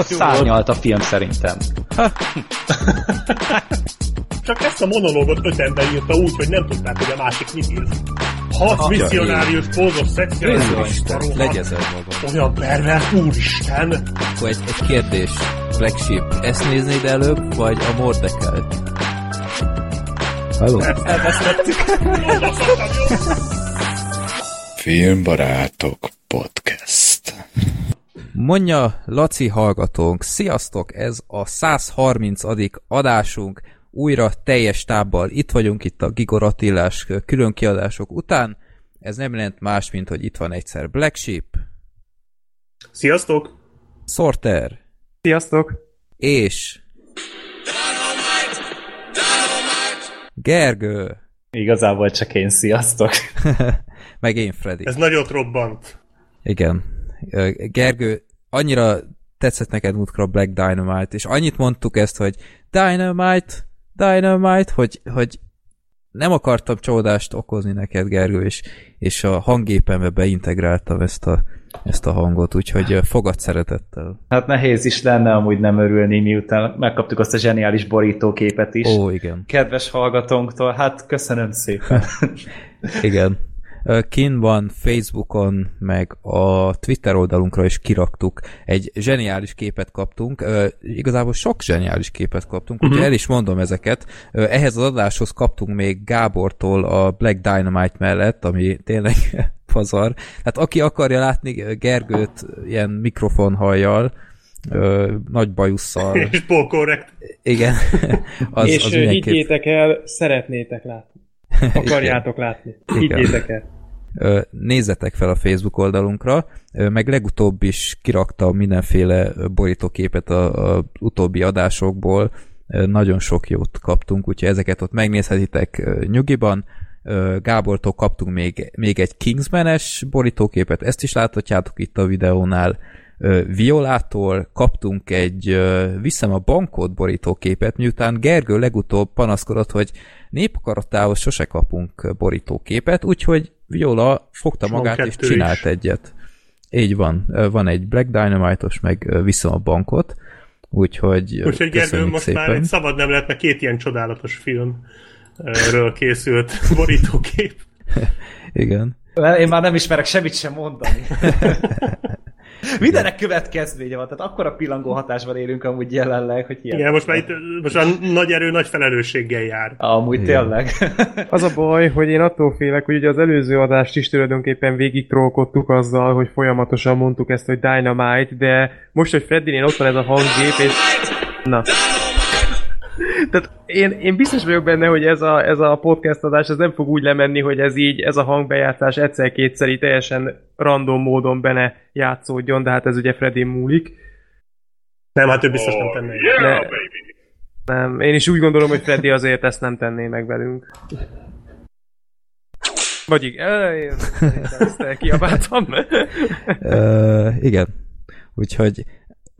Ott szárnyalt a film szerintem. Csak ezt a monológot öt ember írta úgy, hogy nem tudták, hogy a másik mit ír. Hat misszionárius, pózos, szexuális, Legyezel magam. olyan pervers, úristen! Akkor egy, egy kérdés. Black Sheep, ezt néznéd előbb, vagy a Mordekelt? Halló? Elvesztettük. Filmbarátok podcast. Mondja Laci hallgatónk, sziasztok, ez a 130. adásunk, újra teljes tábbal itt vagyunk itt a Gigor Attillás külön kiadások után. Ez nem jelent más, mint hogy itt van egyszer Black Sheep, Sziasztok! Sorter Sziasztok! és Gergő, Igazából csak én, sziasztok. meg én Freddy. Ez nagyot robbant. Igen. Gergő, annyira tetszett neked múltkor a Black Dynamite, és annyit mondtuk ezt, hogy Dynamite, Dynamite, hogy, hogy nem akartam csódást okozni neked, Gergő, és, és a hangépembe beintegráltam ezt a, ezt a hangot, úgyhogy fogad szeretettel. Hát nehéz is lenne amúgy nem örülni, miután megkaptuk azt a zseniális borítóképet is. Ó, igen. Kedves hallgatónktól, hát köszönöm szépen. Igen. Kin van Facebookon, meg a Twitter oldalunkra is kiraktuk. Egy zseniális képet kaptunk. Igazából sok zseniális képet kaptunk, úgyhogy el is mondom ezeket. Ehhez az adáshoz kaptunk még Gábortól a Black Dynamite mellett, ami tényleg pazar. Hát aki akarja látni Gergőt ilyen mikrofonhajjal, ö, nagy bajusszal, És Paul correct. igen, az, és az mindenképp higgyétek el, szeretnétek látni. Akarjátok látni. Higgyétek el. Nézzetek fel a Facebook oldalunkra, meg legutóbb is kiraktam mindenféle borítóképet a, a utóbbi adásokból, nagyon sok jót kaptunk, úgyhogy ezeket ott megnézhetitek nyugiban. Gábortól kaptunk még, még egy Kingsman-es borítóképet, ezt is láthatjátok itt a videónál. Violától kaptunk egy Viszem a bankot borítóképet, miután Gergő legutóbb panaszkodott, hogy népakaratához sose kapunk borítóképet, úgyhogy Viola fogta És magát és csinált is. egyet. Így van. Van egy Black Dynamite-os, meg ö, Viszem a bankot, úgyhogy Úgyhogy Gergő, most szépen. már egy szabad nem lehet, mert két ilyen csodálatos filmről készült borítókép. Igen. Én már nem ismerek semmit sem mondani. Mindenek következménye van, tehát akkora pillangó hatásban élünk amúgy jelenleg, hogy ilyen. Igen, most már itt most már nagy erő, nagy felelősséggel jár. Amúgy Igen. tényleg. Az a baj, hogy én attól félek, hogy ugye az előző adást is tulajdonképpen végig trollkodtuk azzal, hogy folyamatosan mondtuk ezt, hogy Dynamite, de most, hogy Freddynél ott van ez a hanggép, és... Na. Tehát én, én biztos vagyok benne, hogy ez a, ez a podcast adás ez nem fog úgy lemenni, hogy ez így, ez a hangbejátszás egyszer-kétszer így teljesen random módon benne játszódjon, de hát ez ugye Freddy múlik. Nem, hát ő biztos nem tenne. ilyet. De, nem, én is úgy gondolom, hogy Freddy azért ezt nem tenné meg velünk. Vagy igen, én ezt kiabáltam. Ö, igen. Úgyhogy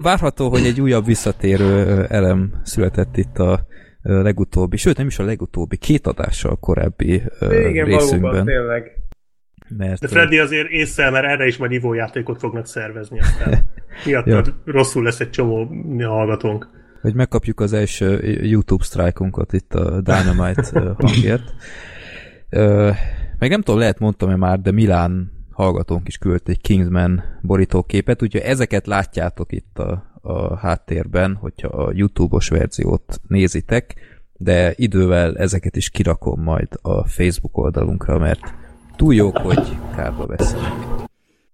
várható, hogy egy újabb visszatérő elem született itt a legutóbbi, sőt nem is a legutóbbi, két adással korábbi ö, Igen, valóban, részünkben. tényleg. Mert, De Freddy azért észre, mert erre is majd ivójátékot fognak szervezni aztán. Miattad rosszul lesz egy csomó hallgatónk. hogy megkapjuk az első YouTube sztrájkunkat itt a Dynamite hangért. Meg nem tudom, lehet mondtam-e már, de Milán hallgatónk is küldött egy Kingsman borítóképet, úgyhogy ezeket látjátok itt a, a háttérben, hogyha a YouTube-os verziót nézitek, de idővel ezeket is kirakom majd a Facebook oldalunkra, mert túl jók, hogy kárba veszenek.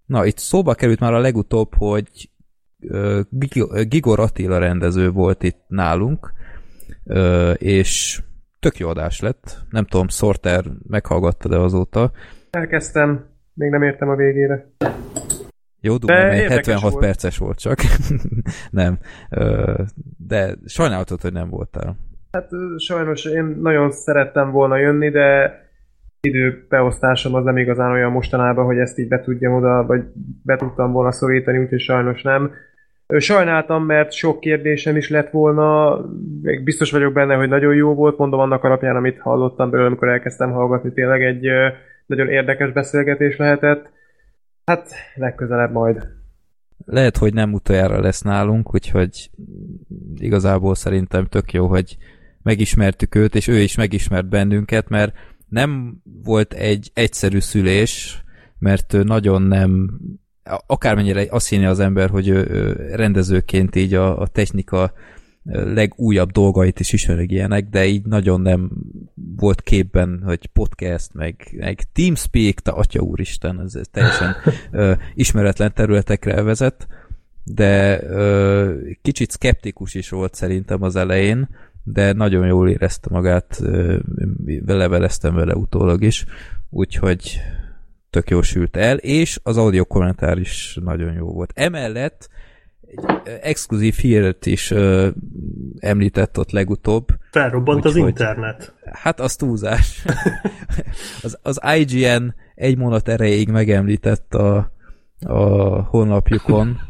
Na, itt szóba került már a legutóbb, hogy Gigor Attila rendező volt itt nálunk, és tök jó adás lett. Nem tudom, Sorter meghallgatta de azóta. Elkezdtem, még nem értem a végére. Jó, De érdekes 76 volt. perces volt csak. nem. De sajnálatod, hogy nem voltál. Hát sajnos én nagyon szerettem volna jönni, de időbeosztásom az nem igazán olyan mostanában, hogy ezt így be tudjam oda, vagy be tudtam volna szorítani, úgyhogy sajnos nem. Sajnáltam, mert sok kérdésem is lett volna, biztos vagyok benne, hogy nagyon jó volt, mondom annak alapján, amit hallottam belőle, amikor elkezdtem hallgatni, tényleg egy nagyon érdekes beszélgetés lehetett. Hát legközelebb majd. lehet, hogy nem utoljára lesz nálunk, úgyhogy igazából szerintem tök jó, hogy megismertük őt, és ő is megismert bennünket, mert nem volt egy egyszerű szülés, mert nagyon nem akármennyire azt hinni az ember, hogy rendezőként így a, a technika legújabb dolgait is ismerik ilyenek, de így nagyon nem volt képben, hogy podcast, meg, meg Teamspeak, te atya úristen, ez, teljesen ö, ismeretlen területekre vezet, de ö, kicsit skeptikus is volt szerintem az elején, de nagyon jól érezte magát, leveleztem vele utólag is, úgyhogy tök jó sült el, és az audio kommentár is nagyon jó volt. Emellett egy exkluzív hírt is ö, említett ott legutóbb. Felrobbant Úgyhogy- az internet. Hát az túlzás. az, az IGN egy monat erejéig megemlített a, a honlapjukon.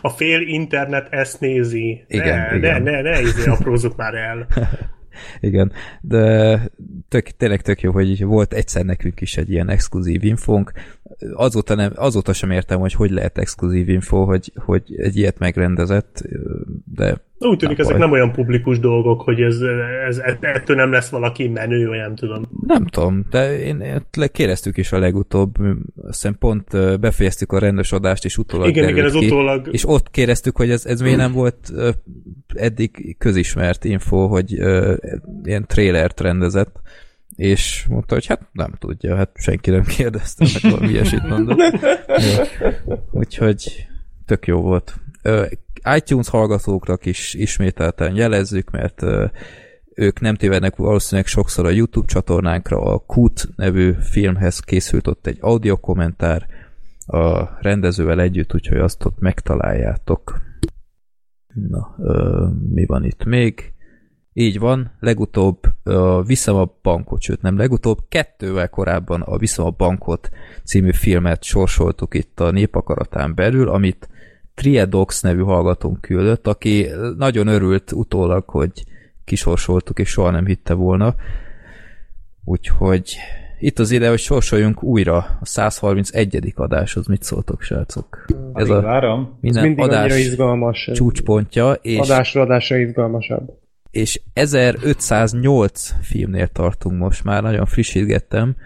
A fél internet ezt nézi. Igen, ne, igen. ne, ne, ne, izé aprózzuk már el. Igen, de tök, tényleg tök jó, hogy volt egyszer nekünk is egy ilyen exkluzív infónk. Azóta, nem, azóta sem értem, hogy hogy lehet exkluzív info, hogy, hogy egy ilyet megrendezett, de Úgy tűnik, ezek baj. nem olyan publikus dolgok, hogy ez, ez, ettől nem lesz valaki menő, vagy nem tudom. Nem tudom, de én, kérdeztük is a legutóbb, azt hiszem pont befejeztük a rendes adást, és utólag Igen, igen, ez ki, utólag... És ott kérdeztük, hogy ez, ez miért nem volt eddig közismert info, hogy ilyen trélert rendezett, és mondta, hogy hát nem tudja, hát senki nem kérdezte, meg valami ilyesmit mondott. Úgyhogy tök jó volt. ITunes hallgatóknak is ismételten jelezzük, mert ők nem tévednek valószínűleg sokszor a YouTube csatornánkra, a Kut nevű filmhez készült ott egy audio kommentár a rendezővel együtt, úgyhogy azt ott megtaláljátok. Na, ö, mi van itt még? Így van, legutóbb a Viszem a bankot, sőt nem legutóbb, kettővel korábban a Viszem a bankot című filmet sorsoltuk itt a népakaratán belül, amit Triedox nevű hallgatónk küldött, aki nagyon örült utólag, hogy kisorsoltuk, és soha nem hitte volna. Úgyhogy itt az ide, hogy sorsoljunk újra a 131. adáshoz. Mit szóltok, srácok? Ez Ez a várom. Ez minden mindig annyira adás izgalmas. ez csúcspontja, és Adásra adásra izgalmasabb. És 1508 filmnél tartunk most már, nagyon frissítgettem,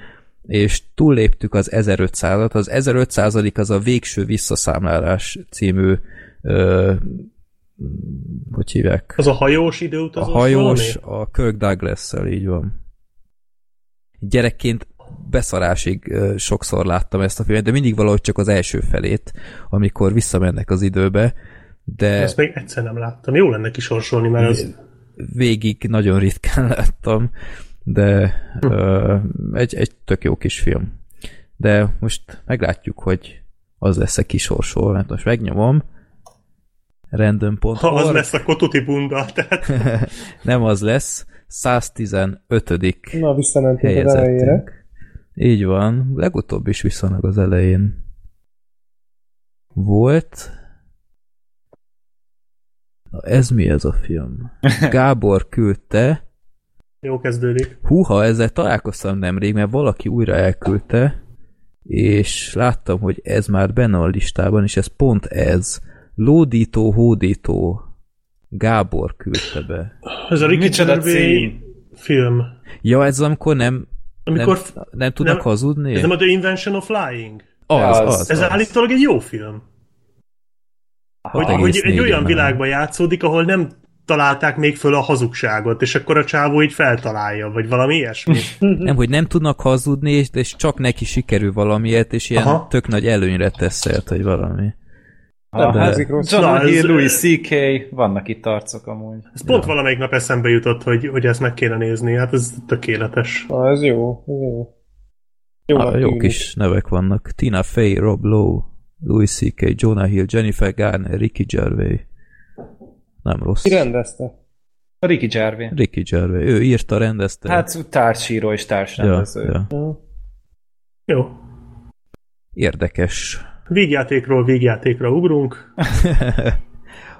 és túlléptük az 1500-at. Az 1500 az a Végső Visszaszámlálás című ö, hogy hívják? Az a hajós A időutazós hajós, valami? a Kirk douglas így van. Gyerekként beszarásig sokszor láttam ezt a filmet, de mindig valahogy csak az első felét, amikor visszamennek az időbe, de Ezt még egyszer nem láttam. Jó lenne kisorsolni, mert az... végig nagyon ritkán láttam, de ö, egy, egy tök jó kis film. De most meglátjuk, hogy az lesz-e kisorsol, mert most megnyomom, random.org, Ha az lesz, akkor tuti bunda. Tehát nem az lesz, 115. Na, visszamentünk az elejére. Így van, legutóbb is viszonylag az elején volt. Na ez mi ez a film? Gábor küldte, jó kezdődik. Húha, ezzel találkoztam nemrég, mert valaki újra elküldte, és láttam, hogy ez már benne a listában, és ez pont ez. Lódító, hódító. Gábor küldte be. Ez a Ricky Gervais film. Ja, ez amikor nem, Amikor... nem, nem tudnak nem- hazudni? Ez nem a The Invention of Flying? az, az. az, Ez az. állítólag egy jó film. Hogy, hogy egy négy olyan nem. világban játszódik, ahol nem találták még föl a hazugságot, és akkor a csávó így feltalálja, vagy valami ilyesmi. Nem, hogy nem tudnak hazudni, és, és csak neki sikerül valamiért, és ilyen Aha. tök nagy előnyre tesz szert, vagy valami. Ah, De- hát rossz. John Hill, Louis C.K. Vannak itt arcok amúgy. Ez pont valamelyik nap eszembe jutott, hogy, hogy ezt meg kéne nézni, hát ez tökéletes. Na, ez jó, ez jó. Jó, Ah, jó kis nevek vannak. Tina Fey, Rob Lowe, Louis C.K., Jonah Hill, Jennifer Garner, Ricky Gervais. Nem rossz. Ki rendezte? A Ricky Gervais. Ricky Gervais. Ő írta, rendezte. Hát társíró és társrendező. ja. Ja. Jó. Érdekes. Vígjátékról vígjátékra ugrunk.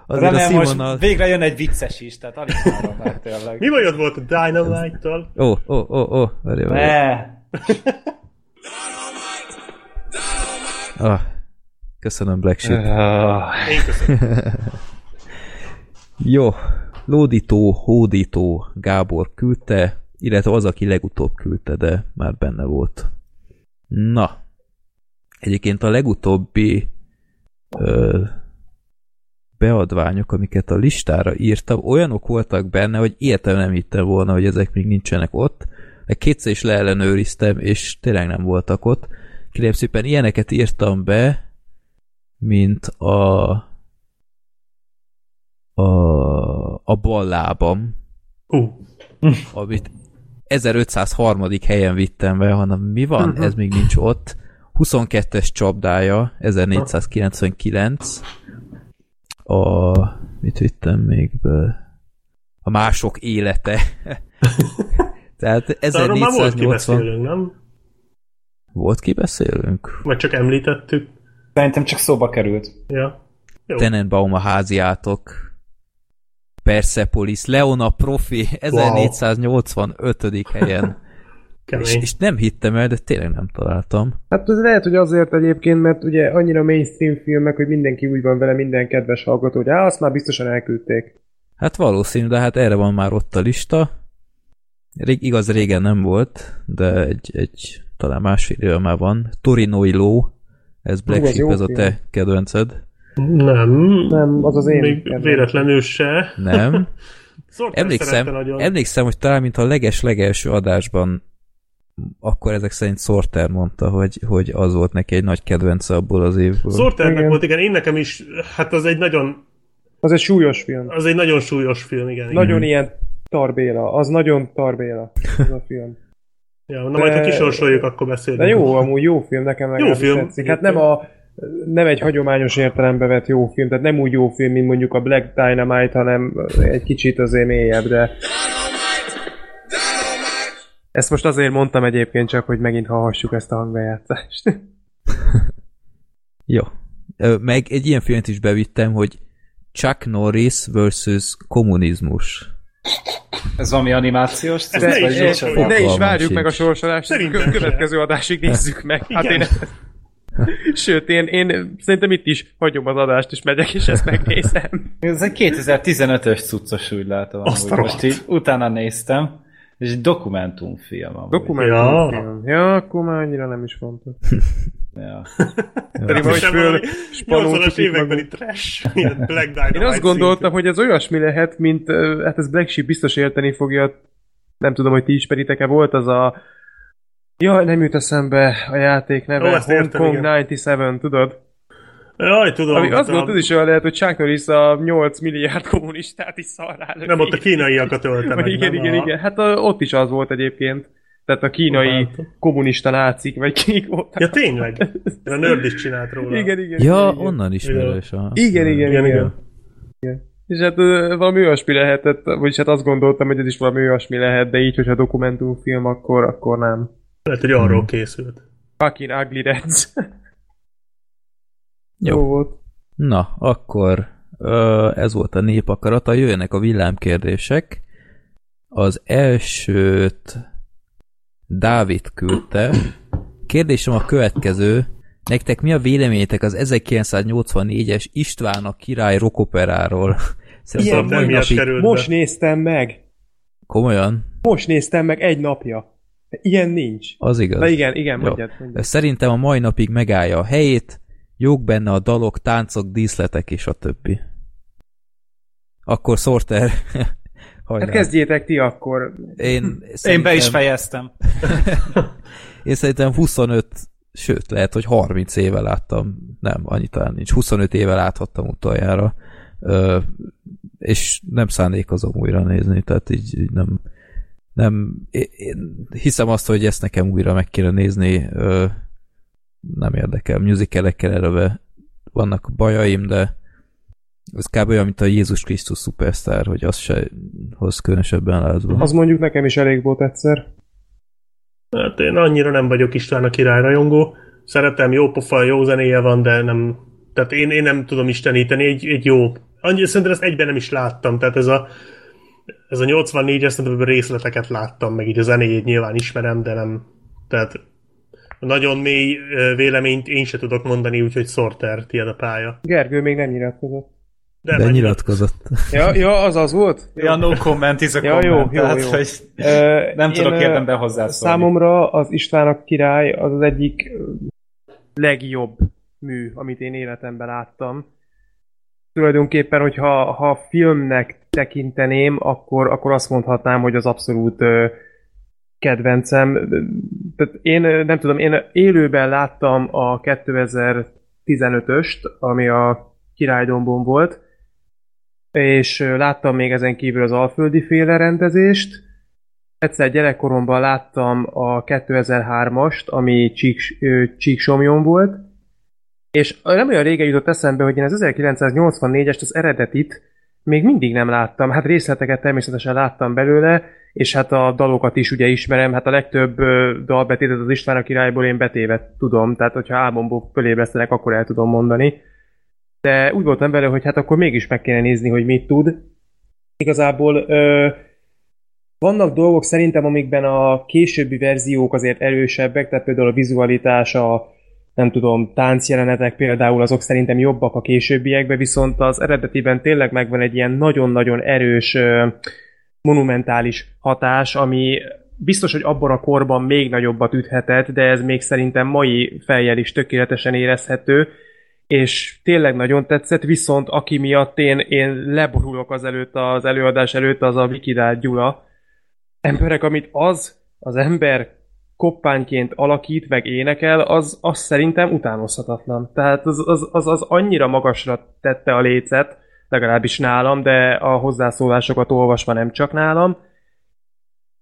Azért Remélem a most színvonal... végre jön egy vicces is, tehát alig várom már tényleg. Mi bajod volt a Dynamite-tal? Ó, ó, ó, ó, várj, várj. Ne! Ah, Köszönöm, Black Sheep. Én köszönöm. Jó, Lódító, Hódító Gábor küldte, illetve az, aki legutóbb küldte, de már benne volt. Na, egyébként a legutóbbi ö, beadványok, amiket a listára írtam, olyanok voltak benne, hogy értem nem hittem volna, hogy ezek még nincsenek ott. Kétszer is leellenőriztem, és tényleg nem voltak ott. Kérem szépen ilyeneket írtam be, mint a a, a bal lábam, Hú, amit 1503. helyen vittem be, hanem mi van? Uh-huh. Ez még nincs ott. 22-es csapdája, 1499. A... Mit vittem még be? A mások élete. Tehát de arról már volt 1480... kibeszélünk, nem? Volt ki beszélünk? Vagy csak említettük. Szerintem csak szóba került. Ja. Jó. Tenenbaum a háziátok. Persepolis, Leona Profi, 1485. helyen. És, és nem hittem el, de tényleg nem találtam. Hát ez lehet, hogy azért egyébként, mert ugye annyira mainstream filmek, hogy mindenki úgy van vele, minden kedves hallgató, hogy á, azt már biztosan elküldték. Hát valószínű, de hát erre van már ott a lista. Rég, igaz, régen nem volt, de egy, egy talán másfél éve már van. Torinoi Ló, ez Black Hú, az Sheep, jó ez a te kedvenced. Nem. Nem, az az én Még kedvencem. véletlenül se. Nem. Szóval Emlékszem, emlékszem, hogy talán mint a leges-legelső adásban akkor ezek szerint Sorter mondta, hogy, hogy az volt neki egy nagy kedvence abból az évből. Sorternek Igen. volt, igen, én nekem is, hát az egy nagyon, Az egy súlyos film. az egy nagyon súlyos film, igen. igen. Nagyon ilyen tarbéla. Az nagyon tarbéla. Az a film. Ja, na majd, ha De- kisorsoljuk, akkor beszélünk. De jó, amúgy jó film, nekem legalábbis film. tetszik. Hát nem a nem egy hagyományos értelembe vett jó film, tehát nem úgy jó film, mint mondjuk a Black Dynamite, hanem egy kicsit azért mélyebb, de ezt most azért mondtam egyébként csak, hogy megint hallhassuk ezt a hangbejátszást. Jó. Meg egy ilyen filmet is bevittem, hogy Chuck Norris versus kommunizmus. Ez valami animációs Ez cucc, ne vagy is sorsoljuk. ne is várjuk meg a sincs. sorsolást, Szerintem következő adásig nézzük meg. Hát Igen. én, sőt, én, én szerintem itt is hagyom az adást, és megyek, és ezt megnézem. Ez egy 2015-ös cuccos, úgy látom. Azt Most így utána néztem, és egy dokumentumfilm amúgy. Dokumentumfilm. Ja, akkor már annyira nem is fontos. ja. Pedig vagy Sem föl valami spaloltuk 80-as itt évekbeli magunk. trash, ilyen Black Dynamite Én azt gondoltam, hogy ez olyasmi lehet, mint, hát ez Black Sheep biztos érteni fogja, nem tudom, hogy ti ismeritek-e, volt az a Ja, nem jut eszembe a játék neve, Ó, Hong értem, Kong igen. 97, tudod? Jaj, tudom. Ami hát azt a- gondolt, ez is olyan lehet, hogy Chuck Norris a 8 milliárd kommunistát is szarrá löki. Nem ott a kínaiakat ölte meg, igen, igen, a... igen. Hát a, ott is az volt egyébként. Tehát a kínai Látom. kommunista nácik, vagy kik voltak. Ja, tényleg? A nerd is csinált róla. Igen, igen. Ja, igen, onnan ismerős. a- Igen, igen, Igen, igen. igen. És hát valami olyasmi lehetett, vagyis hát azt gondoltam, hogy ez is valami olyasmi lehet, de így, hogyha dokumentumfilm, akkor, akkor nem. Lehet, hogy arról készült. Fucking Ugly Reds. Jó. Jó volt. Na, akkor ö, ez volt a népakarata, jöjjenek a villámkérdések. Az elsőt Dávid küldte. Kérdésem a következő. Nektek mi a véleményetek az 1984-es István a király rockoperáról? Szerintem Ilyen napig... került Most be. néztem meg. Komolyan? Most néztem meg egy napja. Ilyen nincs. Az igaz. Na igen, igen, mondjad, mondjad. szerintem a mai napig megállja a helyét, jók benne a dalok, táncok, díszletek és a többi. Akkor Sorter, hajrá. Hát kezdjétek ti akkor. Én, Én be is szerintem- fejeztem. Én szerintem 25, sőt, lehet, hogy 30 éve láttam, nem, annyi talán nincs, 25 éve láthattam utoljára, ö, és nem szándékozom újra nézni, tehát így, így nem, nem, én, én hiszem azt, hogy ezt nekem újra meg kéne nézni, ö, nem érdekel, musicalekkel eleve vannak bajaim, de ez kb. olyan, mint a Jézus Krisztus Superstar, hogy az se hoz különösebben lázba. Az mondjuk nekem is elég volt egyszer. Hát én annyira nem vagyok István a király rajongó. Szeretem, jó pofa, jó zenéje van, de nem... Tehát én, én nem tudom isteníteni, egy, egy jó... Annyi, szerintem ezt egyben nem is láttam, tehát ez a ez a 84 es szerintem részleteket láttam, meg így a zenéjét nyilván ismerem, de nem... Tehát nagyon mély véleményt én se tudok mondani, úgyhogy Sorter, tiéd a pálya. Gergő még nem nyilatkozott. De, majd- nyilatkozott. Ja, ja az az volt? Ja, no comment is a Ja, jó, comment, jó, tehát, jó. hogy Ö, nem én, tudok ö, érdemben hozzászólni. Számomra az István a király az az egyik legjobb mű, amit én életemben láttam. Tulajdonképpen, hogyha ha filmnek tekinteném, akkor, akkor azt mondhatnám, hogy az abszolút kedvencem. Tehát én nem tudom, én élőben láttam a 2015-öst, ami a királydombon volt, és láttam még ezen kívül az Alföldi féle rendezést, Egyszer gyerekkoromban láttam a 2003-ast, ami Csík, ö, Csíksomjon volt, és nem olyan régen jutott eszembe, hogy én az 1984-est, az eredetit még mindig nem láttam. Hát részleteket természetesen láttam belőle, és hát a dalokat is ugye ismerem, hát a legtöbb dalbetétet az István a királyból én betévet tudom, tehát hogyha álmomból fölébresztenek, akkor el tudom mondani. De úgy voltam vele, hogy hát akkor mégis meg kéne nézni, hogy mit tud. Igazából ö, vannak dolgok szerintem, amikben a későbbi verziók azért erősebbek, tehát például a vizualitás, a nem tudom, táncjelenetek például azok szerintem jobbak a későbbiekben, viszont az eredetiben tényleg megvan egy ilyen nagyon-nagyon erős monumentális hatás, ami biztos, hogy abban a korban még nagyobbat üthetett, de ez még szerintem mai fejjel is tökéletesen érezhető, és tényleg nagyon tetszett, viszont aki miatt én, én leborulok az előtt, az előadás előtt, az a Vikidál Gyula, emberek, amit az az ember koppányként alakít, meg énekel, az, az szerintem utánozhatatlan. Tehát az, az, az, az annyira magasra tette a lécet, legalábbis nálam, de a hozzászólásokat olvasva nem csak nálam,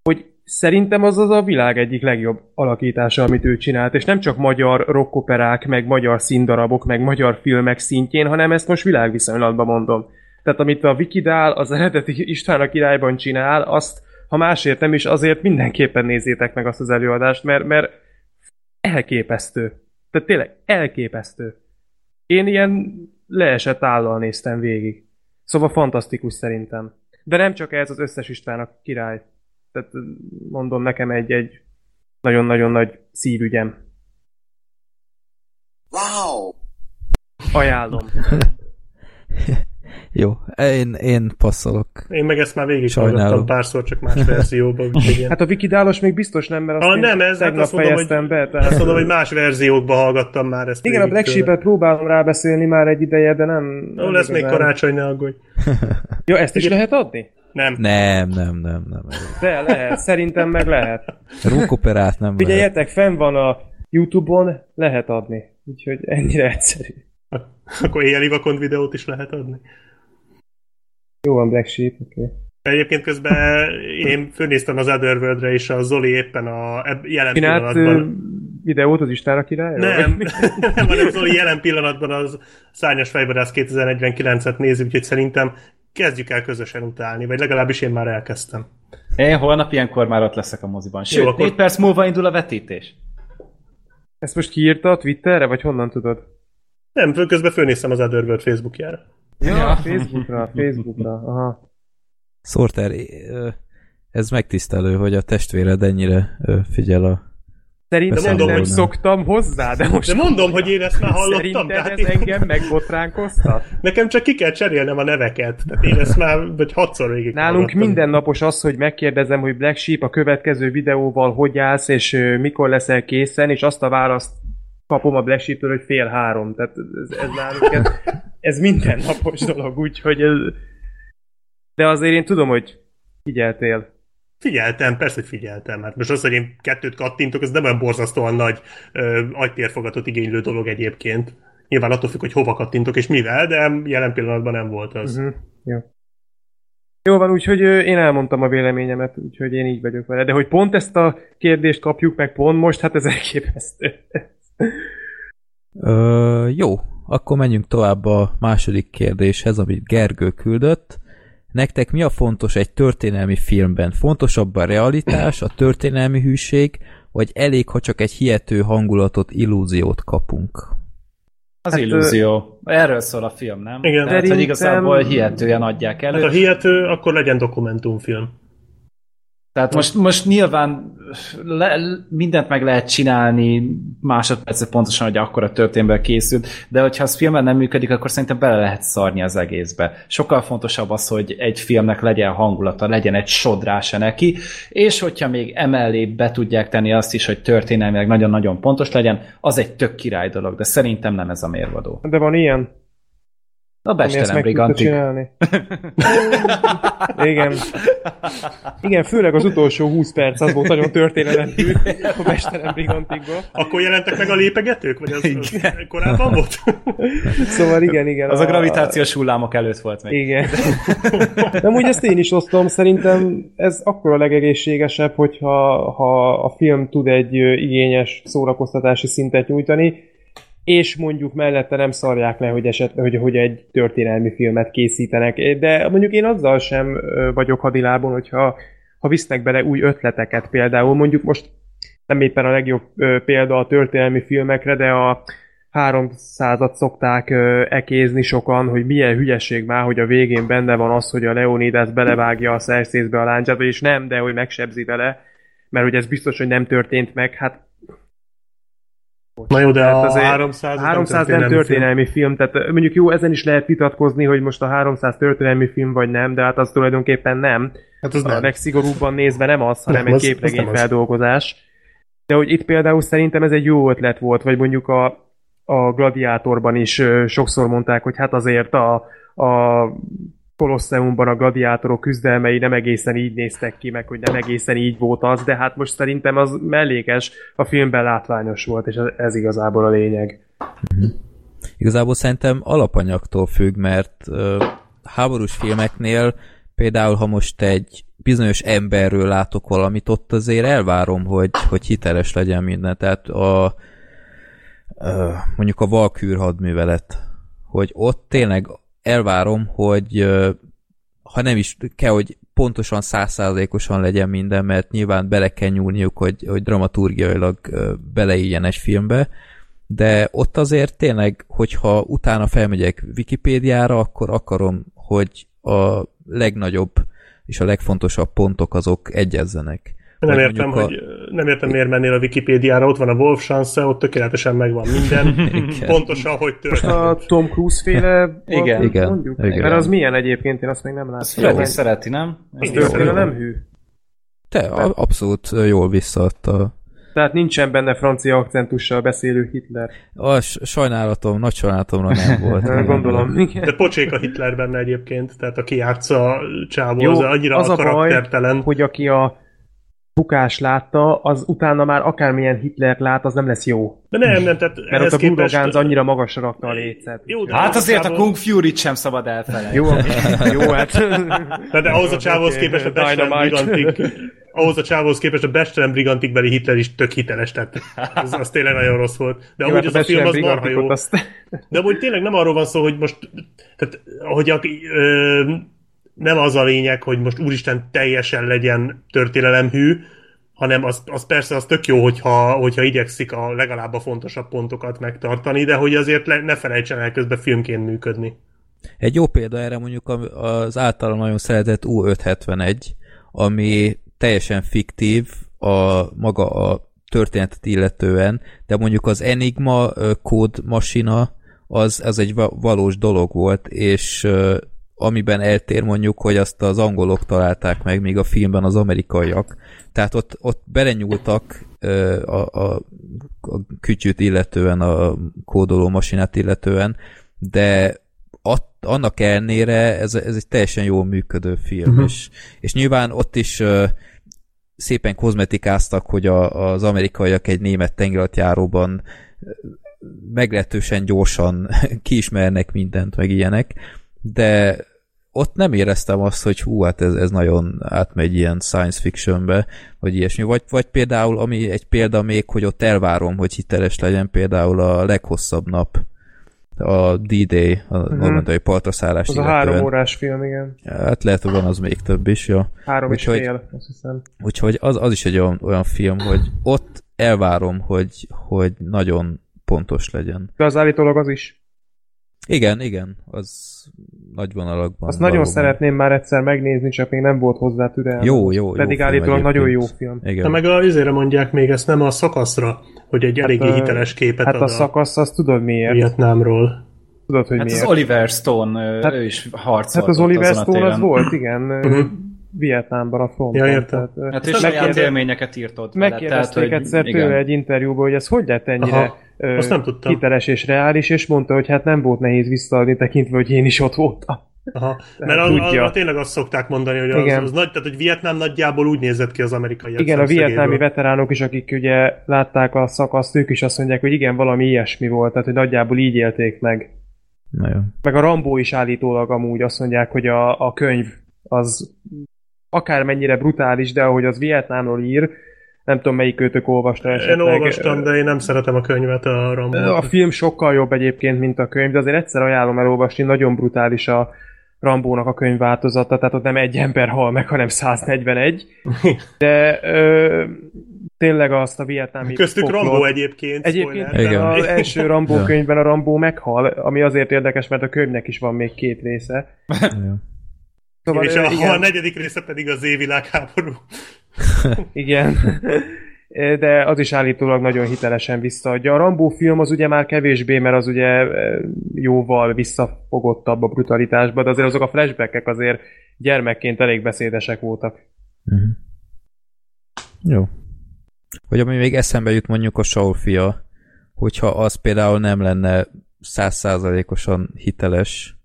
hogy szerintem az az a világ egyik legjobb alakítása, amit ő csinált, és nem csak magyar rockoperák, meg magyar színdarabok, meg magyar filmek szintjén, hanem ezt most világviszonylatban mondom. Tehát amit a Vikidál az eredeti István a királyban csinál, azt ha másért nem is, azért mindenképpen nézzétek meg azt az előadást, mert, mert elképesztő. Tehát tényleg elképesztő. Én ilyen leesett állal néztem végig. Szóval fantasztikus szerintem. De nem csak ez az összes István a király. Tehát mondom nekem egy, egy nagyon-nagyon nagy szívügyem. Wow! Ajánlom. Jó, én, én passzolok. Én meg ezt már végig hallgattam párszor, csak más verzióban. Hát a Wikidálos még biztos nem, mert azt Ah, én nem, ez, hát tegnap azt mondom, hogy, fejeztem be. Tehát... azt mondom, hogy más verziókban hallgattam már ezt. Igen, a Black. Sheep-et próbálom rábeszélni már egy ideje, de nem... Ó, nem lesz még karácsony, ne aggódj. Ja, ezt is lehet adni? Nem. Nem, nem, nem, nem. De lehet, szerintem meg lehet. Rókoperát nem lehet. Figyeljetek, fenn van a Youtube-on, lehet adni. Úgyhogy ennyire egyszerű. Akkor éjjeli vakond videót is lehet adni. Jó van, Black Sheep, oké. Okay. Egyébként közben én fölnéztem az Otherworld-re, és a Zoli éppen a jelen Csinált pillanatban... videót az Istára király? Nem, nem, hanem Zoli jelen pillanatban az Szárnyas Fejvadász 2049-et nézi, úgyhogy szerintem kezdjük el közösen utálni, vagy legalábbis én már elkezdtem. Én holnap ilyenkor már ott leszek a moziban. Sőt, Jó, akkor- négy perc múlva indul a vetítés. Ezt most kiírta a Twitterre, vagy honnan tudod? Nem, közben fölnéztem az Otherworld Facebookjára. Ja, Facebookra, Facebookra, aha. Sorter, ez megtisztelő, hogy a testvéred ennyire figyel a... Szerintem De mondom, nem hogy- szoktam hozzá, de most... De mondom, hogy én ezt már hallottam. Szerinted Tehát ez én- engem megbotránkoztat? Nekem csak ki kell cserélnem a neveket. Tehát én ezt már vagy hatszor végig Nálunk hallgattam. mindennapos az, hogy megkérdezem, hogy Black Sheep a következő videóval hogy állsz, és mikor leszel készen, és azt a választ kapom a Sheep-től, hogy fél három. Tehát ez, ez nálunk, ez, ez mindennapos dolog, úgyhogy ez... De azért én tudom, hogy figyeltél. Figyeltem, persze, hogy figyeltem. Hát most az, hogy én kettőt kattintok, ez nem olyan borzasztóan nagy ö, agytérfogatot igénylő dolog egyébként. Nyilván attól függ, hogy hova kattintok és mivel, de jelen pillanatban nem volt az. Uh-huh. Jó. Jó van, úgyhogy én elmondtam a véleményemet, úgyhogy én így vagyok vele. De hogy pont ezt a kérdést kapjuk meg pont most, hát ez elképesztő. Ö, jó, akkor menjünk tovább a második kérdéshez, amit Gergő küldött. Nektek mi a fontos egy történelmi filmben? Fontosabb a realitás, a történelmi hűség, vagy elég, ha csak egy hihető hangulatot, illúziót kapunk? Az Hát, illúzió. Erről szól a film, nem? Igen. Tehát, hogy Szerintem- igazából hihetően adják elő. Hát ha hihető, akkor legyen dokumentumfilm. Tehát most, most nyilván le, mindent meg lehet csinálni másodpercet pontosan, hogy akkor a történetből készült, de hogyha az filmben nem működik, akkor szerintem bele lehet szarni az egészbe. Sokkal fontosabb az, hogy egy filmnek legyen hangulata, legyen egy sodrása neki, és hogyha még emellé be tudják tenni azt is, hogy történelmileg nagyon-nagyon pontos legyen, az egy tök király dolog, de szerintem nem ez a mérvadó. De van ilyen, A Bestelen meg csinálni. Igen. Igen, főleg az utolsó 20 perc, az volt nagyon történelemű a Mesteren Brigantikban. Akkor jelentek meg a lépegetők? Vagy az, az korábban volt? Szóval igen, igen. Az a gravitációs hullámok előtt volt még. Igen. De amúgy ezt én is osztom, szerintem ez akkor a legegészségesebb, hogyha ha a film tud egy igényes szórakoztatási szintet nyújtani, és mondjuk mellette nem szarják le, hogy, esetleg, hogy, hogy egy történelmi filmet készítenek. De mondjuk én azzal sem vagyok hadilábon, hogyha ha visznek bele új ötleteket például, mondjuk most nem éppen a legjobb példa a történelmi filmekre, de a 300-at szokták ekézni sokan, hogy milyen hülyeség már, hogy a végén benne van az, hogy a Leonidas belevágja a szerszészbe a láncsát, és nem, de hogy megsebzi vele, mert hogy ez biztos, hogy nem történt meg. Hát Na jó, de Tehát a azért 300, 300 nem történelmi film, tehát ö, mondjuk jó, ezen is lehet vitatkozni, hogy most a 300 történelmi film vagy nem, de hát az tulajdonképpen nem. Hát az A nem. legszigorúbban nézve nem az, hanem Nem, egy képregény feldolgozás. De hogy itt például szerintem ez egy jó ötlet volt, vagy mondjuk a, a Gladiátorban is sokszor mondták, hogy hát azért a, a Kolosseumban a gladiátorok küzdelmei nem egészen így néztek ki, meg hogy nem egészen így volt az, de hát most szerintem az mellékes, a filmben látványos volt, és ez, igazából a lényeg. Igazából szerintem alapanyagtól függ, mert ö, háborús filmeknél például, ha most egy bizonyos emberről látok valamit, ott azért elvárom, hogy, hogy hiteles legyen minden. Tehát a, ö, mondjuk a Valkűr hadművelet, hogy ott tényleg elvárom, hogy ha nem is kell, hogy pontosan százszázalékosan legyen minden, mert nyilván bele kell nyúlniuk, hogy, hogy dramaturgiailag ö, beleéljen egy filmbe, de ott azért tényleg, hogyha utána felmegyek Wikipédiára, akkor akarom, hogy a legnagyobb és a legfontosabb pontok azok egyezzenek. Nem értem, mondjuk hogy nem értem, miért mennél a Wikipédiára, ott van a Wolf Chance, ott tökéletesen megvan minden. Pontosan, hogy A történt. Tom Cruise féle Igen. Igen. mondjuk? Igen. Mert az milyen egyébként, én azt még nem Azt láttam. Freddy szereti, nem? Ez Igen. történelem hű. Te a- abszolút jól visszaadta. Tehát nincsen benne francia akcentussal beszélő Hitler. A sajnálatom, nagy sajnálatomra nem volt. Gondolom, igen. De pocsék a Hitler benne egyébként, tehát aki játsza a csávó, Jó, az annyira az a baj, karaktertelen. hogy aki a bukás látta, az utána már akármilyen Hitler lát, az nem lesz jó. De nem, nem, tehát Mert ott a képest... Bullogánz annyira magasra rakta a lécet. Jó, de Hát azért a Kung Fury-t sem szabad elfelejteni. Jó, jó, hát... Na, de ahhoz a csávóhoz képest a Bestelen. Brigantik, ahhoz a csávóhoz képest a Bestelen Brigantikbeli Hitler is tök hiteles, tehát az, az tényleg nagyon rossz volt. De Jó, amúgy hát az a film az marha jó. Azt... De amúgy tényleg nem arról van szó, hogy most, tehát, hogy a, ö, nem az a lényeg, hogy most úristen teljesen legyen történelemhű, hanem az, az persze az tök jó, hogyha, hogyha igyekszik a legalább a fontosabb pontokat megtartani, de hogy azért le, ne felejtsen el közben filmként működni. Egy jó példa erre mondjuk az általam nagyon szeretett U571, ami teljesen fiktív a maga a történetet illetően, de mondjuk az Enigma kódmasina az, az egy va- valós dolog volt, és amiben eltér mondjuk, hogy azt az angolok találták meg, míg a filmben az amerikaiak. Tehát ott, ott belenyúltak ö, a, a, a kütyűt illetően, a kódoló masinát illetően, de att, annak ellenére ez, ez egy teljesen jól működő film, uh-huh. és, és nyilván ott is ö, szépen kozmetikáztak, hogy a, az amerikaiak egy német tengeralattjáróban meglehetősen gyorsan kiismernek mindent, meg ilyenek, de ott nem éreztem azt, hogy hú, hát ez, ez nagyon átmegy ilyen science fictionbe, vagy ilyesmi. Vagy, vagy például, ami egy példa még, hogy ott elvárom, hogy hiteles legyen például a leghosszabb nap, a D-Day, a uh-huh. normandai partraszállás Az a három órás film, igen. Hát lehet, hogy van az még több is, ja. Három és Úgyhogy- fél, azt hiszem. Úgyhogy az, az is egy olyan, olyan film, hogy ott elvárom, hogy, hogy nagyon pontos legyen. De az állítólag az is. Igen, igen, az nagy vonalakban. Azt nagyon valóban. szeretném már egyszer megnézni, csak még nem volt hozzá türelmem. Jó, jó, jó Pedig film állítólag nagyon jó film. Igen. De meg a, izére mondják még ezt nem a szakaszra, hogy egy eléggé ö, hiteles képet Hát ad a szakasz, azt tudod miért. Vietnámról. Tudod, hogy Hát miért. az Oliver Stone, Hát- hát, ő is harcolt Hát az Oliver Stone az volt, igen, Mhm. Vietnámban a fronton. Ja, értem. Tehát, Hát és saját élményeket vele, Megkérdezték tehát, egyszer igen. tőle egy interjúban, hogy ez hogy lett ennyire Aha, ö, azt nem tudtam. hiteles és reális, és mondta, hogy hát nem volt nehéz visszaadni, tekintve, hogy én is ott voltam. Aha. Mert az, tudja. az, tényleg azt szokták mondani, hogy az, Igen. az nagy, tehát hogy Vietnám nagyjából úgy nézett ki az amerikai Igen, a vietnámi veteránok is, akik ugye látták a szakaszt, ők is azt mondják, hogy igen, valami ilyesmi volt, tehát hogy nagyjából így élték meg. Na jó. Meg a Rambó is állítólag amúgy azt mondják, hogy a, a könyv az akármennyire brutális, de ahogy az Vietnámról ír, nem tudom melyik kötök olvasta esetleg. Én olvastam, de én nem szeretem a könyvet a Rambo. A film sokkal jobb egyébként, mint a könyv, de azért egyszer ajánlom elolvasni, nagyon brutális a Rambónak a könyvváltozata, tehát ott nem egy ember hal meg, hanem 141. De ö, tényleg azt a vietnámi Köztük folklór- Rambo egyébként. Egyébként Igen. az első Rambó könyvben a Rambó meghal, ami azért érdekes, mert a könyvnek is van még két része. Szóval, és ö, a, igen, a negyedik része pedig az évvilágháború. igen. De az is állítólag nagyon hitelesen visszaadja. A Rambó film az ugye már kevésbé, mert az ugye jóval visszafogottabb a brutalitásba, de azért azok a flashbackek azért gyermekként elég beszédesek voltak. Uh-huh. Jó. Vagy ami még eszembe jut mondjuk a Saul fia, hogyha az például nem lenne százszázalékosan hiteles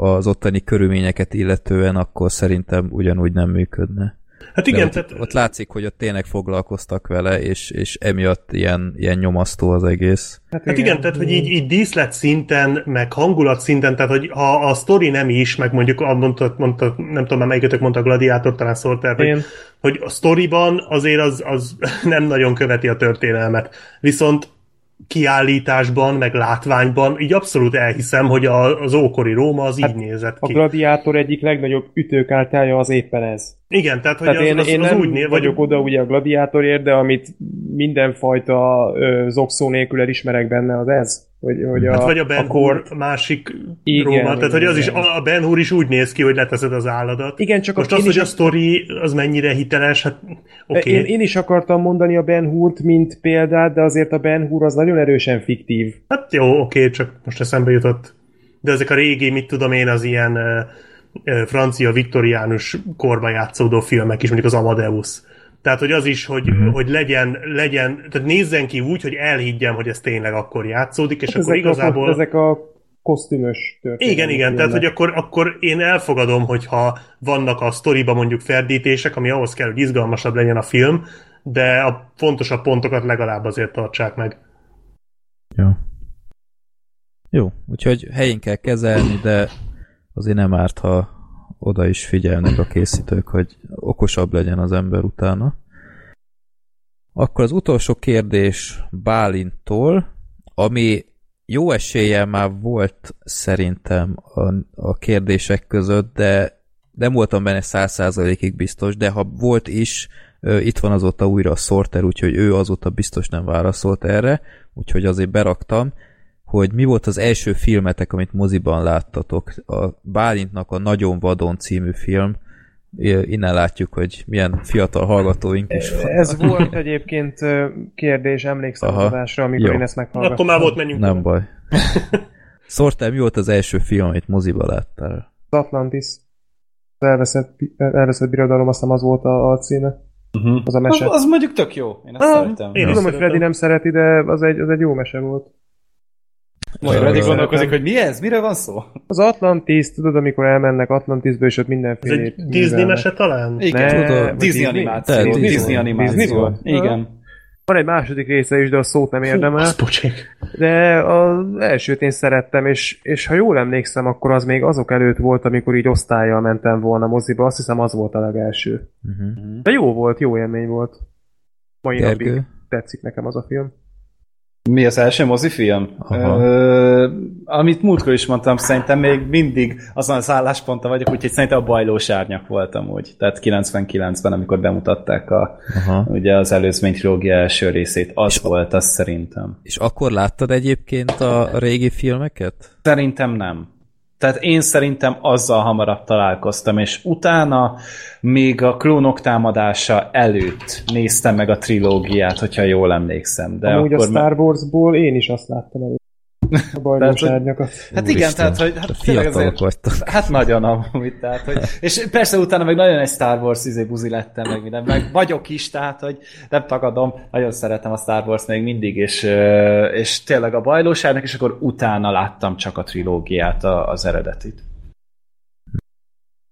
az ottani körülményeket illetően, akkor szerintem ugyanúgy nem működne. Hát De igen, ott, tehát ott látszik, hogy ott tényleg foglalkoztak vele, és, és emiatt ilyen, ilyen nyomasztó az egész. Hát igen, tehát hogy így, így díszlet szinten, meg hangulat szinten, tehát hogy ha a sztori nem is, meg mondjuk a- mondta, mondta nem tudom már melyikötök mondta a gladiátor, talán szóltál, hogy, Én. hogy a sztoriban azért az, az nem nagyon követi a történelmet. Viszont kiállításban, meg látványban így abszolút elhiszem, hogy a, az ókori Róma az így Hát nézett A ki. gladiátor egyik legnagyobb ütőkártyája az éppen ez. Igen, tehát hogy Tehát az, én, az, én az nem úgy néz, vagyok oda ugye a gladiátorért, de amit mindenfajta ö, zokszó nélkül elismerek benne, az ez. Hogy, hogy a, Hát vagy a Ben. Hur másik Igen, Róma, tehát igen, hogy az is, igen. a Ben Hur is úgy néz ki, hogy leteszed az álladat. Igen, csak Most az, is, hogy a sztori az mennyire hiteles, hát oké. én, én is akartam mondani a Ben Hurt, mint példát, de azért a Ben Hur az nagyon erősen fiktív. Hát jó, oké, csak most eszembe jutott. De ezek a régi, mit tudom én, az ilyen francia viktoriánus korban játszódó filmek is, mondjuk az Amadeus. Tehát, hogy az is, hogy, Mhm. hogy legyen, legyen, tehát nézzen ki úgy, hogy elhiggyem, hogy ez tényleg akkor játszódik, és akkor ezek, igazából... a, ezek a kosztümös történetek. Igen, igen, tehát hogy akkor, akkor én elfogadom, hogyha vannak a sztoriba mondjuk ferdítések, ami ahhoz kell, hogy izgalmasabb legyen a film, de a fontosabb pontokat legalább azért tartsák meg. Jó. Jó, úgyhogy helyén kell kezelni, de azért nem árt, ha oda is figyelnek a készítők, hogy okosabb legyen az ember utána. Akkor az utolsó kérdés Bálintól, ami jó eséllyel már volt szerintem a, a kérdések között, de nem voltam benne száz százalékig biztos, de ha volt is, itt van azóta újra a Sorter, úgyhogy ő azóta biztos nem válaszolt erre, úgyhogy azért beraktam, hogy mi volt az első filmetek, amit moziban láttatok. A Bálintnak a Nagyon vadon című film, innen látjuk, hogy milyen fiatal hallgatóink is vannak. Ez volt egyébként kérdés, emlékszem Aha. az adásra, amikor Jó. én ezt meghallgattam. Akkor már volt, menjünk. Nem baj. Szortál, mi volt az első film, amit moziba láttál? Az Atlantis. Az elveszett, elveszett birodalom, azt hiszem az volt a, a címe. Uh-huh. Az a Az, mese. az mondjuk tök jó. Én ezt Ah, szeretem. én Tudom, hogy. Freddy nem szereti, de az egy, az egy jó mese volt. Majd ö, gondolkozik, hogy mi ez? Mire van szó? Az Atlantis, tudod, amikor elmennek Atlantisbe, és ott Ez mindenféle egy Disney mese talán? Igen, Ne, tudod, Disney animáció. Disney, Disney. Animáció. Disney volt? Igen. Van egy második része is, de a szót nem érdemel. Pocsék. De az elsőt én szerettem, és, és ha jól emlékszem, akkor az még azok előtt volt, amikor így osztályjal mentem volna moziba. Azt hiszem az volt a legelső. Uh-huh. De jó volt, jó élmény volt. Mai napig Gergő? tetszik nekem az a film. Mi az első mozifilm? Ö, amit múltkor is mondtam, szerintem még mindig azon az állásponton vagyok, úgyhogy szerintem a bajlós árnyak voltam úgy. Tehát 99-ben, amikor bemutatták a, Aha. ugye az előzmény trilógia első részét, az volt az szerintem. És akkor láttad egyébként a régi filmeket? Szerintem nem. Tehát én szerintem azzal hamarabb találkoztam, és utána még a klónok támadása előtt néztem meg a trilógiát, hogyha jól emlékszem. De Amúgy a akkor Star Wars-ból én is azt láttam elő. A bajlós Tehát, árnyakat. Hát igen, tehát, hogy hát tényleg azért, vagytok. Hát nagyon amúgy, tehát, hogy, és persze utána meg nagyon egy Star Wars izé buzi lettem, meg minden, meg vagyok is, tehát, hogy nem tagadom, nagyon szeretem a Star Wars még mindig, és, és tényleg a bajlóságnak, és akkor utána láttam csak a trilógiát, a- az eredetit.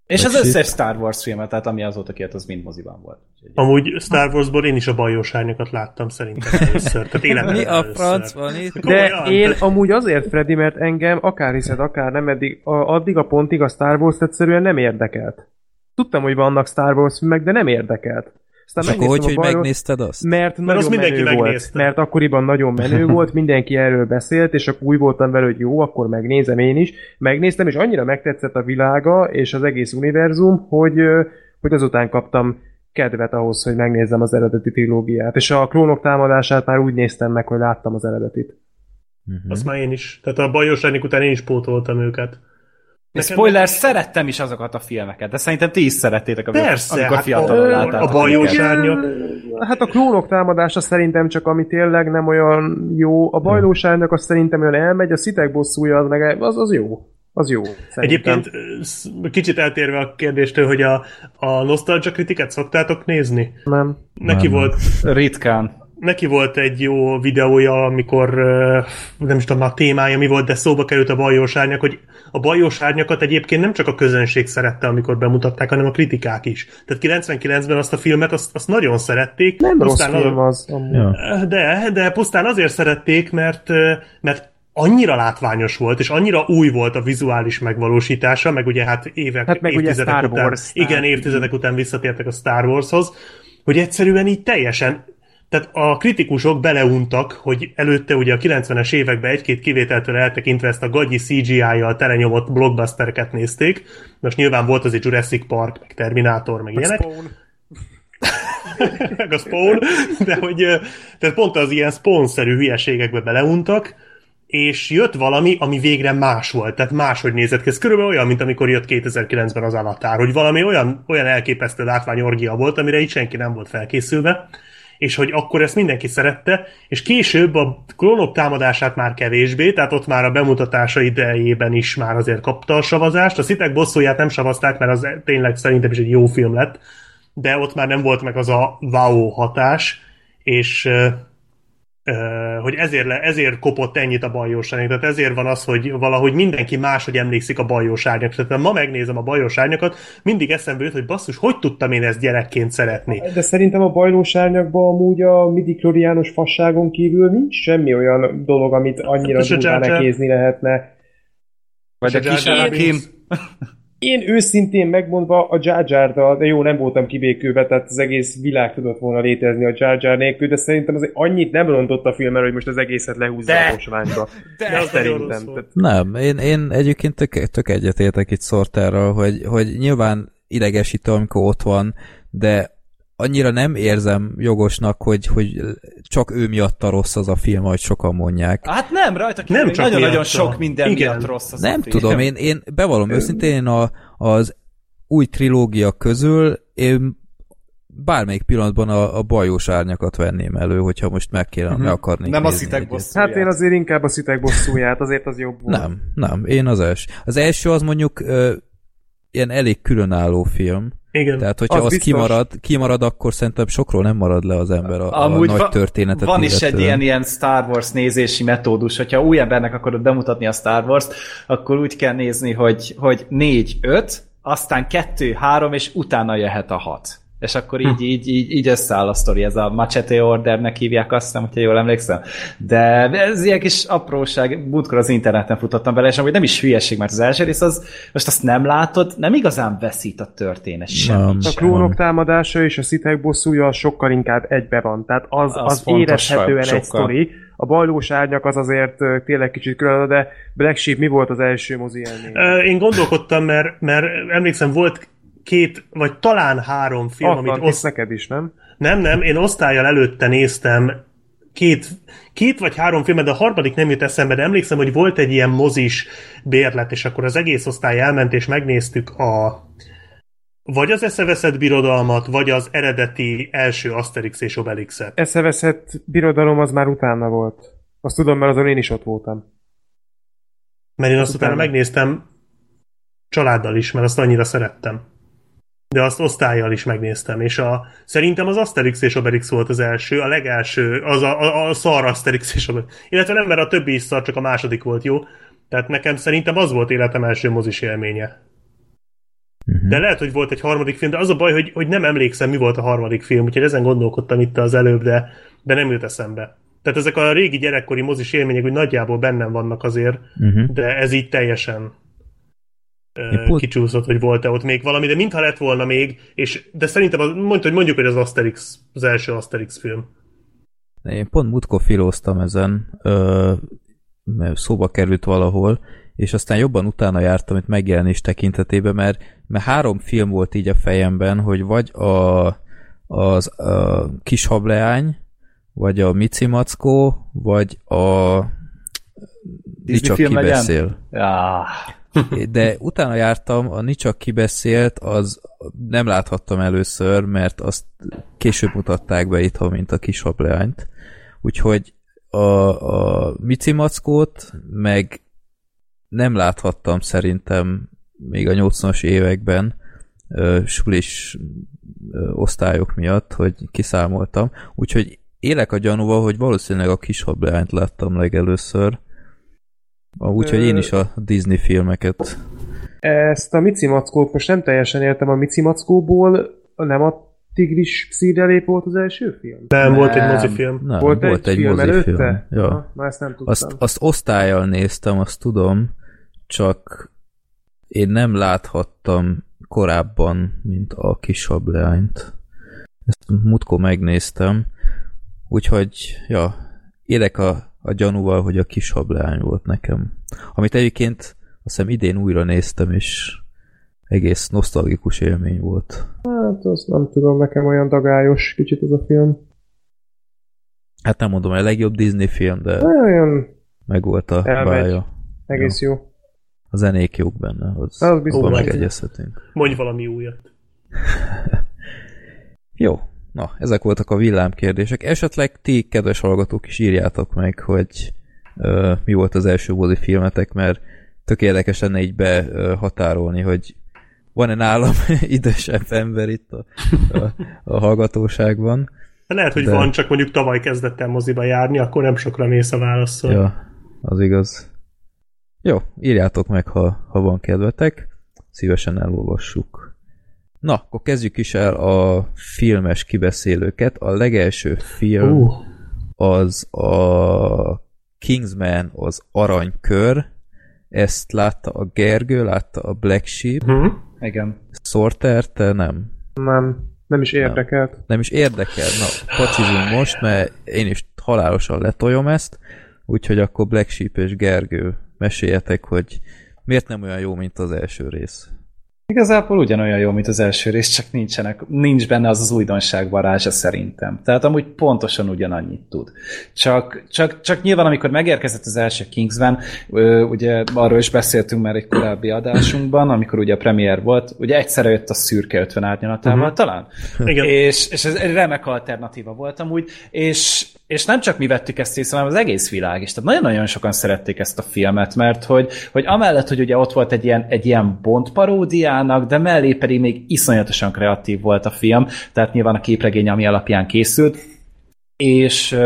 És az összes Star Wars filmet, tehát ami azóta kijött, az mind moziban volt. Úgyhogy- Amúgy Star Warsból én is a bajós árnyakat láttam szerintem először. Tehát életemben Mi a franc van itt? De én amúgy azért, Freddy, mert engem akár hiszed, akár nem, eddig, a, addig a pontig a Star Wars egyszerűen nem érdekelt. Tudtam, hogy vannak Star Wars filmek, de nem érdekelt. Aztán akkor hogy, hogy bajról- megnézted azt? Mert nagyon azt mindenki menő volt. Mert akkoriban nagyon menő volt, mindenki erről beszélt, és akkor úgy voltam vele, hogy jó, akkor megnézem én is. Megnéztem, és annyira megtetszett a világa, és az egész univerzum, hogy, hogy azután kaptam kedvet ahhoz, hogy megnézzem az eredeti trilógiát. És a klónok támadását már úgy néztem meg, hogy láttam az eredetit. Mhm. Azt már én is. Tehát a bajós árnyak után én is pótoltam őket. Nekem- spoiler, szerettem is azokat a filmeket, de szerintem ti is szerettétek, amikor, Persze, amikor hát fiatalon a- láttátok. a bajós árnyak. Hát a klónok támadása szerintem csak ami tényleg nem olyan jó. A bajlós árnyak az szerintem olyan elmegy, a szitek bosszúja az meg az, az jó. Az jó. Szerintem. Egyébként kicsit eltérve a kérdéstől, hogy a, a Nostalgia kritikát szoktátok nézni? nem. Neki Nem. volt Ritkán. neki volt egy jó videója, amikor nem is tudom a témája mi volt, de szóba került a bajós árnyak, hogy a bajós árnyakat egyébként nem csak a közönség szerette, amikor bemutatták, hanem a kritikák is. Tehát 99-ben azt a filmet, azt, azt nagyon szerették. Nem rossz pusztán film az. Amúgy. Ja. De, de pusztán azért szerették, mert, mert annyira látványos volt, és annyira új volt a vizuális megvalósítása, meg ugye hát évek, Hát meg ugye évtizedek Star után, Wars, igen, évtizedek után visszatértek a Star Warshoz, hogy egyszerűen így teljesen tehát a kritikusok beleuntak, hogy előtte ugye a 90-es években egy-két kivételtől eltekintve ezt a gagyi CGI-jal telenyomott blockbustereket nézték. Most nyilván volt az egy Jurassic Park, meg Terminator, meg ilyenek. meg a Spawn, de hogy tehát pont az ilyen Spawn-szerű hülyeségekbe beleuntak, és jött valami, ami végre más volt, tehát máshogy nézett ki. Ez körülbelül olyan, mint amikor jött 2009-ben az Avatar, hogy valami olyan, olyan elképesztő látványorgia volt, amire így senki nem volt felkészülve, és hogy akkor ezt mindenki szerette, és később a klónok támadását már kevésbé, tehát ott már a bemutatása idejében is már azért kapta a savazást. A szitek bosszúját nem savazták, mert az tényleg szerintem is egy jó film lett, de ott már nem volt meg az a wow hatás, és hogy ezért, le, ezért kopott ennyit a bajós árnyak. Tehát ezért van az, hogy valahogy mindenki máshogy emlékszik a bajós árnyak. Tehát ma megnézem a bajós árnyakat, mindig eszembe jut, hogy basszus, hogy tudtam én ezt gyerekként szeretni. De szerintem a bajlós árnyakban amúgy a midikloriános fasságon kívül nincs semmi olyan dolog, amit annyira Hát, durván Jar Jar- ekézni lehetne. Vagy a kis. Én őszintén megmondva a Jar de jó, nem voltam kibékülve, tehát az egész világ tudott volna létezni a Jar Jar nélkül, de szerintem azért annyit nem rontott a filmre, hogy most az egészet lehúzza De! a posványba. De De az szerintem. Tehát Nem, én, én egyébként tök, tök egyetértek itt Sorterral, hogy, hogy nyilván idegesítő, amikor ott van, de annyira nem érzem jogosnak, hogy, hogy csak ő miatta rossz az a film, ahogy sokan mondják. Hát nem, rajta kívül Nem csak nagyon-nagyon sok minden Igen. miatt rossz az Nem a film. tudom, én, én bevallom őszintén, én a, az új trilógia közül én bármelyik pillanatban a, a bajós árnyakat venném elő, hogyha most meg kéne, uh-huh. meg akarnék Nem a nézni szitek egyet. bosszúját. Hát én azért inkább a szitek bosszúját, azért az jobb volt. Nem, nem, én az első. Az első az mondjuk ö, ilyen elég különálló film. Igen. Tehát, hogyha Az az, biztos. kimarad, kimarad, akkor szerintem sokról nem marad le az ember a, a Amúgy nagy va- történetet Van is egy illetően. ilyen, ilyen Star Wars nézési metódus, hogyha új embernek akarod bemutatni a Star Wars-t, akkor úgy kell nézni, hogy, hogy 4, 5, aztán 2, 3, és utána jöhet a 6. És akkor így, így, így, így összeáll a sztori, ez a Machete Ordernek hívják azt hiszem, hogyha jól emlékszem. De ez ilyen kis apróság, múltkor az interneten futottam bele, és amúgy nem is hülyeség, mert az első rész az, most azt nem látod, nem igazán veszít a történet semmi. Nem. A klónok támadása és a szitek bosszúja sokkal inkább egybe van. Tehát az, Az az, érezhetően egy sztori. A bajlós árnyak az azért tényleg kicsit külön, de Black Sheep mi volt az első mozi élmény? Én gondolkodtam, mert, mert emlékszem, volt két, vagy talán három film, amit Atlantis oszt... neked is, nem? Nem, nem, én osztályjal előtte néztem két, két vagy három filmet, de a harmadik nem jut eszembe, de emlékszem, hogy volt egy ilyen mozis bérlet, és akkor az egész osztály elment, és megnéztük a vagy az eszeveszett birodalmat, vagy az eredeti első Asterix és Obelixet. Eszeveszett birodalom az már utána volt. Azt tudom, mert azon én is ott voltam. Mert én azt Utána. utána megnéztem családdal is, mert azt annyira szerettem. De azt osztályjal is megnéztem, és a, szerintem az Asterix és Obelix volt az első, a legelső, az a, a, a szar Asterix és Obelix. Illetve nem, mert a többi is szar, csak a második volt jó. Tehát nekem szerintem az volt életem első mozis élménye. Mhm. De lehet, hogy volt egy harmadik film, de az a baj, hogy, hogy nem emlékszem, mi volt a harmadik film, úgyhogy ezen gondolkodtam itt az előbb, de, de nem jut eszembe. Tehát ezek a régi gyerekkori mozis élmények úgy nagyjából bennem vannak azért, Uh-huh. de ez így teljesen pont- kicsúszott, hogy volt-e ott még valami, de mintha lett volna még, és, de szerintem az, mondjuk, hogy mondjuk, hogy az Asterix, az első Asterix film. Én pont múltkor filóztam ezen, ö, mert szóba került valahol, és aztán jobban utána jártam itt megjelenés tekintetében, mert, mert három film volt így a fejemben, hogy vagy a, az a kis hableány, vagy a Mici Mackó, vagy a film legyen? kibeszél. Ja, De utána jártam, a Nicsak kibeszélt, az nem láthattam először, mert azt később mutatták be itthon, mint a kis hableányt. Úgyhogy a, a Mici Mackót meg nem láthattam szerintem még a 80-as években ö, sulis ö, osztályok miatt, hogy kiszámoltam. Úgyhogy élek a gyanúval, hogy valószínűleg a kis hableányt láttam legelőször. Úgyhogy én is a Disney filmeket Ezt a Mici Mackót most nem teljesen értem. A Mici Mackóból nem a Tigris szírelép volt az első film? Nem, Nem. volt egy mozifilm. Nem, volt, volt egy, egy film mozifilm. előtte? Ja. Ha, már ezt nem tudtam. Azt, azt osztályjal néztem, azt tudom, csak én nem láthattam korábban, mint a kis hableányt. Ezt múltkor megnéztem, úgyhogy, ja, élek a, a gyanúval, hogy a kis hableány volt nekem. Amit egyébként azt hiszem idén újra néztem, és egész nosztalgikus élmény volt. Hát azt nem tudom, nekem olyan dagályos kicsit ez a film. Hát nem mondom, a legjobb Disney film, de Olyan meg volt a Elmegy. bája. egész jó. A zenék jók benne, az, Az biztos. megegyezhetünk. Mondj valami újat. Jó, na, ezek voltak a villámkérdések. Esetleg ti, kedves hallgatók is írjátok meg, hogy ö, mi volt az első mozi filmetek, mert tök érdekes lenne így behatárolni, hogy van-e nálam idősebb ember itt a, a, a hallgatóságban. De lehet, hogy de... van, csak mondjuk tavaly kezdett el moziba járni, akkor nem sokra mész a válaszol. Ja, az igaz. Jó, írjátok meg, ha, ha van kedvetek. Szívesen elolvassuk. Na, akkor kezdjük is el a filmes kibeszélőket. A legelső film Uh, az a Kingsman, az Aranykör. Ezt látta a Gergő, látta a Black Sheep. hm? igen. Sorter, te nem. Nem, nem is érdekelt. Nem is érdekel. Na, pacsizunk most, mert én is halálosan letoljom ezt, úgyhogy akkor Black Sheep és Gergő meséljetek, hogy miért nem olyan jó, mint az első rész. Igazából ugyanolyan jó, mint az első rész, csak nincsenek, nincs benne az az újdonság varázsa szerintem. Tehát amúgy pontosan ugyanannyit tud. Csak, csak, csak nyilván, amikor megérkezett az első Kingsman, ugye arról is beszéltünk már egy korábbi adásunkban, amikor ugye a premier volt, ugye egyszerre jött a szürke 50 árnyalatával uh-huh. talán? Igen. És, és ez egy remek alternatíva volt amúgy, és, és nem csak mi vettük ezt észre, hanem az egész világ is. Tehát nagyon-nagyon sokan szerették ezt a filmet, mert hogy, hogy amellett, hogy ugye ott volt egy ilyen, egy ilyen Bond paródiának, de mellé pedig még iszonyatosan kreatív volt a film, tehát nyilván a képregény, ami alapján készült, és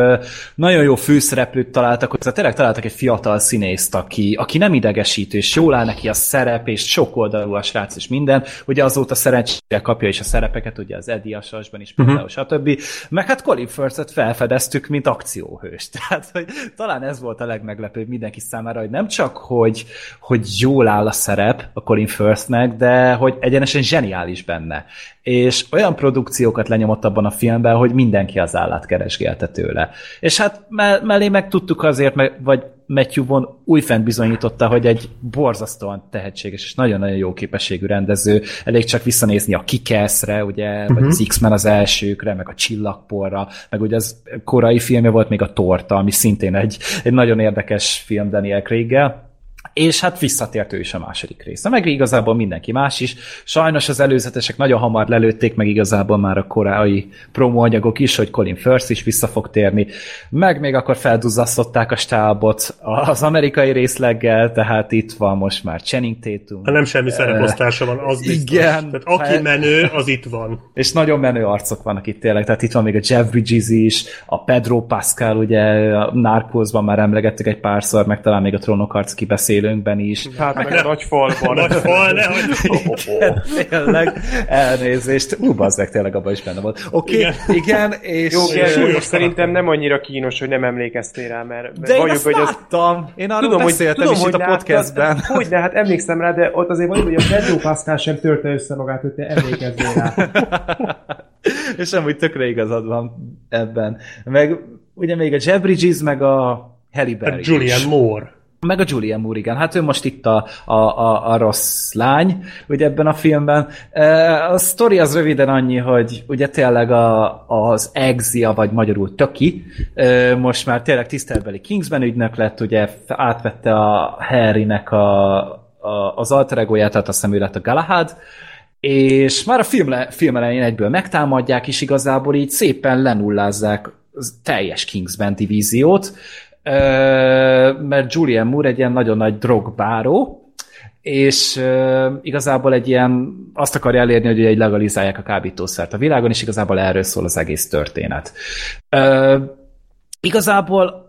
nagyon jó főszereplőt találtak, hogy tényleg találtak egy fiatal színészt, aki, aki nem idegesítő, és jól áll neki a szerep, és sok oldalú a srác, és minden. Ugye azóta szerencsére kapja is a szerepeket, ugye az Eddie Asasban is például, uh-huh. stb. Meg hát Colin Firth-et felfedeztük, mint akcióhős. Tehát, hogy talán ez volt a legmeglepőbb mindenki számára, hogy nem csak, hogy, hogy jól áll a szerep a Colin Firthnek, de hogy egyenesen zseniális benne. És olyan produkciókat lenyomott abban a filmben, hogy mindenki az állát keresgélte tőle. És hát me- mellé meg tudtuk azért, vagy Matthew Vaughn újfent bizonyította, hogy egy borzasztóan tehetséges és nagyon-nagyon jó képességű rendező. Elég csak visszanézni a Kikeszre, ugye, uh-huh. vagy az X-Men az elsőkre, meg a Csillagporra, meg ugye az korai filmje volt még a Torta, ami szintén egy, egy nagyon érdekes film Daniel Craig-gel és hát visszatért ő is a második része. Meg igazából mindenki más is. Sajnos az előzetesek nagyon hamar lelőtték meg igazából már a korai promóanyagok is, hogy Colin Firth is vissza fog térni. Meg még akkor felduzzasztották a stábot az amerikai részleggel, tehát itt van most már Channing Tatum. Ha nem semmi szereposztása van, az biztos. Igen. Tehát aki hát... menő, az itt van. És nagyon menő arcok vannak itt tényleg, tehát itt van még a Jeff Bridges is, a Pedro Pascal, ugye a Narcosban már emlegettük egy párszor, meg talán még a trónokarc kibeszélő élőnkben is. Hát meg a nagy falban. nagy fal, nehogy. Tényleg, elnézést. Ú, bazdek, tényleg abban is benne volt. Oké, okay, igen. igen, és... Jó, szerintem nem annyira kínos, hogy nem emlékeztél rá, mert de én azt hogy láttam. Én arról tudom, beszéltem hogy, tudom, is itt a podcastben. Hogy de hát emlékszem rá, de ott azért van, hogy a Pedro Pascal sem törte össze magát, hogy te emlékezzél rá. és amúgy tökre igazad van ebben. Meg ugye még a Jeff Bridges, meg a Halle Berry. A Julian Moore. Meg a Julia Moore, igen. Hát ő most itt a, a, a, a rossz lány, ugye ebben a filmben. A sztori az röviden annyi, hogy ugye tényleg a, az Exia, vagy magyarul Töki, most már tényleg tisztelbeli Kingsman ügynök lett, ugye átvette a Harrynek a, a, az alter egóját, tehát azt hiszem ő lett a Galahad, és már a film, film elején egyből megtámadják, és igazából így szépen lenullázzák teljes Kingsman divíziót, mert Julian Moore egy ilyen nagyon nagy drogbáró, és igazából egy ilyen, azt akarja elérni, hogy egy legalizálják a kábítószert a világon, és igazából erről szól az egész történet. Igazából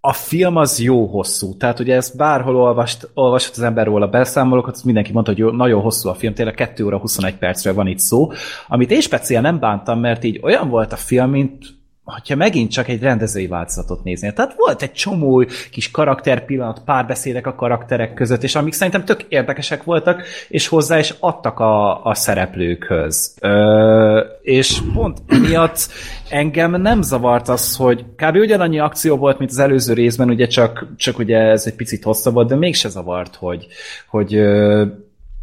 a film az jó hosszú, tehát ugye ezt bárhol olvast, olvasott az ember róla beszámolókat, mindenki mondta, hogy jó, nagyon hosszú a film, tényleg 2 óra 21 percre van itt szó, amit én speciál nem bántam, mert így olyan volt a film, mint hogyha megint csak egy rendezői változatot nézni. Tehát volt egy csomó kis karakterpillanat, párbeszédek a karakterek között, és amik szerintem tök érdekesek voltak, és hozzá is adtak a, a szereplőkhöz. Ö, és pont emiatt engem nem zavart az, hogy kb. ugyanannyi akció volt, mint az előző részben, ugye csak, csak ugye ez egy picit hosszabb volt, de mégse zavart, hogy, hogy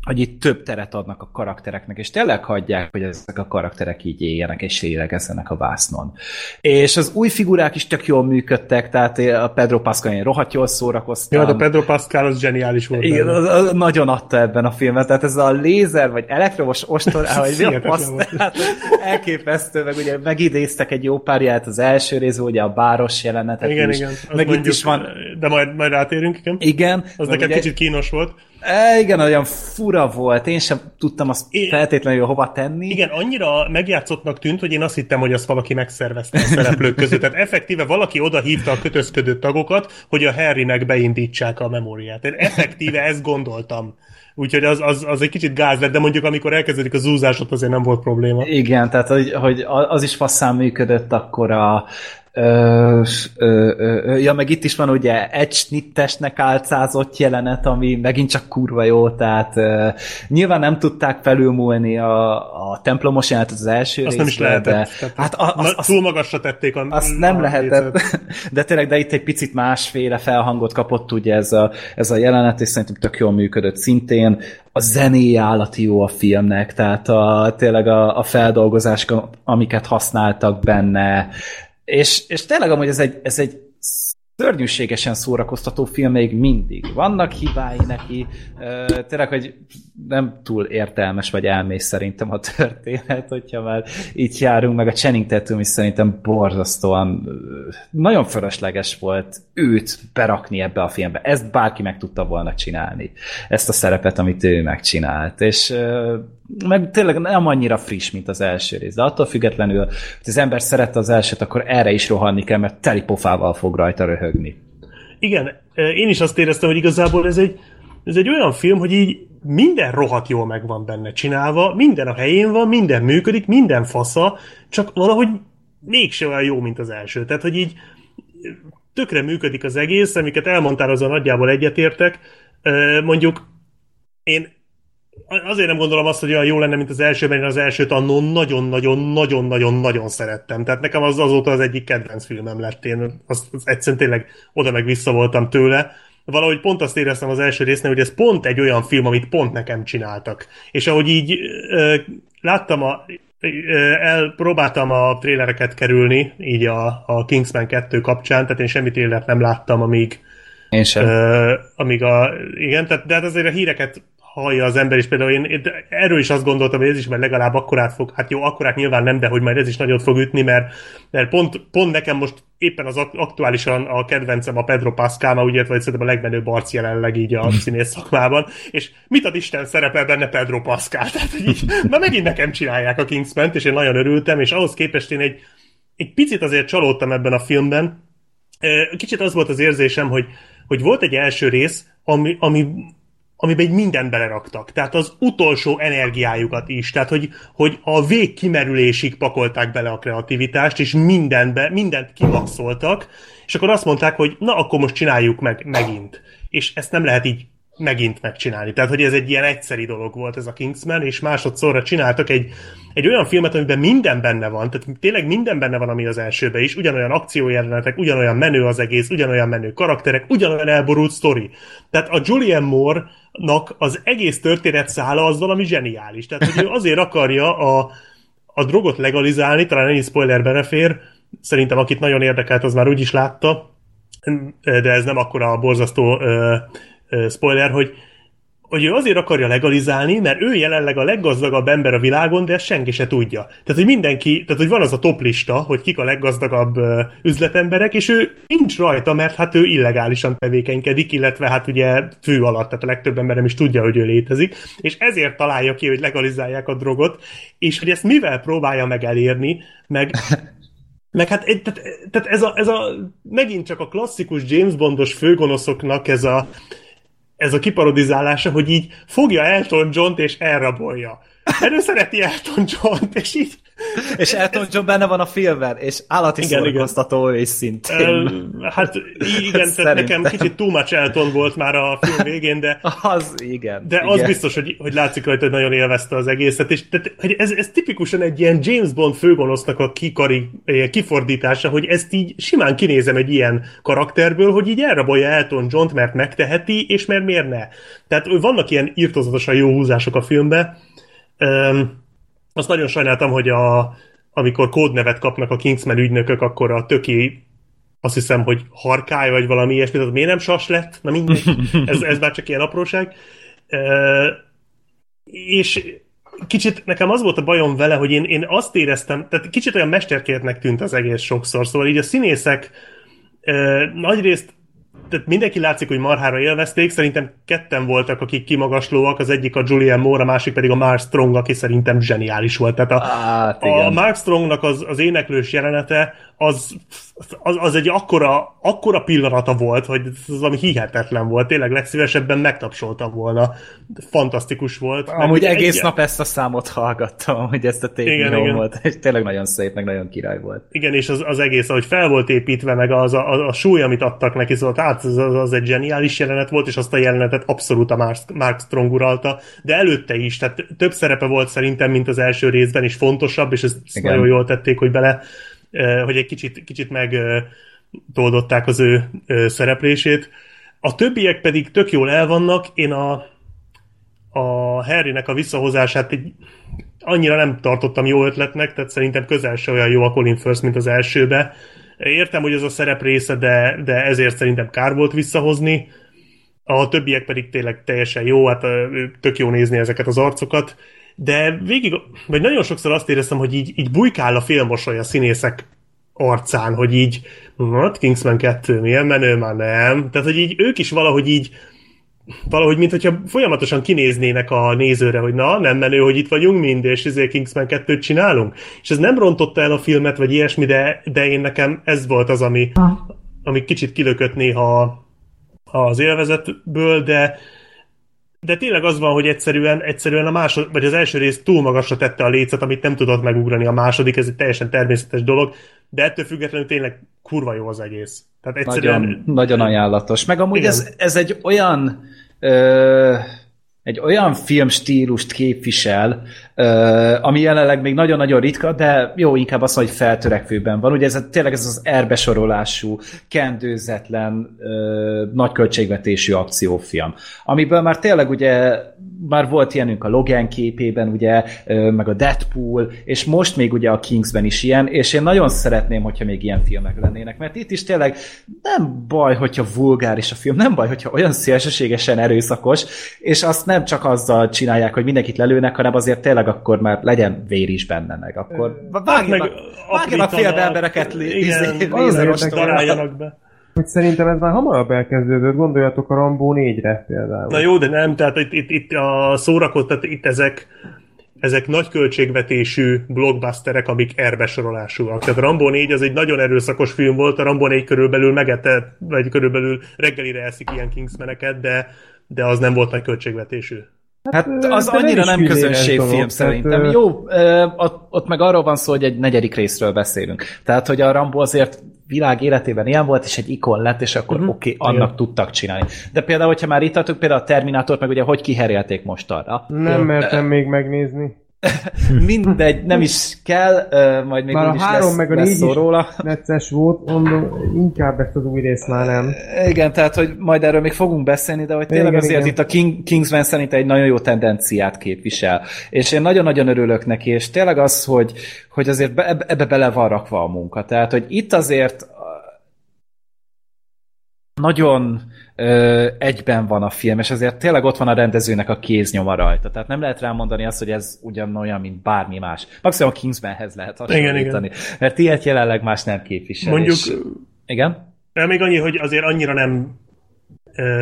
hogy itt több teret adnak a karaktereknek, és tényleg hagyják, hogy ezek a karakterek így éljenek és lélegezzenek a vásznon. És az új figurák is tök jól működtek, tehát a Pedro Pascal én rohadt jól szórakoztam. Ja, a Pedro Pascal az zseniális volt. Igen, az, az nagyon adta ebben a filmet, tehát ez a lézer, vagy elektromos ostor, vagy mi a passz, tehát elképesztő, meg ugye megidéztek egy jó párját az első rész, ugye a báros jelenetet igen, is. Igen, meg mondjuk, itt is van... De majd, majd rátérünk, igen. Igen. Az nekem ugye... kicsit kínos volt. E, igen, olyan fura volt, én sem tudtam azt é, feltétlenül hova tenni. Igen, annyira megjátszottnak tűnt, hogy én azt hittem, hogy azt valaki megszervezte a szereplők között. Tehát effektíve valaki oda hívta a kötözködő tagokat, hogy a Harrynek beindítsák a memóriát. Én effektíve ezt gondoltam. Úgyhogy az, az, az egy kicsit gáz lett, de mondjuk amikor elkezdődik a zúzás, ott azért nem volt probléma. Igen, tehát hogy, hogy az is faszán működött akkor a, Ö, ö, ö, ja, meg itt is van ugye egy snittesnek álcázott jelenet, ami megint csak kurva jó, tehát ö, nyilván nem tudták felülmúlni a, a templomos jelenetet az első Azt részben, nem is lehetett. De, hát a, az, az, túl magasra tették a Azt nem a lehetett, de tényleg, de itt egy picit másféle felhangot kapott ugye ez a, ez a jelenet, és szerintem tök jól működött szintén. A zenéje állati jó a filmnek, tehát a, tényleg a, a feldolgozások, amiket használtak benne, és, és tényleg amúgy ez egy, ez egy szörnyűségesen szórakoztató film még mindig. Vannak hibái neki, tényleg, hogy nem túl értelmes vagy elmész szerintem a történet, hogyha már így járunk, meg a Channing Tatum is szerintem borzasztóan nagyon fölösleges volt őt berakni ebbe a filmbe. Ezt bárki meg tudta volna csinálni. Ezt a szerepet, amit ő megcsinált. És meg tényleg nem annyira friss, mint az első rész, de attól függetlenül, hogy az ember szerette az elsőt, akkor erre is rohanni kell, mert teli pofával fog rajta röhögni. Igen, én is azt éreztem, hogy igazából ez egy, ez egy olyan film, hogy így minden rohadt jól meg van benne csinálva, minden a helyén van, minden működik, minden fasza, csak valahogy mégse olyan jó, mint az első. Tehát, hogy így tökre működik az egész, amiket elmondtál, azon nagyjából egyetértek. Mondjuk én azért nem gondolom azt, hogy olyan jó lenne, mint az elsőben, én az elsőt annó nagyon-nagyon-nagyon-nagyon-nagyon szerettem. Tehát nekem az azóta az egyik kedvenc filmem lett. Én azt, azt egyszerűen tényleg oda meg vissza voltam tőle. Valahogy pont azt éreztem az első résznél, hogy ez pont egy olyan film, amit pont nekem csináltak. És ahogy így ö, láttam a elpróbáltam a trélereket kerülni, így a, a Kingsman 2 kapcsán, tehát én semmi trélert nem láttam, amíg én sem. Uh, amíg a, igen, tehát, de hát azért a híreket hallja az ember, és például én, én erről is azt gondoltam, hogy ez is majd legalább akkorát fog, hát jó, akkorát nyilván nem, de hogy majd ez is nagyot fog ütni, mert, mert pont, pont nekem most éppen az aktuálisan a kedvencem a Pedro Pascal, ma ugye, vagy szerintem a legmenőbb arc jelenleg így a színész szakmában, és mit ad Isten szerepel benne Pedro Pascal, tehát hogy így, na megint nekem csinálják a kingsman és én nagyon örültem, és ahhoz képest én egy, egy picit azért csalódtam ebben a filmben, kicsit az volt az érzésem, hogy, hogy volt egy első rész, ami, ami amiben egy mindent beleraktak. Tehát az utolsó energiájukat is. Tehát, hogy, hogy a vég kimerülésig pakolták bele a kreativitást, és mindenbe, mindent kimaxoltak, és akkor azt mondták, hogy na, akkor most csináljuk meg megint. És ezt nem lehet így megint megcsinálni. Tehát, hogy ez egy ilyen egyszeri dolog volt ez a Kingsman, és másodszorra csináltak egy, egy olyan filmet, amiben minden benne van, tehát tényleg minden benne van, ami az elsőben is, ugyanolyan akciójelenetek, ugyanolyan menő az egész, ugyanolyan menő karakterek, ugyanolyan elborult sztori. Tehát a Julian Moore-nak az egész történet szála az valami zseniális. Tehát, hogy ő azért akarja a, a drogot legalizálni, talán ennyi spoiler belefér, szerintem akit nagyon érdekelt, az már úgy is látta, de ez nem akkora a borzasztó spoiler, hogy, hogy ő azért akarja legalizálni, mert ő jelenleg a leggazdagabb ember a világon, de ezt senki se tudja. Tehát, hogy mindenki, tehát, hogy van az a top lista, hogy kik a leggazdagabb uh, üzletemberek, és ő nincs rajta, mert hát ő illegálisan tevékenykedik, illetve hát ugye fő alatt, tehát a legtöbb ember nem is tudja, hogy ő létezik, és ezért találja ki, hogy legalizálják a drogot, és hogy ezt mivel próbálja meg elérni, meg meg hát tehát, tehát ez, a, ez a megint csak a klasszikus James Bondos főgonoszoknak ez a ez a kiparodizálása, hogy így fogja Elton John-t és elrabolja. Mert ő szereti Elton John-t, és így és Elton John benne van a filmben, és állati igen, szórakoztató igen. és szintén. Hát igen, tehát nekem kicsit too much Elton volt már a film végén, de az igen. De igen. az biztos, hogy, hogy látszik rajta, hogy nagyon élvezte az egészet, és tehát, hogy ez, ez tipikusan egy ilyen James Bond főgonosznak a kikari, kifordítása, hogy ezt így simán kinézem egy ilyen karakterből, hogy így elrabolja Elton John-t, mert megteheti, és mert miért ne. Tehát vannak ilyen írtozatosan jó húzások a filmbe, um, azt nagyon sajnáltam, hogy a, amikor kódnevet kapnak a Kingsman ügynökök, akkor a töki azt hiszem, hogy harkály, vagy valami ilyesmi, tehát miért nem sas lett? Na mindegy, ez, ez már csak ilyen apróság. E, és kicsit nekem az volt a bajom vele, hogy én, én azt éreztem, tehát kicsit olyan mesterkértnek tűnt az egész sokszor, szóval így a színészek e, nagyrészt tehát mindenki látszik, hogy marhára élvezték, szerintem ketten voltak, akik kimagaslóak, az egyik a Julian Moore, a másik pedig a Mark Strong, aki szerintem zseniális volt. Tehát a, hát, a Mark Strongnak az, az éneklős jelenete, az, az, az egy akkora, akkora pillanata volt, hogy az ami hihetetlen volt. Tényleg legszívesebben megtapsoltam volna. Fantasztikus volt. Amúgy egész egy... nap ezt a számot hallgattam, hogy ezt a tény volt. És tényleg nagyon szép, meg nagyon király volt. Igen, és az, az egész, ahogy fel volt építve, meg az a, a, a súly, amit adtak neki, szóval hát az, az, az egy zseniális jelenet volt, és azt a jelenetet abszolút a Mark, Mark Strong uralta, de előtte is, tehát több szerepe volt szerintem, mint az első részben, és fontosabb, és ezt, ezt nagyon jól tették, hogy bele hogy egy kicsit, kicsit megtoldották az ő szereplését. A többiek pedig tök jól el vannak, én a, a Harrynek a visszahozását egy, annyira nem tartottam jó ötletnek, tehát szerintem közel se olyan jó a Colin First, mint az elsőbe. Értem, hogy ez a szerep része, de, de ezért szerintem kár volt visszahozni. A többiek pedig tényleg teljesen jó, hát tök jó nézni ezeket az arcokat de végig, vagy nagyon sokszor azt éreztem, hogy így, így bujkál a félmosoly a színészek arcán, hogy így, hát Kingsman 2, milyen menő, már nem. Tehát, hogy így ők is valahogy így valahogy, mint hogyha folyamatosan kinéznének a nézőre, hogy na, nem menő, hogy itt vagyunk mind, és izé Kingsman 2-t csinálunk. És ez nem rontotta el a filmet, vagy ilyesmi, de, de én nekem ez volt az, ami, ami kicsit kilökött néha az élvezetből, de de tényleg az van, hogy egyszerűen, egyszerűen a másod, vagy az első rész túl magasra tette a lécet, amit nem tudott megugrani a második, ez egy teljesen természetes dolog, de ettől függetlenül tényleg kurva jó az egész. Tehát egyszerűen... Nagyon, nagyon ajánlatos. Meg amúgy ez, ez egy olyan ö, egy olyan filmstílust képvisel, ami jelenleg még nagyon-nagyon ritka, de jó, inkább azt mondja, hogy feltörekvőben van. Ugye ez tényleg ez az erbesorolású, kendőzetlen, nagy költségvetésű akciófilm, amiből már tényleg ugye már volt ilyenünk a Logan képében, ugye, meg a Deadpool, és most még ugye a Kingsben is ilyen, és én nagyon szeretném, hogyha még ilyen filmek lennének, mert itt is tényleg nem baj, hogyha vulgáris a film, nem baj, hogyha olyan szélsőségesen erőszakos, és azt nem csak azzal csinálják, hogy mindenkit lelőnek, hanem azért tényleg akkor már legyen vér is benne, meg akkor vágjanak, vágjanak félbe embereket daráljanak be. Hogy szerintem ez már hamarabb elkezdődött, gondoljatok a Rambó 4-re például. Na jó, de nem, tehát itt, itt, itt a szórakot, tehát itt ezek, ezek nagy költségvetésű blockbusterek, amik erbesorolásúak. Tehát a Rambo 4 az egy nagyon erőszakos film volt, a Rambo 4 körülbelül megette, vagy körülbelül reggelire eszik ilyen Kingsmeneket, de, de az nem volt nagy költségvetésű. Hát, hát az annyira nem közönségfilm szerintem. Tehát, Jó, ott, ott meg arról van szó, hogy egy negyedik részről beszélünk. Tehát, hogy a Rambo azért világ életében ilyen volt, és egy ikon lett, és akkor uh-huh. oké, okay, annak Igen. tudtak csinálni. De például, hogyha már itt tartunk, például a Terminátort, meg ugye hogy kiherélték most arra. Nem mertem még megnézni. Mindegy, nem is kell, majd még már a három lesz, meg a négy is róla. necces volt, mondom, inkább ezt az új részt már nem. Igen, tehát, hogy majd erről még fogunk beszélni, de hogy tényleg igen, azért igen. itt a King, Kingsman szerint egy nagyon jó tendenciát képvisel. És én nagyon-nagyon örülök neki, és tényleg az, hogy, hogy azért be, ebbe bele van rakva a munka. Tehát, hogy itt azért nagyon ö, egyben van a film, és azért tényleg ott van a rendezőnek a kéznyoma rajta. Tehát nem lehet rámondani azt, hogy ez ugyanolyan, mint bármi más. Maximum a Kingsmanhez lehet hasonlítani. Igen, igen. Mert ilyet jelenleg más nem képvisel. Mondjuk... És... Igen? Még annyi, hogy azért annyira nem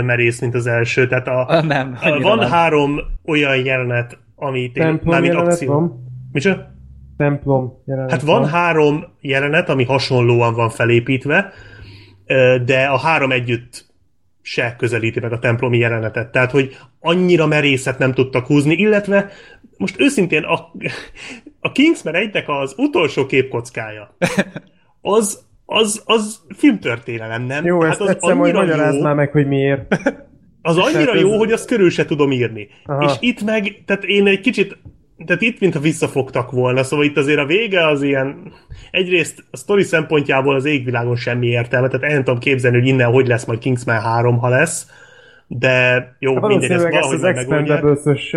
merész, mint az első. Tehát a, a nem, a, van nem. három olyan jelenet, ami mármint akció. Van. Micsoda? Templom jelenet. Hát van, van három jelenet, ami hasonlóan van felépítve, de a három együtt se közelíti meg a templomi jelenetet. Tehát, hogy annyira merészet nem tudtak húzni, illetve most őszintén a, a Kingsman egynek az utolsó képkockája, az, az, az filmtörténelem, nem? Jó, hát ezt az egyszer majd magyarázd már meg, hogy miért. Az annyira jó, ez... hogy azt körül se tudom írni. Aha. És itt meg, tehát én egy kicsit tehát itt mintha visszafogtak volna, szóval itt azért a vége az ilyen, egyrészt a sztori szempontjából az égvilágon semmi értelme, tehát el nem tudom képzelni, hogy innen hogy lesz majd Kingsman 3, ha lesz, de jó, hát mindegy, ezt valahogy ezt az expendables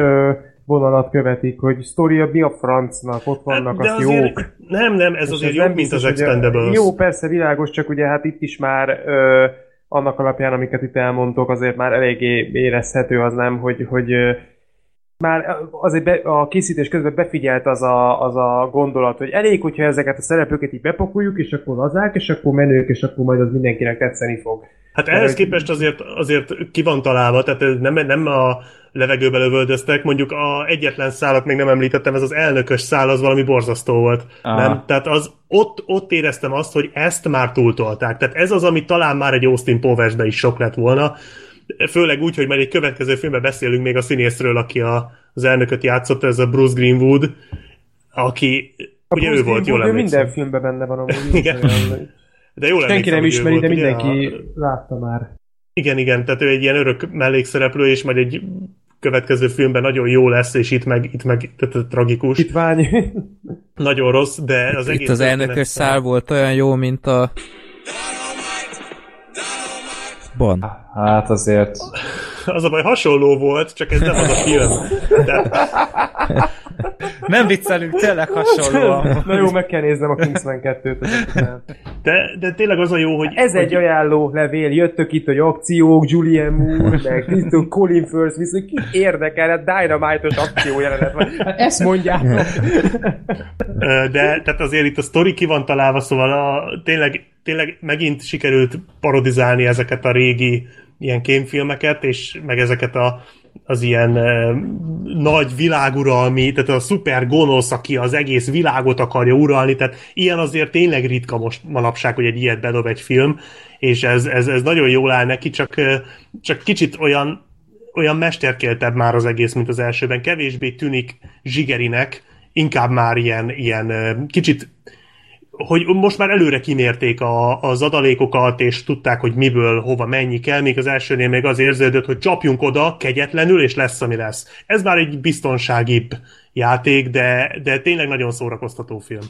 vonalat követik, hogy sztoria mi a francnak, ott hát, vannak hát, az jók. Nem, nem, ez És azért ez jobb, mint az Expendables. Jó, persze, világos, csak ugye hát itt is már ö, annak alapján, amiket itt elmondtok, azért már eléggé érezhető az nem, hogy, hogy már azért be, a készítés közben befigyelt az a, az a gondolat, hogy elég, hogyha ezeket a szereplőket így bepakoljuk, és akkor lazák, és akkor menők, és akkor majd az mindenkinek tetszeni fog. Hát ehhez képest azért, azért ki van találva, tehát nem, nem a levegőbe lövöldöztek, mondjuk a egyetlen szállat még nem említettem, ez az elnökös szál, az valami borzasztó volt. Aha. Nem? Tehát az, ott, ott éreztem azt, hogy ezt már túltolták. Tehát ez az, ami talán már egy Austin powers is sok lett volna, főleg úgy, hogy majd egy következő filmben beszélünk még a színészről, aki a, az elnököt játszott, ez a Bruce Greenwood, aki a ugye Bruce ő volt, jól emlékszem. minden filmben benne van amúgy. Igen. De jól Senki nem ismeri, de mindenki a... látta már. Igen, igen, tehát ő egy ilyen örök mellékszereplő, és majd egy következő filmben nagyon jó lesz, és itt meg, itt meg tehát tragikus. Itt vány. nagyon rossz, de az itt, egész... Itt az elnökös szál volt olyan jó, mint a Ban. Hát azért... Az a baj, hasonló volt, csak ez nem az a film. De... Nem viccelünk, tényleg hasonló. Na jó, meg kell néznem a Kingsman 2-t. De, de tényleg az a jó, hogy... Ez hogy... egy ajánló levél, jöttök itt, hogy akciók, Julian Moore, meg Christopher Colin Firth, viszont ki érdekel, hát Dynamite-os akció jelenet van. Ezt mondják. De tehát azért itt a sztori ki van találva, szóval a, tényleg, tényleg megint sikerült parodizálni ezeket a régi ilyen kémfilmeket, és meg ezeket a, az ilyen e, nagy világuralmi, tehát a szuper gonosz, aki az egész világot akarja uralni, tehát ilyen azért tényleg ritka most manapság, hogy egy ilyet bedob egy film, és ez, ez, ez nagyon jól áll neki, csak, csak kicsit olyan olyan mesterkéltebb már az egész, mint az elsőben. Kevésbé tűnik zsigerinek, inkább már ilyen, ilyen kicsit hogy most már előre kimérték a, az adalékokat, és tudták, hogy miből, hova mennyi kell, még az elsőnél még az érződött, hogy csapjunk oda kegyetlenül, és lesz, ami lesz. Ez már egy biztonságibb játék, de, de tényleg nagyon szórakoztató film.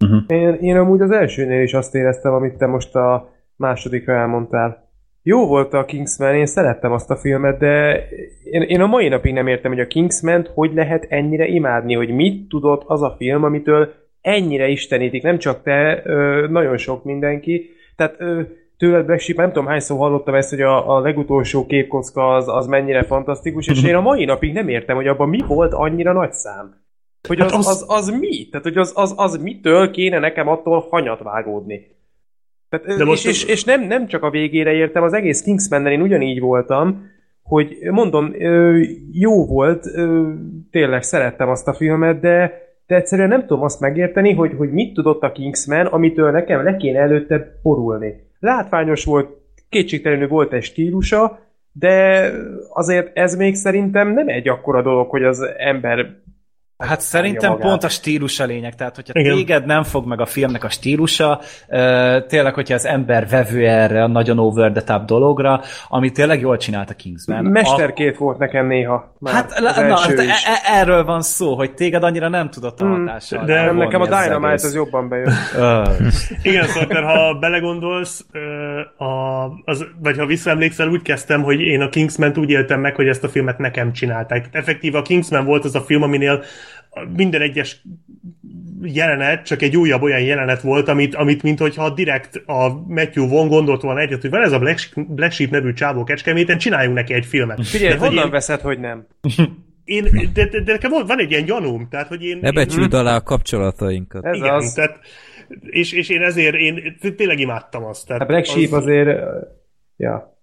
Uh-huh. Én, én amúgy az elsőnél is azt éreztem, amit te most a másodikra elmondtál jó volt a Kingsman, én szerettem azt a filmet, de én, én a mai napig nem értem, hogy a Kingsman hogy lehet ennyire imádni, hogy mit tudott az a film, amitől ennyire istenítik, nem csak te, nagyon sok mindenki. Tehát tőled Black Sheep, nem tudom hányszor hallottam ezt, hogy a, a legutolsó képkocka az, az mennyire fantasztikus, és én a mai napig nem értem, hogy abban mi volt annyira nagy szám. Hogy az, hát az, az, az mi? Tehát, hogy az, az, az mitől kéne nekem attól hanyat vágódni? Tehát, De most és, és, és nem, nem csak a végére értem, az egész kingsman én ugyanígy voltam, hogy mondom, jó volt, tényleg szerettem azt a filmet, de, de egyszerűen nem tudom azt megérteni, hogy, hogy mit tudott a Kingsman, amitől nekem le kéne előtte porulni. Látványos volt, kétségtelenül volt egy stílusa, de azért ez még szerintem nem egy akkora dolog, hogy az ember Hát szerintem magát. pont a stílus a lényeg, tehát hogyha Igen. téged nem fog meg a filmnek a stílusa, tényleg, hogyha az ember vevő erre a nagyon over the top dologra, ami tényleg jól csinált a Kingsman. Mesterkét a... volt nekem néha. Hát, na, hát e- e- erről van szó, hogy téged annyira nem tudott a hmm, hatással. De nem, nekem a Dynamite az, az jobban bejön. Igen, szóval, ha belegondolsz, a, az, vagy ha visszaemlékszel, úgy kezdtem, hogy én a Kingsman-t úgy éltem meg, hogy ezt a filmet nekem csinálták. Tehát effektív a Kingsman volt az a film, aminél minden egyes jelenet csak egy újabb olyan jelenet volt, amit, amit mint hogyha direkt a Matthew Vaughn gondolt volna egyet, hogy van ez a Black, Sheep, Black Sheep nevű csávó kecskeméten, csináljunk neki egy filmet. Figyelj, honnan én, veszed, hogy nem? Én, de, de, de nekem van, van egy ilyen gyanúm, tehát hogy én... Ne becsüld alá a kapcsolatainkat. Ez igen, az. Tehát, és, és én ezért, én tényleg imádtam azt. Tehát a Black Sheep az... azért, ja.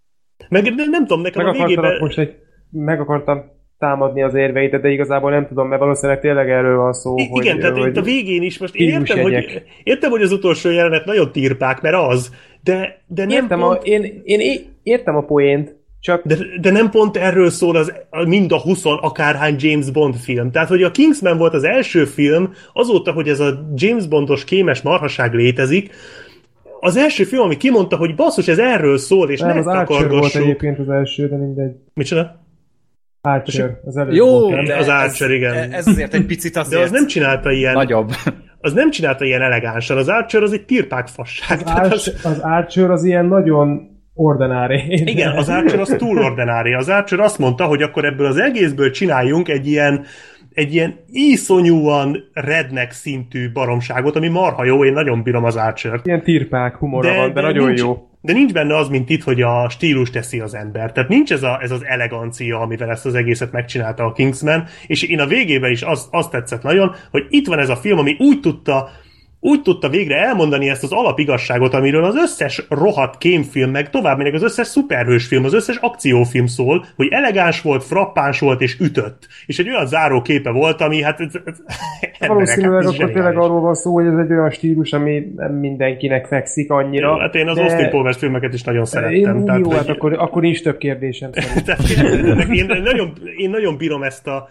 Meg nem, nem tudom, nekem meg a végében... Most egy, meg akartam támadni az érveit, de igazából nem tudom, mert valószínűleg tényleg erről van szó. I- igen, hogy, tehát hogy itt a végén is most én értem, hogy, értem, hogy az utolsó jelenet nagyon tirpák, mert az, de, de nem értem pont... a, én, én értem a poént, csak... De, de nem pont erről szól az, mind a 20 akárhány James Bond film. Tehát, hogy a Kingsman volt az első film, azóta, hogy ez a James Bondos kémes marhaság létezik, az első film, ami kimondta, hogy basszus, ez erről szól, és nem, ne az Archer volt egyébként az első, de mindegy. Micsoda? Archer, az előbb Jó, volt, de az Archer, igen. Ez azért egy picit azért De az nem csinálta ilyen... Nagyobb. Az nem csinálta ilyen elegánsan. Az Archer az egy tirpák fasság. Az, Archer, az... az Archer az ilyen nagyon ordinári. Igen, az Archer az túl ordinári. Az Archer azt mondta, hogy akkor ebből az egészből csináljunk egy ilyen egy ilyen iszonyúan rednek szintű baromságot, ami marha jó, én nagyon bírom az Archer-t. Ilyen tirpák humora de, van, de, de nagyon nincs, jó. De nincs benne az, mint itt, hogy a stílus teszi az ember. Tehát nincs ez, a, ez az elegancia, amivel ezt az egészet megcsinálta a Kingsman, és én a végében is az, azt tetszett nagyon, hogy itt van ez a film, ami úgy tudta úgy tudta végre elmondani ezt az alapigazságot, amiről az összes rohadt kémfilm, meg tovább még az összes szuperhős film, az összes akciófilm szól, hogy elegáns volt, frappáns volt és ütött. És egy olyan záró képe volt, ami hát... Ez, ez, Valószínűleg hát akkor tényleg arról van szó, hogy ez egy olyan stílus, ami nem mindenkinek fekszik annyira. Jó, hát én az de... Austin Powers filmeket is nagyon szerettem. Én, tehát, jó, hát akkor, akkor is több kérdésem tehát, én, én, nagyon, én nagyon bírom ezt a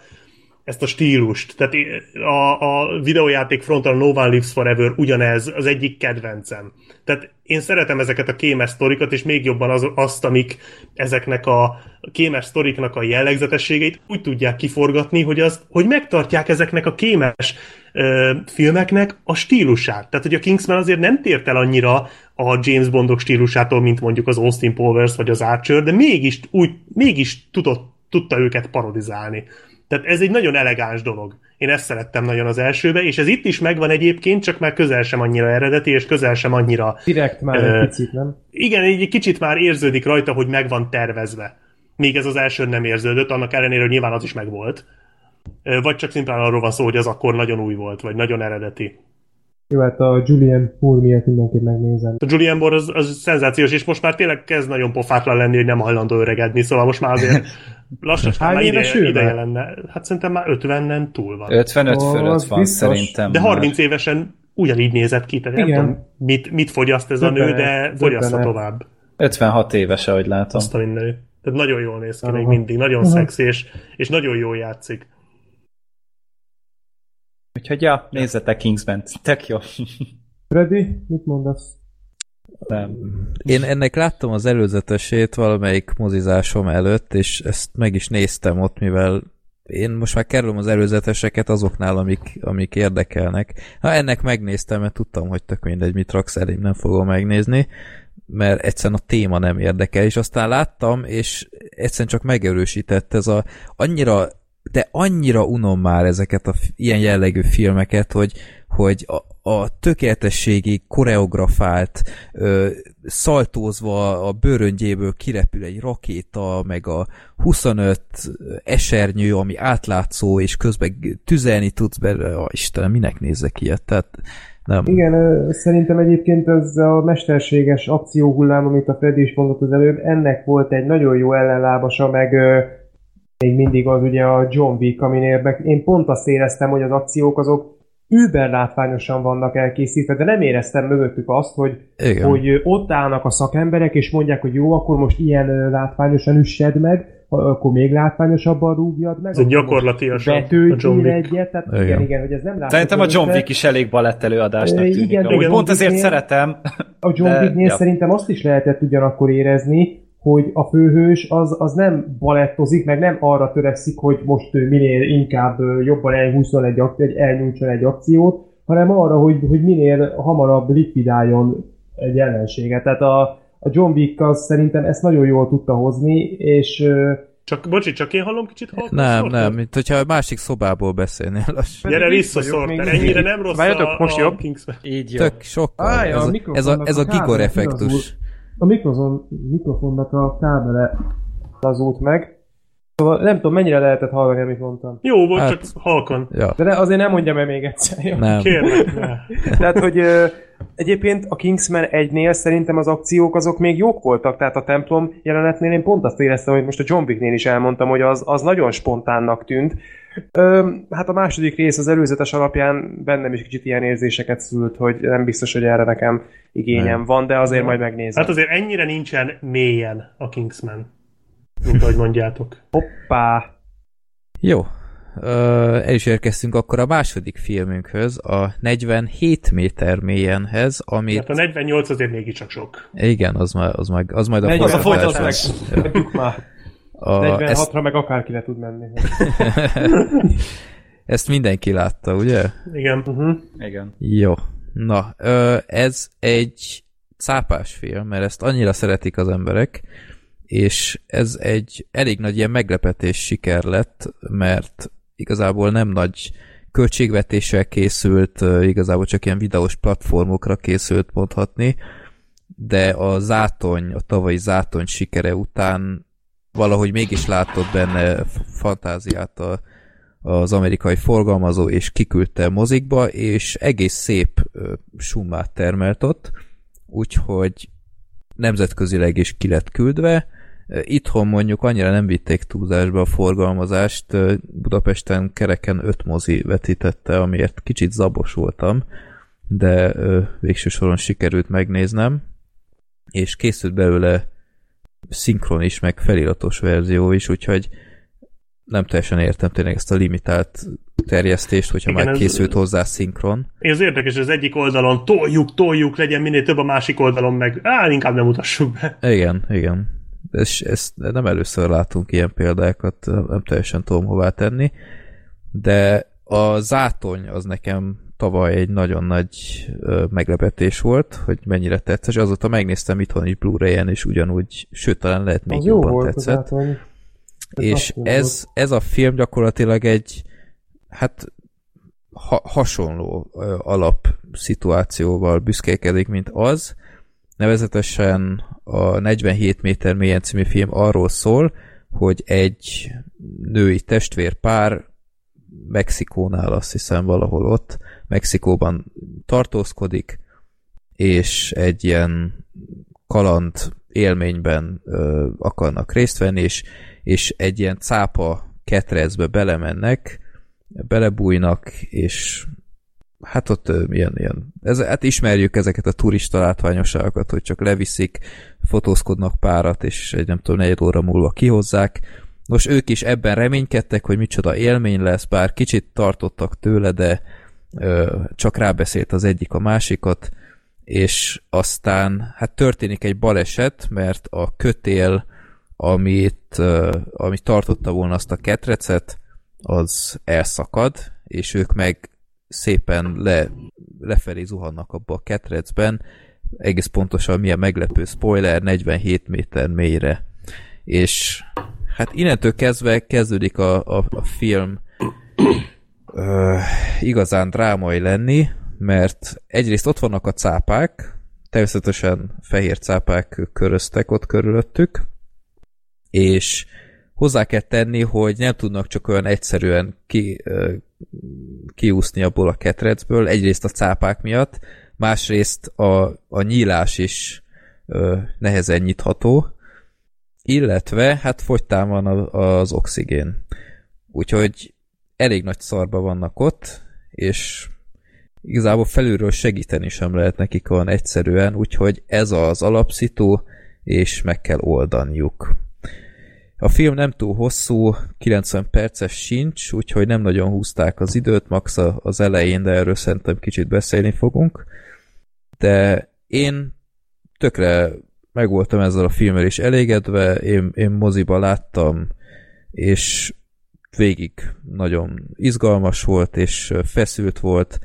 ezt a stílust. Tehát a, a videójáték fronton a No One Lives Forever ugyanez, az egyik kedvencem. Tehát én szeretem ezeket a kémes sztorikat, és még jobban az, azt, amik ezeknek a kémes sztoriknak a jellegzetességeit úgy tudják kiforgatni, hogy, az, hogy megtartják ezeknek a kémes ö, filmeknek a stílusát. Tehát, hogy a Kingsman azért nem tért el annyira a James Bondok stílusától, mint mondjuk az Austin Powers vagy az Archer, de mégis, úgy, mégis tudott, tudta őket parodizálni. Tehát ez egy nagyon elegáns dolog. Én ezt szerettem nagyon az elsőbe, és ez itt is megvan egyébként, csak már közel sem annyira eredeti, és közel sem annyira... Direkt már uh, egy picit, nem? Igen, egy kicsit már érződik rajta, hogy meg van tervezve. Még ez az első nem érződött, annak ellenére, hogy nyilván az is megvolt. Vagy csak szimplán arról van szó, hogy az akkor nagyon új volt, vagy nagyon eredeti. Jó, hát a Julian Moore miatt mindenképp megnézem. A Julian Moore az, az szenzációs, és most már tényleg kezd nagyon pofátlan lenni, hogy nem hajlandó öregedni, szóval most már azért lassan már ideje, ő ideje már? lenne. Hát szerintem már 50-nen túl van. 55 Ó, fölött van biztos. szerintem. De már. 30 évesen ugyanígy nézett ki, tehát nem Igen. tudom, mit, mit fogyaszt ez a nő, de döbbenet. tovább. 56 éves, ahogy látom. Azt a mindenit. Tehát nagyon jól néz ki Aha. még mindig, nagyon Aha. szexi, és, és nagyon jól játszik. Úgyhogy ja, nézzetek Kingsman. Tök jó. Freddy, mit mondasz? Nem. Én ennek láttam az előzetesét valamelyik mozizásom előtt, és ezt meg is néztem ott, mivel én most már kerülöm az előzeteseket azoknál, amik, amik érdekelnek. Ha ennek megnéztem, mert tudtam, hogy tök mindegy, mit raksz elém, nem fogom megnézni, mert egyszerűen a téma nem érdekel, és aztán láttam, és egyszerűen csak megerősített ez a annyira, de annyira unom már ezeket a ilyen jellegű filmeket, hogy, hogy a, a tökéletességi koreografált, ö, szaltózva a bőröngyéből kirepül egy rakéta, meg a 25 esernyő, ami átlátszó, és közben tüzelni tudsz belőle, oh, Istenem, minek nézzek ilyet? Tehát nem. Igen, szerintem egyébként ez a mesterséges akcióhullám, amit a Freddy is mondott az előbb, ennek volt egy nagyon jó ellenlábasa, meg még mindig az ugye a John Wick, meg én pont azt éreztem, hogy az akciók azok über látványosan vannak elkészítve, de nem éreztem mögöttük azt, hogy, Igen. hogy ott állnak a szakemberek, és mondják, hogy jó, akkor most ilyen látványosan üssed meg, akkor még látványosabban rúgjad meg. Ez egy gyakorlatias a- John Wick. egyet, tehát Igen. igen, igen, hogy ez nem látszik Szerintem a John. Wick is elég balett előadásnak tűnik. igen, igen, Pont ezért szeretem. A John Wicknél ja. szerintem azt is lehetett ugyanakkor érezni, hogy a főhős az, az nem balettozik, meg nem arra törekszik, hogy most ő minél inkább jobban elhúzzon egy, egy elnyújtson egy akciót, hanem arra, hogy, hogy minél hamarabb likvidáljon egy ellenséget. Tehát a, a John Wick az szerintem ezt nagyon jól tudta hozni, és Csak, bocsi, csak én hallom kicsit halkan Nem, Sorter? nem, mint hogyha a másik szobából beszélnél lassan. Gyere vissza, Sorter, ennyire nem rossz Várjatok, a, most a jobb? Kingsman. Így jó. Tök sokkal. A ez, a, ez a, ez a a Gigor effektus. A mikrofon, mikrofonnak a kábele lazult meg. Szóval nem tudom, mennyire lehetett hallani, amit mondtam. Jó volt, Hát- csak halkan. Ja, De ne, azért nem mondjam el még egyszer. Jó? nem. Kérlek, ne. Tehát, hogy ö, egyébként a Kingsman 1-nél szerintem az akciók azok még jók voltak, tehát a templom jelenetnél én pont azt éreztem, hogy most a John Wicknél is elmondtam, hogy az, az nagyon spontánnak tűnt. Ö, hát a második rész az előzetes alapján bennem is kicsit ilyen érzéseket szült, hogy nem biztos, hogy erre nekem igényem Nem. van, de azért majd megnézem. Hát azért ennyire nincsen mélyen a Kingsman. Mint ahogy mondjátok. Hoppá! Jó. Ö, el is érkeztünk akkor a második filmünkhöz, a 47 méter mélyenhez, amit... Hát a 48 azért mégiscsak sok. Igen, az, ma, az, meg, az majd a Negyven- Az a folytatás folytatás. lesz. Adjuk már. A, ezt, 46-ra meg akárki le tud menni. ezt mindenki látta, ugye? Igen. Uh-huh. Igen. Jó. Na, ez egy cápás film, mert ezt annyira szeretik az emberek, és ez egy elég nagy ilyen meglepetés siker lett, mert igazából nem nagy költségvetéssel készült, igazából csak ilyen videós platformokra készült mondhatni, de a zátony, a tavalyi zátony sikere után valahogy mégis látott benne fantáziát a, az amerikai forgalmazó, és kiküldte mozikba, és egész szép summát termelt ott, úgyhogy nemzetközileg is ki lett küldve. Itthon mondjuk annyira nem vitték túlzásba a forgalmazást, Budapesten kereken öt mozi vetítette, amiért kicsit zabos voltam, de végső soron sikerült megnéznem, és készült belőle szinkron is, meg feliratos verzió is, úgyhogy nem teljesen értem tényleg ezt a limitált terjesztést, hogyha Igen, már ez- készült hozzá szinkron. Ez érdekes, az egyik oldalon toljuk, toljuk, legyen minél több, a másik oldalon meg, á, inkább nem mutassuk be. Igen, igen. És ezt nem először látunk ilyen példákat, nem teljesen tudom hová tenni, de a zátony az nekem tavaly egy nagyon nagy ö, meglepetés volt, hogy mennyire tetszett, és azóta megnéztem itthon is Blu-ray-en, és ugyanúgy, sőt, talán lehet még Az jobban volt az tetszett. Ez és ez, ez a film gyakorlatilag egy hát ha, hasonló ö, alapszituációval büszkélkedik, mint az. Nevezetesen a 47 méter mélyen című film arról szól, hogy egy női testvérpár Mexikónál, azt hiszem valahol ott, Mexikóban tartózkodik, és egy ilyen kaland élményben ö, akarnak részt venni, és, és egy ilyen cápa ketrecbe belemennek, belebújnak, és hát ott ö, ilyen, ilyen ez, hát ismerjük ezeket a turista látványosságokat, hogy csak leviszik, fotózkodnak párat, és egy nem tudom, negyed óra múlva kihozzák. Most ők is ebben reménykedtek, hogy micsoda élmény lesz, bár kicsit tartottak tőle, de csak rábeszélt az egyik a másikat, és aztán hát történik egy baleset, mert a kötél, amit, ö, amit tartotta volna azt a ketrecet, az elszakad, és ők meg szépen le, lefelé zuhannak abba a ketrecben, egész pontosan milyen meglepő spoiler, 47 méter mélyre. És hát innentől kezdve kezdődik a, a, a film ö, igazán drámai lenni, mert egyrészt ott vannak a cápák, természetesen fehér cápák köröztek ott körülöttük, és hozzá kell tenni, hogy nem tudnak csak olyan egyszerűen ki, kiúszni abból a ketrecből, egyrészt a cápák miatt, másrészt a, a nyílás is ö, nehezen nyitható, illetve hát fogytán van az oxigén. Úgyhogy elég nagy szarba vannak ott, és igazából felülről segíteni sem lehet nekik olyan egyszerűen, úgyhogy ez az alapszitó, és meg kell oldaniuk. A film nem túl hosszú, 90 perces sincs, úgyhogy nem nagyon húzták az időt, max az elején, de erről szerintem kicsit beszélni fogunk. De én tökre meg voltam ezzel a filmmel is elégedve, én, én moziba láttam, és végig nagyon izgalmas volt, és feszült volt,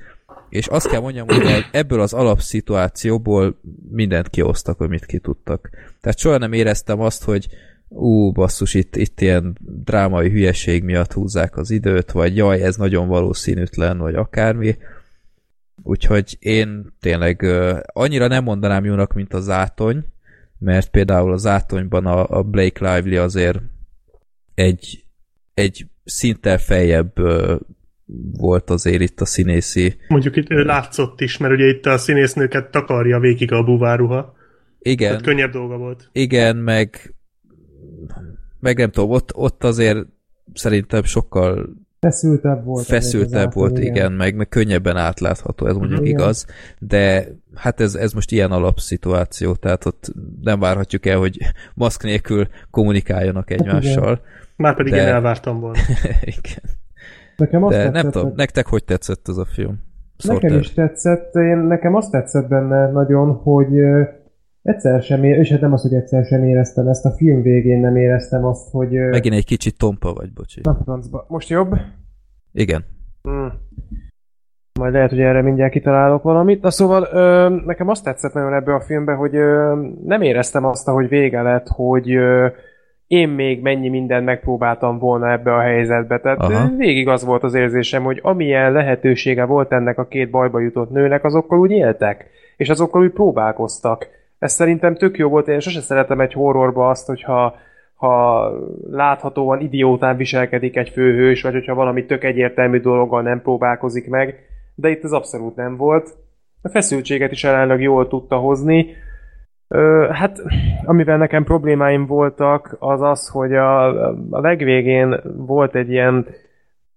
és azt kell mondjam, hogy ebből az alapszituációból mindent kiosztak, amit ki tudtak. Tehát soha nem éreztem azt, hogy ú, basszus, itt, itt ilyen drámai hülyeség miatt húzzák az időt, vagy jaj, ez nagyon valószínűtlen, vagy akármi. Úgyhogy én tényleg annyira nem mondanám jónak, mint az átony, mert például az átonyban a, a Blake Lively azért egy, egy szinttel feljebb volt azért itt a színészi. Mondjuk itt látszott is, mert ugye itt a színésznőket takarja végig a buváruha. Igen. Tehát könnyebb dolga volt. Igen, meg meg nem tudom, ott, ott azért szerintem sokkal feszültebb volt. Feszültebb volt, igen, igen meg, meg könnyebben átlátható, ez mondjuk igen. igaz, de hát ez, ez most ilyen alapszituáció, tehát ott nem várhatjuk el, hogy maszk nélkül kommunikáljanak hát egymással. Hát pedig de... én elvártam volna. igen. Nekem azt de tetszett, nem tudom, nektek hogy tetszett ez a film? Szorter. Nekem is tetszett, én, nekem azt tetszett benne nagyon, hogy Egyszer sem és hát nem az, hogy egyszer sem éreztem ezt, a film végén nem éreztem azt, hogy... Megint egy kicsit tompa vagy, bocsi. Na, francba. Most jobb? Igen. Hmm. Majd lehet, hogy erre mindjárt kitalálok valamit. Na szóval ö, nekem azt tetszett nagyon ebbe a filmbe, hogy ö, nem éreztem azt, hogy vége lett, hogy ö, én még mennyi mindent megpróbáltam volna ebbe a helyzetbe. Tehát Aha. végig az volt az érzésem, hogy amilyen lehetősége volt ennek a két bajba jutott nőnek, azokkal úgy éltek. És azokkal úgy próbálkoztak ez szerintem tök jó volt, én sose szeretem egy horrorba azt, hogyha ha láthatóan idiótán viselkedik egy főhős, vagy hogyha valami tök egyértelmű dologgal nem próbálkozik meg, de itt ez abszolút nem volt. A feszültséget is ellenleg jól tudta hozni. Ö, hát, amivel nekem problémáim voltak, az az, hogy a, a legvégén volt egy ilyen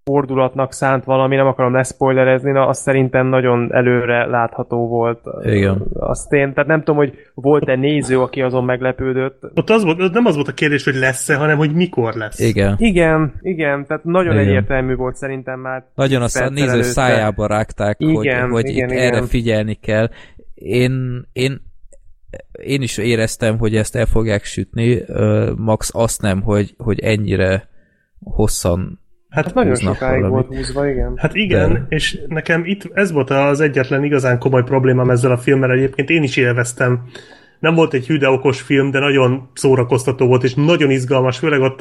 fordulatnak szánt valami, nem akarom leszpoilerezni, na az szerintem nagyon előre látható volt. Igen. Azt én, tehát nem tudom, hogy volt-e néző, aki azon meglepődött. Ott az volt, nem az volt a kérdés, hogy lesz-e, hanem hogy mikor lesz. Igen. Igen, igen, tehát nagyon igen. egyértelmű volt szerintem már. Nagyon azt a néző előtte. szájába rágták, igen, hogy, hogy igen, itt igen. erre figyelni kell. Én, én én is éreztem, hogy ezt el fogják sütni, Max azt nem, hogy, hogy ennyire hosszan Hát, nagyon sokáig valami. volt húzva, igen. Hát igen, De... és nekem itt ez volt az egyetlen igazán komoly problémám ezzel a filmmel, egyébként én is élveztem. Nem volt egy hűde okos film, de nagyon szórakoztató volt, és nagyon izgalmas, főleg ott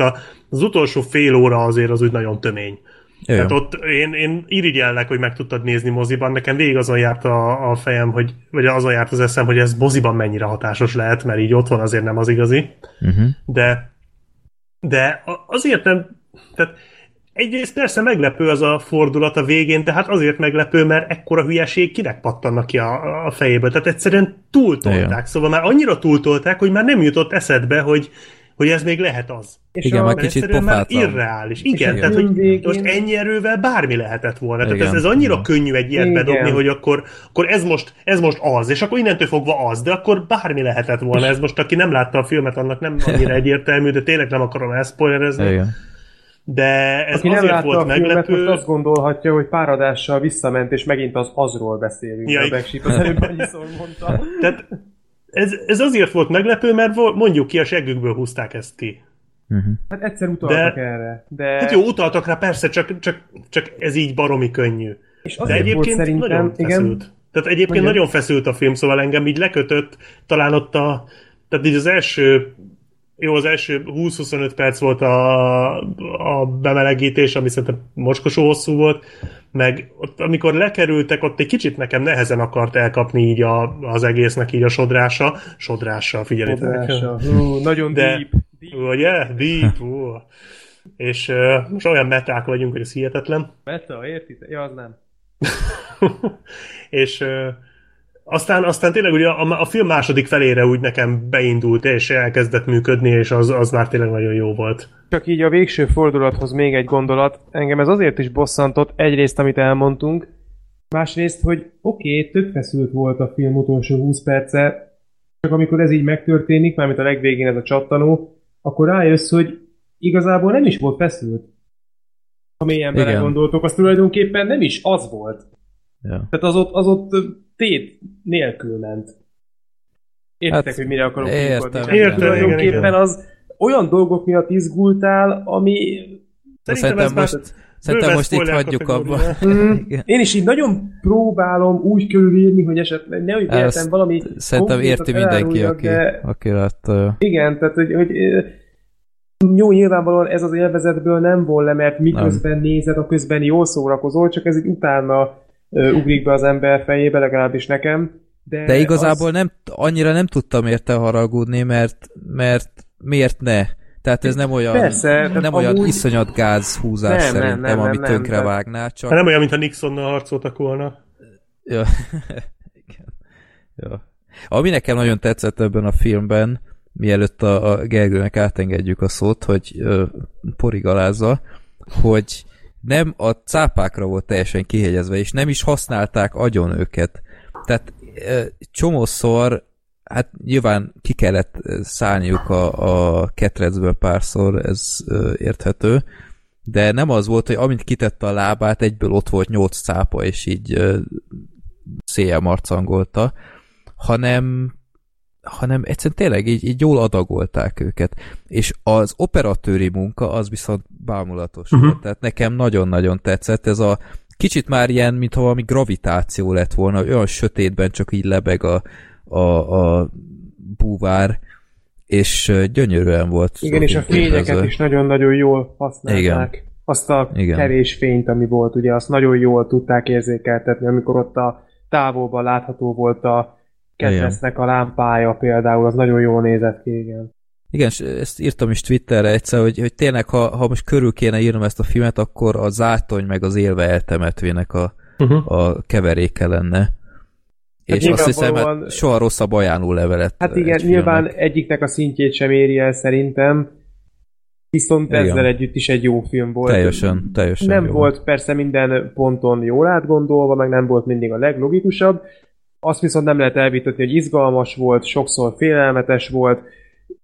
az utolsó fél óra azért az úgy nagyon tömény. Jaj. Tehát ott én, én irigyellek, hogy meg tudtad nézni moziban. Nekem végig azon járt a, a fejem, hogy, vagy azon járt az eszem, hogy ez moziban mennyire hatásos lehet, mert így otthon azért nem az igazi. Uh-huh. De, de azért nem, tehát egyrészt persze meglepő az a fordulat a végén, de hát azért meglepő, mert ekkora hülyeség kinek pattannak ki a, a fejébe. Tehát egyszerűen túltolták. Szóval már annyira túltolták, hogy már nem jutott eszedbe, hogy, hogy ez még lehet az. És Igen, a, kicsit pofátlan. irreális. Igen, a tehát hogy végén- most ennyi erővel bármi lehetett volna. Tehát ez, Igen. ez annyira Igen. könnyű egy ilyet Igen. bedobni, hogy akkor, akkor ez, most, ez most az, és akkor innentől fogva az, de akkor bármi lehetett volna. Ez most, aki nem látta a filmet, annak nem annyira egyértelmű, de tényleg nem akarom elszpoilerezni. Igen. De ez Aki nem azért látta volt a filmet, meglepő. most azt gondolhatja, hogy páradással visszament, és megint az azról beszélünk. Ja, a igen. Backship az előbb annyiszor mondta. Tehát ez, ez azért volt meglepő, mert mondjuk ki, a seggükből húzták ezt ki. Uh-huh. Hát egyszer utaltak De- erre. De... Hát jó, utaltak rá, persze, csak, csak, csak ez így baromi könnyű. és De volt egyébként szerintem, nagyon igen, feszült. Tehát egyébként Mondjad. nagyon feszült a film, szóval engem így lekötött, talán ott a, tehát így az első, jó, az első 20-25 perc volt a, a bemelegítés, ami szerintem mocskosó hosszú volt, meg ott, amikor lekerültek, ott egy kicsit nekem nehezen akart elkapni így a, az egésznek így a sodrása, sodrása, figyeljétek. Sodrása. Hú, nagyon De- deep. deep. Ugye? Deep, ú. És uh, most olyan meták vagyunk, hogy ez hihetetlen. Meta, értitek? Ja, az nem. és ö, aztán, aztán tényleg ugye a, a film második felére úgy nekem beindult, és elkezdett működni, és az, az már tényleg nagyon jó volt. Csak így a végső fordulathoz még egy gondolat. Engem ez azért is bosszantott, egyrészt, amit elmondtunk, másrészt, hogy oké, okay, tök feszült volt a film utolsó 20 perce, csak amikor ez így megtörténik, mármint a legvégén ez a csattanó, akkor rájössz, hogy igazából nem is volt feszült. Ha mélyen belegondoltok, az tulajdonképpen nem is az volt. Ja. Tehát az ott, az ott tét nélkül ment. Értitek, Hát, hogy mire akarok értem, igen. Értem, igen, Tulajdonképpen igen. az olyan dolgok miatt izgultál, ami Szerintem, már most, szerintem most itt hagyjuk abba. Mm. Igen. Én is így nagyon próbálom úgy körülírni, hogy esetleg nehogy Ezt véletlen valami Szerintem érti mindenki, aki, de aki látta. igen, tehát hogy, hogy jó, nyilvánvalóan ez az élvezetből nem von le, mert miközben nem. nézed, a közben jól szórakozol, csak ez így utána ugrik be az ember fejébe, legalábbis nekem. De, De igazából az, nem, annyira nem tudtam érte haragudni, mert, mert miért ne? Tehát ez nem olyan, Persze, nem olyan amúgy- iszonyat gázhúzás Nem, nem, szerintem, nem, nem, amit nem, tönkre tehát- vágná, csak... Hát nem olyan, mintha Nixonnal harcoltak volna. Ja. Igen. Ja. Ami nekem nagyon tetszett ebben a filmben, mielőtt a, a Gergőnek átengedjük a szót, hogy ö, porigalázza, hogy nem a cápákra volt teljesen kihegyezve, és nem is használták agyon őket. Tehát csomószor, hát nyilván ki kellett szállniuk a, a ketrecből párszor, ez érthető, de nem az volt, hogy amint kitette a lábát, egyből ott volt nyolc cápa, és így széjjel marcangolta, hanem hanem egyszerűen tényleg így, így jól adagolták őket. És az operatőri munka az viszont bámulatos uh-huh. volt. Tehát nekem nagyon-nagyon tetszett. Ez a kicsit már ilyen, mintha valami gravitáció lett volna, olyan sötétben csak így lebeg a, a, a búvár, és gyönyörűen volt. igen, és a fényeket is nagyon-nagyon jól használták. Igen. Azt a Igen. kevés fényt, ami volt, ugye azt nagyon jól tudták érzékeltetni, amikor ott a távolban látható volt a kedvesznek a lámpája például, az nagyon jól nézett ki, igen. Igen, és ezt írtam is Twitterre egyszer, hogy, hogy tényleg, ha, ha most körül kéne írnom ezt a filmet, akkor a zátony meg az élve eltemetvének a, Uh-huh. a keveréke lenne. Hát és azt hiszem, nyilvánvalóan- hát soha rosszabb ajánló levelet. Hát egy igen, filmnek. nyilván egyiknek a szintjét sem éri el szerintem, viszont Igen. ezzel együtt is egy jó film volt. Teljesen, teljesen Nem jó. volt persze minden ponton jól átgondolva, meg nem volt mindig a leglogikusabb. Azt viszont nem lehet elvitatni, hogy izgalmas volt, sokszor félelmetes volt.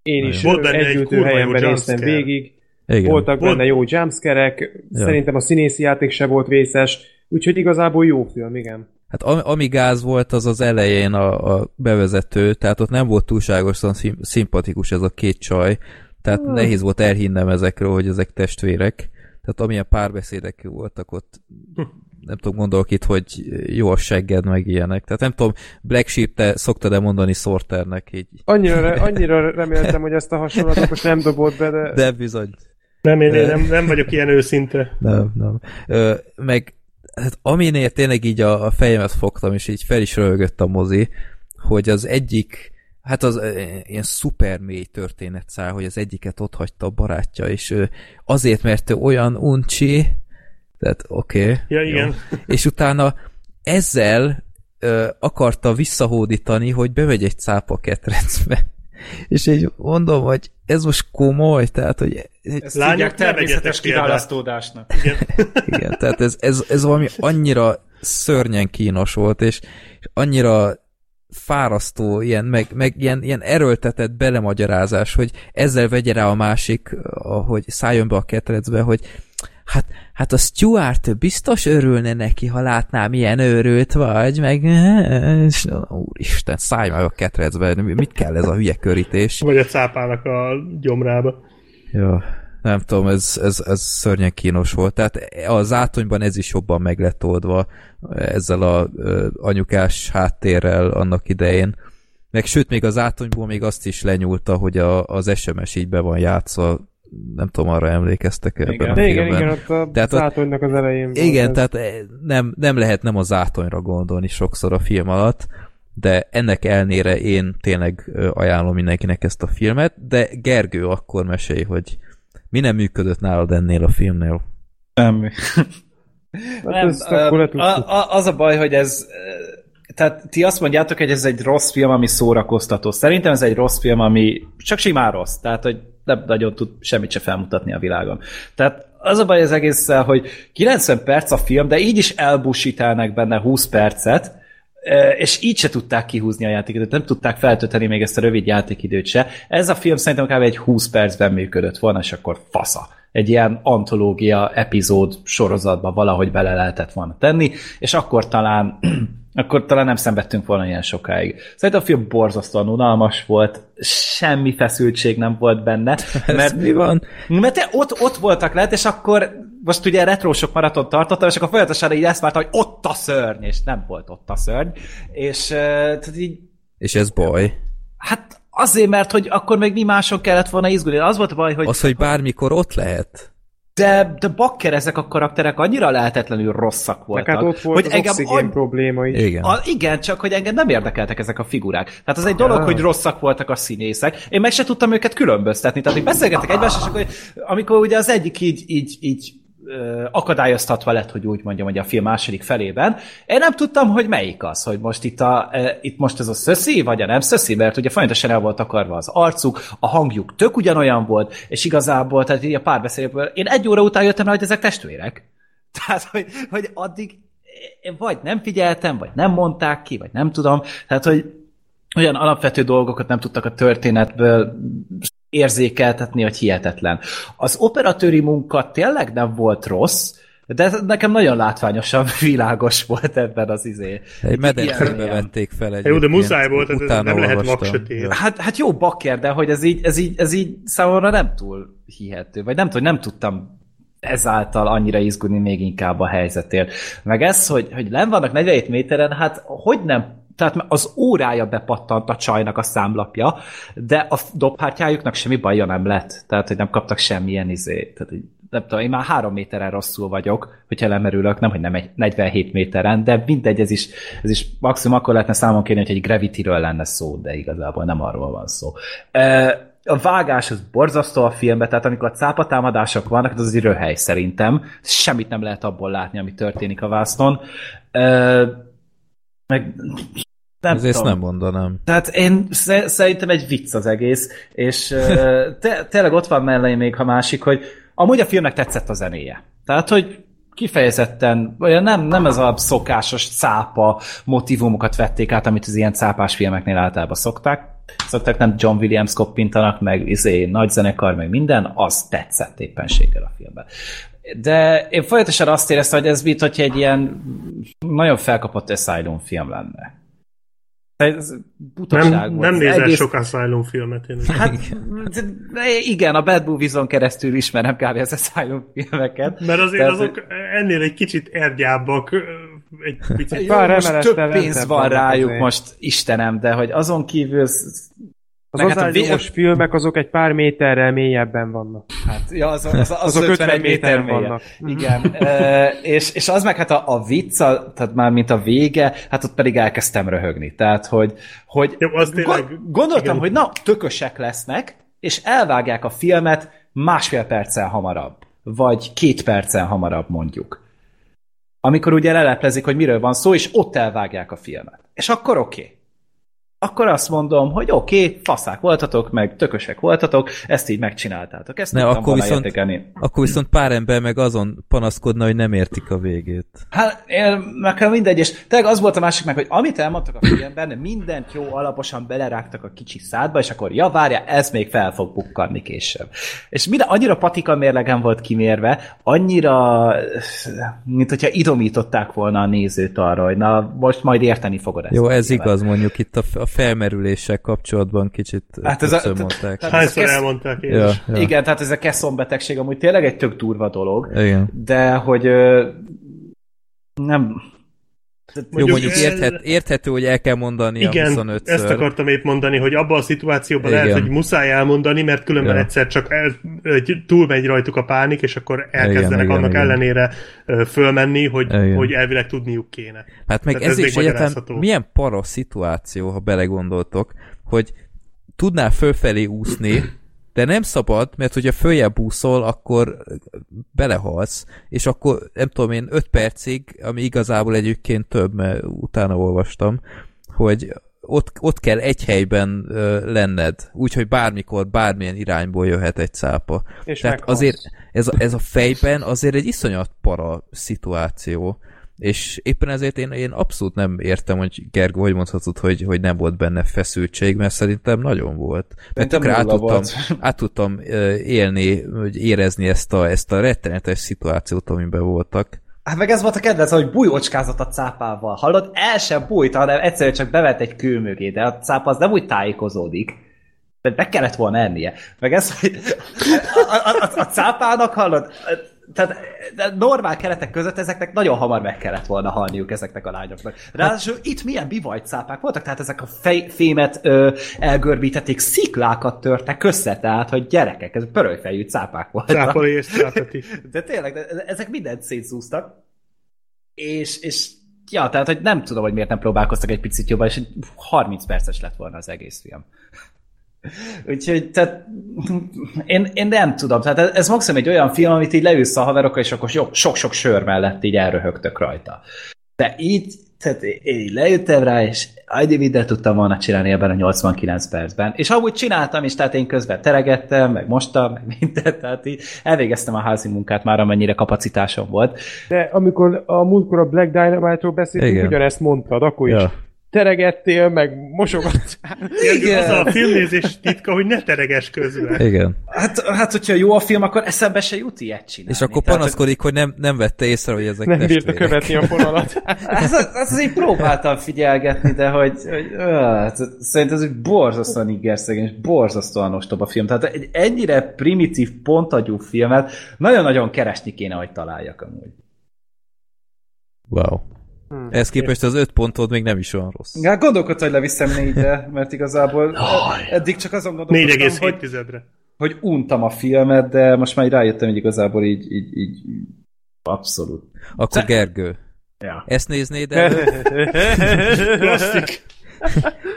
Én is Volt benne egy helyemben néztem végig. Igen. Voltak Volt- benne jó jumpscare-ek, Ja. szerintem a színészi játék se volt vészes, úgyhogy igazából jó film, igen. Hát ami, ami gáz volt, az az elején a, a bevezető, tehát ott nem volt túlságosan szim, szimpatikus ez a két csaj, tehát Hmm. nehéz volt elhinnem ezekről, hogy ezek testvérek. Tehát amilyen párbeszédek voltak ott, nem tudom, gondolok itt, hogy jó a segged, meg ilyenek. Tehát nem tudom, Black Sheep, te szoktad-e mondani Sorternek így? Annyira, annyira reméltem, hogy ezt a hasonlatot most nem dobott be, de... De bizony. Nem, én, én nem, nem vagyok ilyen őszinte. Nem, nem. Ö, meg hát aminél tényleg így a, a fejemet fogtam, és így fel is röhögött a mozi, hogy az egyik hát az ilyen szuper mély történet száll, hogy az egyiket ott hagyta a barátja, és ő azért, mert ő olyan uncsi, tehát oké. Okay, Ja, igen. És utána ezzel ö, akarta visszahódítani, hogy bemegy egy cápa ketrecbe. És így mondom, hogy ez most komoly, tehát, hogy Ezt Lányok, természetes kiválasztódásnak. Igen, tehát ez, ez, ez valami annyira szörnyen kínos volt, és, és annyira fárasztó, ilyen, meg, meg ilyen, ilyen erőltetett belemagyarázás, hogy ezzel vegye rá a másik, hogy szálljon be a ketrecbe, hogy hát, hát a Stuart biztos örülne neki, ha látná, milyen őrült vagy, meg és, úristen, szállj meg a ketrecbe, mit kell ez a hülye körítés? Vagy a cápának a gyomrába. Ja, nem tudom, ez, ez, ez szörnyen kínos volt. Tehát a zátonyban ez is jobban meg lett oldva ezzel a ö, anyukás háttérrel annak idején. Meg sőt, még az átonyból még azt is lenyúlta, hogy a, az SMS így be van játszva. Nem tudom, arra emlékeztek ebben Igen. a De igen, filmben. igen, ott a Tehát zátonynak az elején Igen, ez. tehát eh, nem, nem lehet nem a zátonyra gondolni sokszor a film alatt, de ennek elnére én tényleg ajánlom mindenkinek ezt a filmet, de Gergő akkor mesélj, hogy mi nem működött nálad ennél a filmnél. Semmi. Hát ezt az a baj, hogy ez tehát ti azt mondjátok, hogy ez egy rossz film, ami szórakoztató. Szerintem ez egy rossz film, ami csak simán rossz. Tehát, hogy nem nagyon tud semmit se felmutatni a világon. Tehát az a baj az egésszel, hogy 90 perc a film, de így is elbusítálnak benne 20 percet, e, és így se tudták kihúzni a játékidőt, nem tudták feltölteni még ezt a rövid játékidőt se. Ez a film szerintem kb. egy 20 percben működött volna, és akkor fasza. Egy ilyen antológia epizód sorozatba valahogy bele lehetett volna tenni, és akkor talán akkor talán nem szenvedtünk volna ilyen sokáig. Szerintem a film borzasztóan unalmas volt, semmi feszültség nem volt benne, Ez mert mi van? mert te ott, ott voltak lehet, és akkor most ugye retrósok maraton tartottam, és akkor folyamatosan így ezt vártam, hogy ott a szörny, és nem volt ott a szörny. És tehát így, És ez baj. hát azért, mert hogy akkor még mi máson kellett volna izgulni. Az volt a baj, hogy Az, hogy bármikor ott lehet. De, de bakker ezek a karakterek annyira lehetetlenül rosszak Meg voltak. hát ott volt hogy az engem oxigén any- probléma is. Igen. A, igen, csak hogy engem nem érdekeltek ezek a figurák. Tehát az egy dolog, hogy rosszak voltak a színészek. Én meg se tudtam őket különböztetni. Tehát így beszélgettek egymással, és akkor, amikor ugye az egyik így, így, így akadályoztatva lett, hogy úgy mondjam, hogy a film második felében. Én nem tudtam, hogy melyik az, hogy most itt, a, itt most ez a szöszi, vagy a nem szöszi, mert ugye folyamatosan el volt akarva az arcuk, a hangjuk tök ugyanolyan volt, és igazából, tehát így a párbeszédből, én egy óra után jöttem rá, hogy ezek testvérek. Tehát, hogy, hogy addig vagy nem figyeltem, vagy nem mondták ki, vagy nem tudom. Tehát, hogy olyan alapvető dolgokat nem tudtak a történetből érzékeltetni, hogy hihetetlen. Az operatőri munka tényleg nem volt rossz, de nekem nagyon látványosan világos volt ebben az izé. Egy medencébe vették fel egy. Jó, de muszáj volt, ez nem lehet vaksötét. Hát, hát jó bakker, de hogy ez így, ez, így, ez így számomra nem túl hihető, vagy nem tudom, nem tudtam ezáltal annyira izgulni még inkább a helyzetért. Meg ez, hogy, hogy len vannak 47 méteren, hát hogy nem tehát az órája bepattant a csajnak a számlapja, de a dobhártyájuknak semmi baja nem lett. Tehát, hogy nem kaptak semmilyen izé. Tehát, nem tudom, én már három méteren rosszul vagyok, hogyha lemerülök, nem, hogy nem egy 47 méteren, de mindegy, ez is, ez is maximum akkor lehetne számon kérni, hogy egy Gravity-ről lenne szó, de igazából nem arról van szó. A vágás az borzasztó a filmben, tehát amikor a cápatámadások vannak, az az röhely szerintem. Semmit nem lehet abból látni, ami történik a vásznon. Meg nem Ezért tudom. nem mondanám. Tehát én sze- szerintem egy vicc az egész, és te, tényleg ott van mellé még a másik, hogy amúgy a filmnek tetszett a zenéje. Tehát, hogy kifejezetten, olyan nem, nem ez a szokásos cápa motivumokat vették át, amit az ilyen cápás filmeknél általában szokták. Szokták nem John Williams koppintanak, meg izé, nagy zenekar, meg minden, az tetszett éppenséggel a filmben. De én folyamatosan azt éreztem, hogy ez mit, hogyha egy ilyen nagyon felkapott Asylum film lenne. Ez butaság Nem, volt. nem nézel egész- sok Asylum filmet. Én. Hát, igen, a Bad Movies-on keresztül ismerem kb. az Asylum filmeket. Mert azért Tehát, azok ennél egy kicsit ergyábbak, egy picit. Jó, Pár most több pénz van rájuk azért. most, Istenem, de hogy azon kívül Az Meg hát a filmek azok egy pár méterrel mélyebben vannak. Hát, ja, az, az, az, az Azok 51 50 méter méteren vannak. Igen. e, és, és az meg hát a, a vicc, a, tehát már mint a vége, hát ott pedig elkezdtem röhögni. Tehát, hogy, hogy Jó, az tényleg- go- gondoltam, igen. hogy na, tökösek lesznek, és elvágják a filmet másfél perccel hamarabb. Vagy két perccel hamarabb mondjuk. Amikor ugye leleplezik, hogy miről van szó, és ott elvágják a filmet. És akkor oké. Okay. Akkor azt mondom, hogy oké, okay, faszák voltatok, meg tökösek voltatok, ezt így megcsináltátok. Ezt Ne, akkor viszont- értékelni. Akkor viszont pár ember meg azon panaszkodna, hogy nem értik a végét. Hát, én, nekem mindegy, és tényleg az volt a másik meg, hogy amit elmondtak a filmben, mindent jó alaposan belerágtak a kicsi szádba, és akkor ja, várja, ez még fel fog bukkanni később. És minden, annyira patika mérlegen volt kimérve, annyira, mint hogyha idomították volna a nézőt arra, hogy na, most majd érteni fogod ezt. Jó, ez igaz, mondjuk itt a, a felmerüléssel kapcsolatban kicsit Hát ez a- mondták. tehát- Hányszor ez- elmondták én Ja, is. ja. Igen, tehát ez a Kesson betegség amúgy tényleg egy tök durva dolog, Igen. de hogy ö, nem... Jó, Mondjuk mondjuk érthet, érthető, hogy el kell mondani Igen, 25 ezt akartam épp mondani, hogy abban a szituációban Igen. lehet, hogy muszáj elmondani, mert különben Ja. egyszer csak el, egy- túlmegy rajtuk a pánik, és akkor elkezdenek igen, annak igen. ellenére fölmenni, hogy, Igen. hogy elvileg tudniuk kéne. Hát meg Tehát ez, ez is magyarázható. milyen para szituáció, ha belegondoltok, hogy tudnál fölfelé úszni, de nem szabad, mert hogyha följebb úszol, akkor belehalsz, és akkor nem tudom én 5 percig, ami igazából egyébként több, mert utána olvastam, hogy ott, ott kell egy helyben ö, lenned, úgyhogy bármikor, bármilyen irányból jöhet egy cápa. És Tehát meghalsz. azért ez a, ez a fejben azért egy iszonyat para szituáció. És éppen ezért én, én abszolút nem értem, hogy Gergő, hogy mondhatod, hogy, hogy nem volt benne feszültség, mert szerintem nagyon volt. Mert tökre át tudtam, volt. át tudtam élni, hogy érezni ezt a, ezt a rettenetes szituációt, amiben voltak. Hát meg ez volt a kedvenc, hogy bújócskázott a cápával. Hallod? El sem bújt, hanem egyszerűen csak bevett egy kő mögé, de a cápa az nem úgy tájékozódik. De meg kellett volna ennie. Meg ez, hogy a, a, a, a cápának hallod? Tehát normál keretek között ezeknek nagyon hamar meg kellett volna halniuk ezeknek a lányoknak. Ráadásul itt milyen bivajt cápák voltak, tehát ezek a fej, fémet ö, elgörbítették, sziklákat törtek össze, tehát hogy gyerekek, ez pörölyfejű cápák voltak. Cápali és cápeti. De tényleg, de ezek mindent szétszúztak. És, és ja, tehát, hogy nem tudom, hogy miért nem próbálkoztak egy picit jobban, és egy 30 perces lett volna az egész film. Úgyhogy, tehát én, én nem tudom, tehát ez, ez maximum egy olyan film, amit így leülsz a haverokkal, és akkor jó, sok-sok sör mellett így elröhögtök rajta. De így, tehát én így leültem rá, és annyi mindent tudtam volna csinálni ebben a 89 percben. És amúgy csináltam is, tehát én közben teregettem, meg mostam, meg mindent, tehát így elvégeztem a házi munkát már, amennyire kapacitásom volt. De amikor a múltkor a Black Dynamite-ról beszéltünk, Igen. ugyanezt mondtad, akkor is Ja. Teregettél, meg mosogattál. Igen. Az a filmnézés titka, hogy ne tereges közben. Igen. Hát, hát hogyha jó a film, akkor eszembe se jut ilyet csinálni. És akkor Tehát, panaszkodik, hogy nem, nem vette észre, hogy ezek Nem bírta testvérek. követni a fonalat. Ez, ez azért próbáltam figyelgetni, de hogy, hogy öh, szerintem ez egy borzasztóan igerszegény, és borzasztóan ostoba film. Tehát egy ennyire primitív, pontagyú filmet nagyon-nagyon keresni kéne, hogy találjak amúgy. Wow. Hmm. Ehhez képest az öt pontod még nem is olyan rossz. Hát gondolkodtam, hogy leviszem négyre, mert igazából ed- eddig csak azon gondolkodtam, hogy, 4,7-re. hogy untam a filmet, de most már így rájöttem, hogy igazából így, így, így abszolút. Akkor Te- Gergő, Ja. ezt néznéd előbb? Klasszik.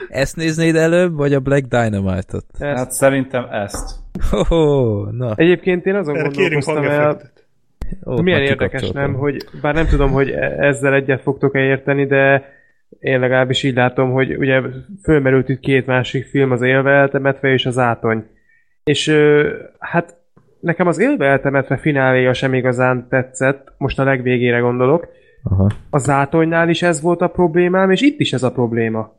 Ezt néznéd előbb, vagy a Black Dynamite-ot? Hát szerintem ezt. Ho-ho, na. Egyébként én azon Erre gondolkoztam el. Ó, milyen érdekes nem, hogy bár nem tudom, hogy e- ezzel egyet fogtok-e érteni, de én legalábbis így látom, hogy ugye fölmerült itt két másik film, az Élve eltemetve és az Átony. És hát nekem az Élve eltemetve fináléja sem igazán tetszett, most a legvégére gondolok. Aha. Az Átonynál is ez volt a problémám, és itt is ez a probléma.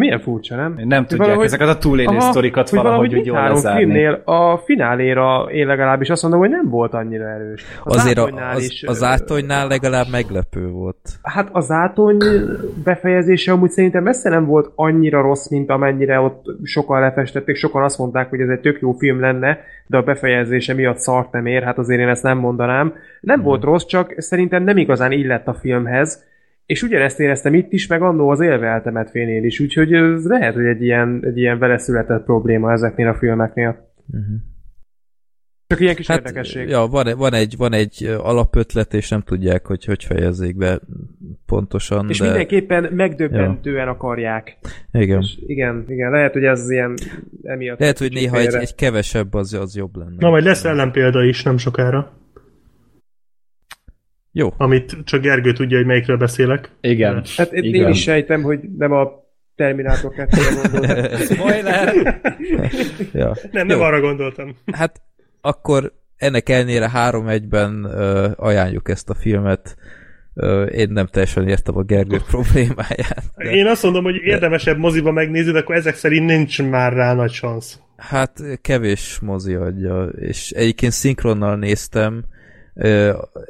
Milyen furcsa, nem? Nem tudják valahogy- ezeket a túlélő Aha, sztorikat hogy valahogy úgy mind jól három lezárni. filmnél a fináléra én legalábbis azt mondom, hogy nem volt annyira erős. Az Azért a, az, is, az átonynál legalább meglepő volt. Hát az átony befejezése amúgy szerintem messze nem volt annyira rossz, mint amennyire ott sokan lefestették, sokan azt mondták, hogy ez egy tök jó film lenne, de a befejezése miatt szart nem ér, hát azért én ezt nem mondanám. Nem volt rossz, csak szerintem nem igazán illett a filmhez, És ugyanezt éreztem itt is, meg annó az élve eltemetvénél is, úgyhogy ez lehet, hogy egy ilyen, egy ilyen vele született probléma ezeknél a filmeknél. Uh-huh. Csak ilyen kis hát, érdekesség. Ja, van, van, egy, van egy alapötlet, és nem tudják, hogy hogy fejezzék be pontosan. És de... mindenképpen megdöbbentően ja. akarják. Igen. És igen, igen, lehet, hogy ez ilyen emiatt. Lehet, hogy néha egy, egy kevesebb az, az jobb lenne. Na, majd lesz ellenpélda is nem sokára. Jó. Amit csak Gergő tudja, hogy melyikről beszélek. Igen. Hát Igen. én is sejtem, hogy nem a Terminátor 2-re gondoltam. Spoiler! ja. Nem, nem Jó. arra gondoltam. Hát akkor ennek ellenére 3-1-ben uh, ajánljuk ezt a filmet. Uh, én nem teljesen értem a Gergő problémáját. De... Én azt mondom, hogy érdemesebb moziba megnézni, de akkor ezek szerint nincs már rá nagy szansz. Hát kevés mozi adja, és egyébként szinkronnal néztem,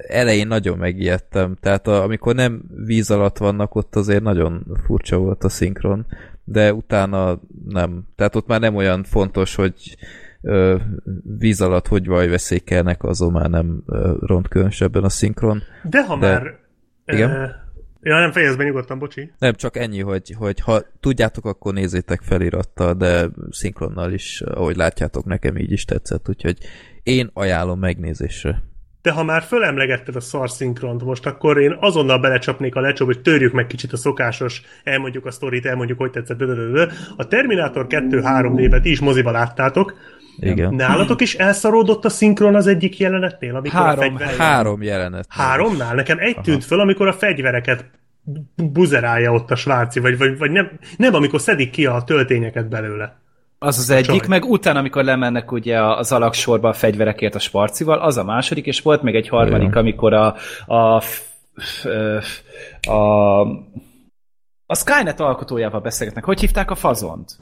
elején nagyon megijedtem, tehát a, amikor nem víz alatt vannak, ott azért nagyon furcsa volt a szinkron, de utána nem. Tehát ott már nem olyan fontos, hogy ö, víz alatt hogy veszékelnek, azon már nem ront különösebben a szinkron. De ha de, már... Igen? Ja, nem fejezd be nyugodtan, bocsi. Nem, csak ennyi, hogy, hogy ha tudjátok, akkor nézzétek felirattal, de szinkronnal is, ahogy látjátok, nekem így is tetszett, úgyhogy én ajánlom megnézésre de ha már fölemlegetted a szinkront most, akkor én azonnal belecsapnék a lecsóba, hogy törjük meg kicsit a szokásos, elmondjuk a sztorit, elmondjuk, hogy tetszett. Dödödödö. A Terminator 2 3D-bet is moziba láttátok. Igen. Nálatok is elszaródott a szinkron az egyik jelenetnél? Amikor három, a fegyver... három jelenet. Háromnál? Nekem egy Aha. tűnt föl, amikor a fegyvereket buzerálja ott a svárci, vagy, vagy, vagy nem, nem, amikor szedik ki a töltényeket belőle. Az az egyik, Csaj. meg utána, amikor lemennek ugye az alaksorba a fegyverekért a sparcival, az a második, és volt még egy harmadik, Olyan. amikor a, a, a, a Skynet alkotójával beszélgetnek. Hogy hívták a fazont?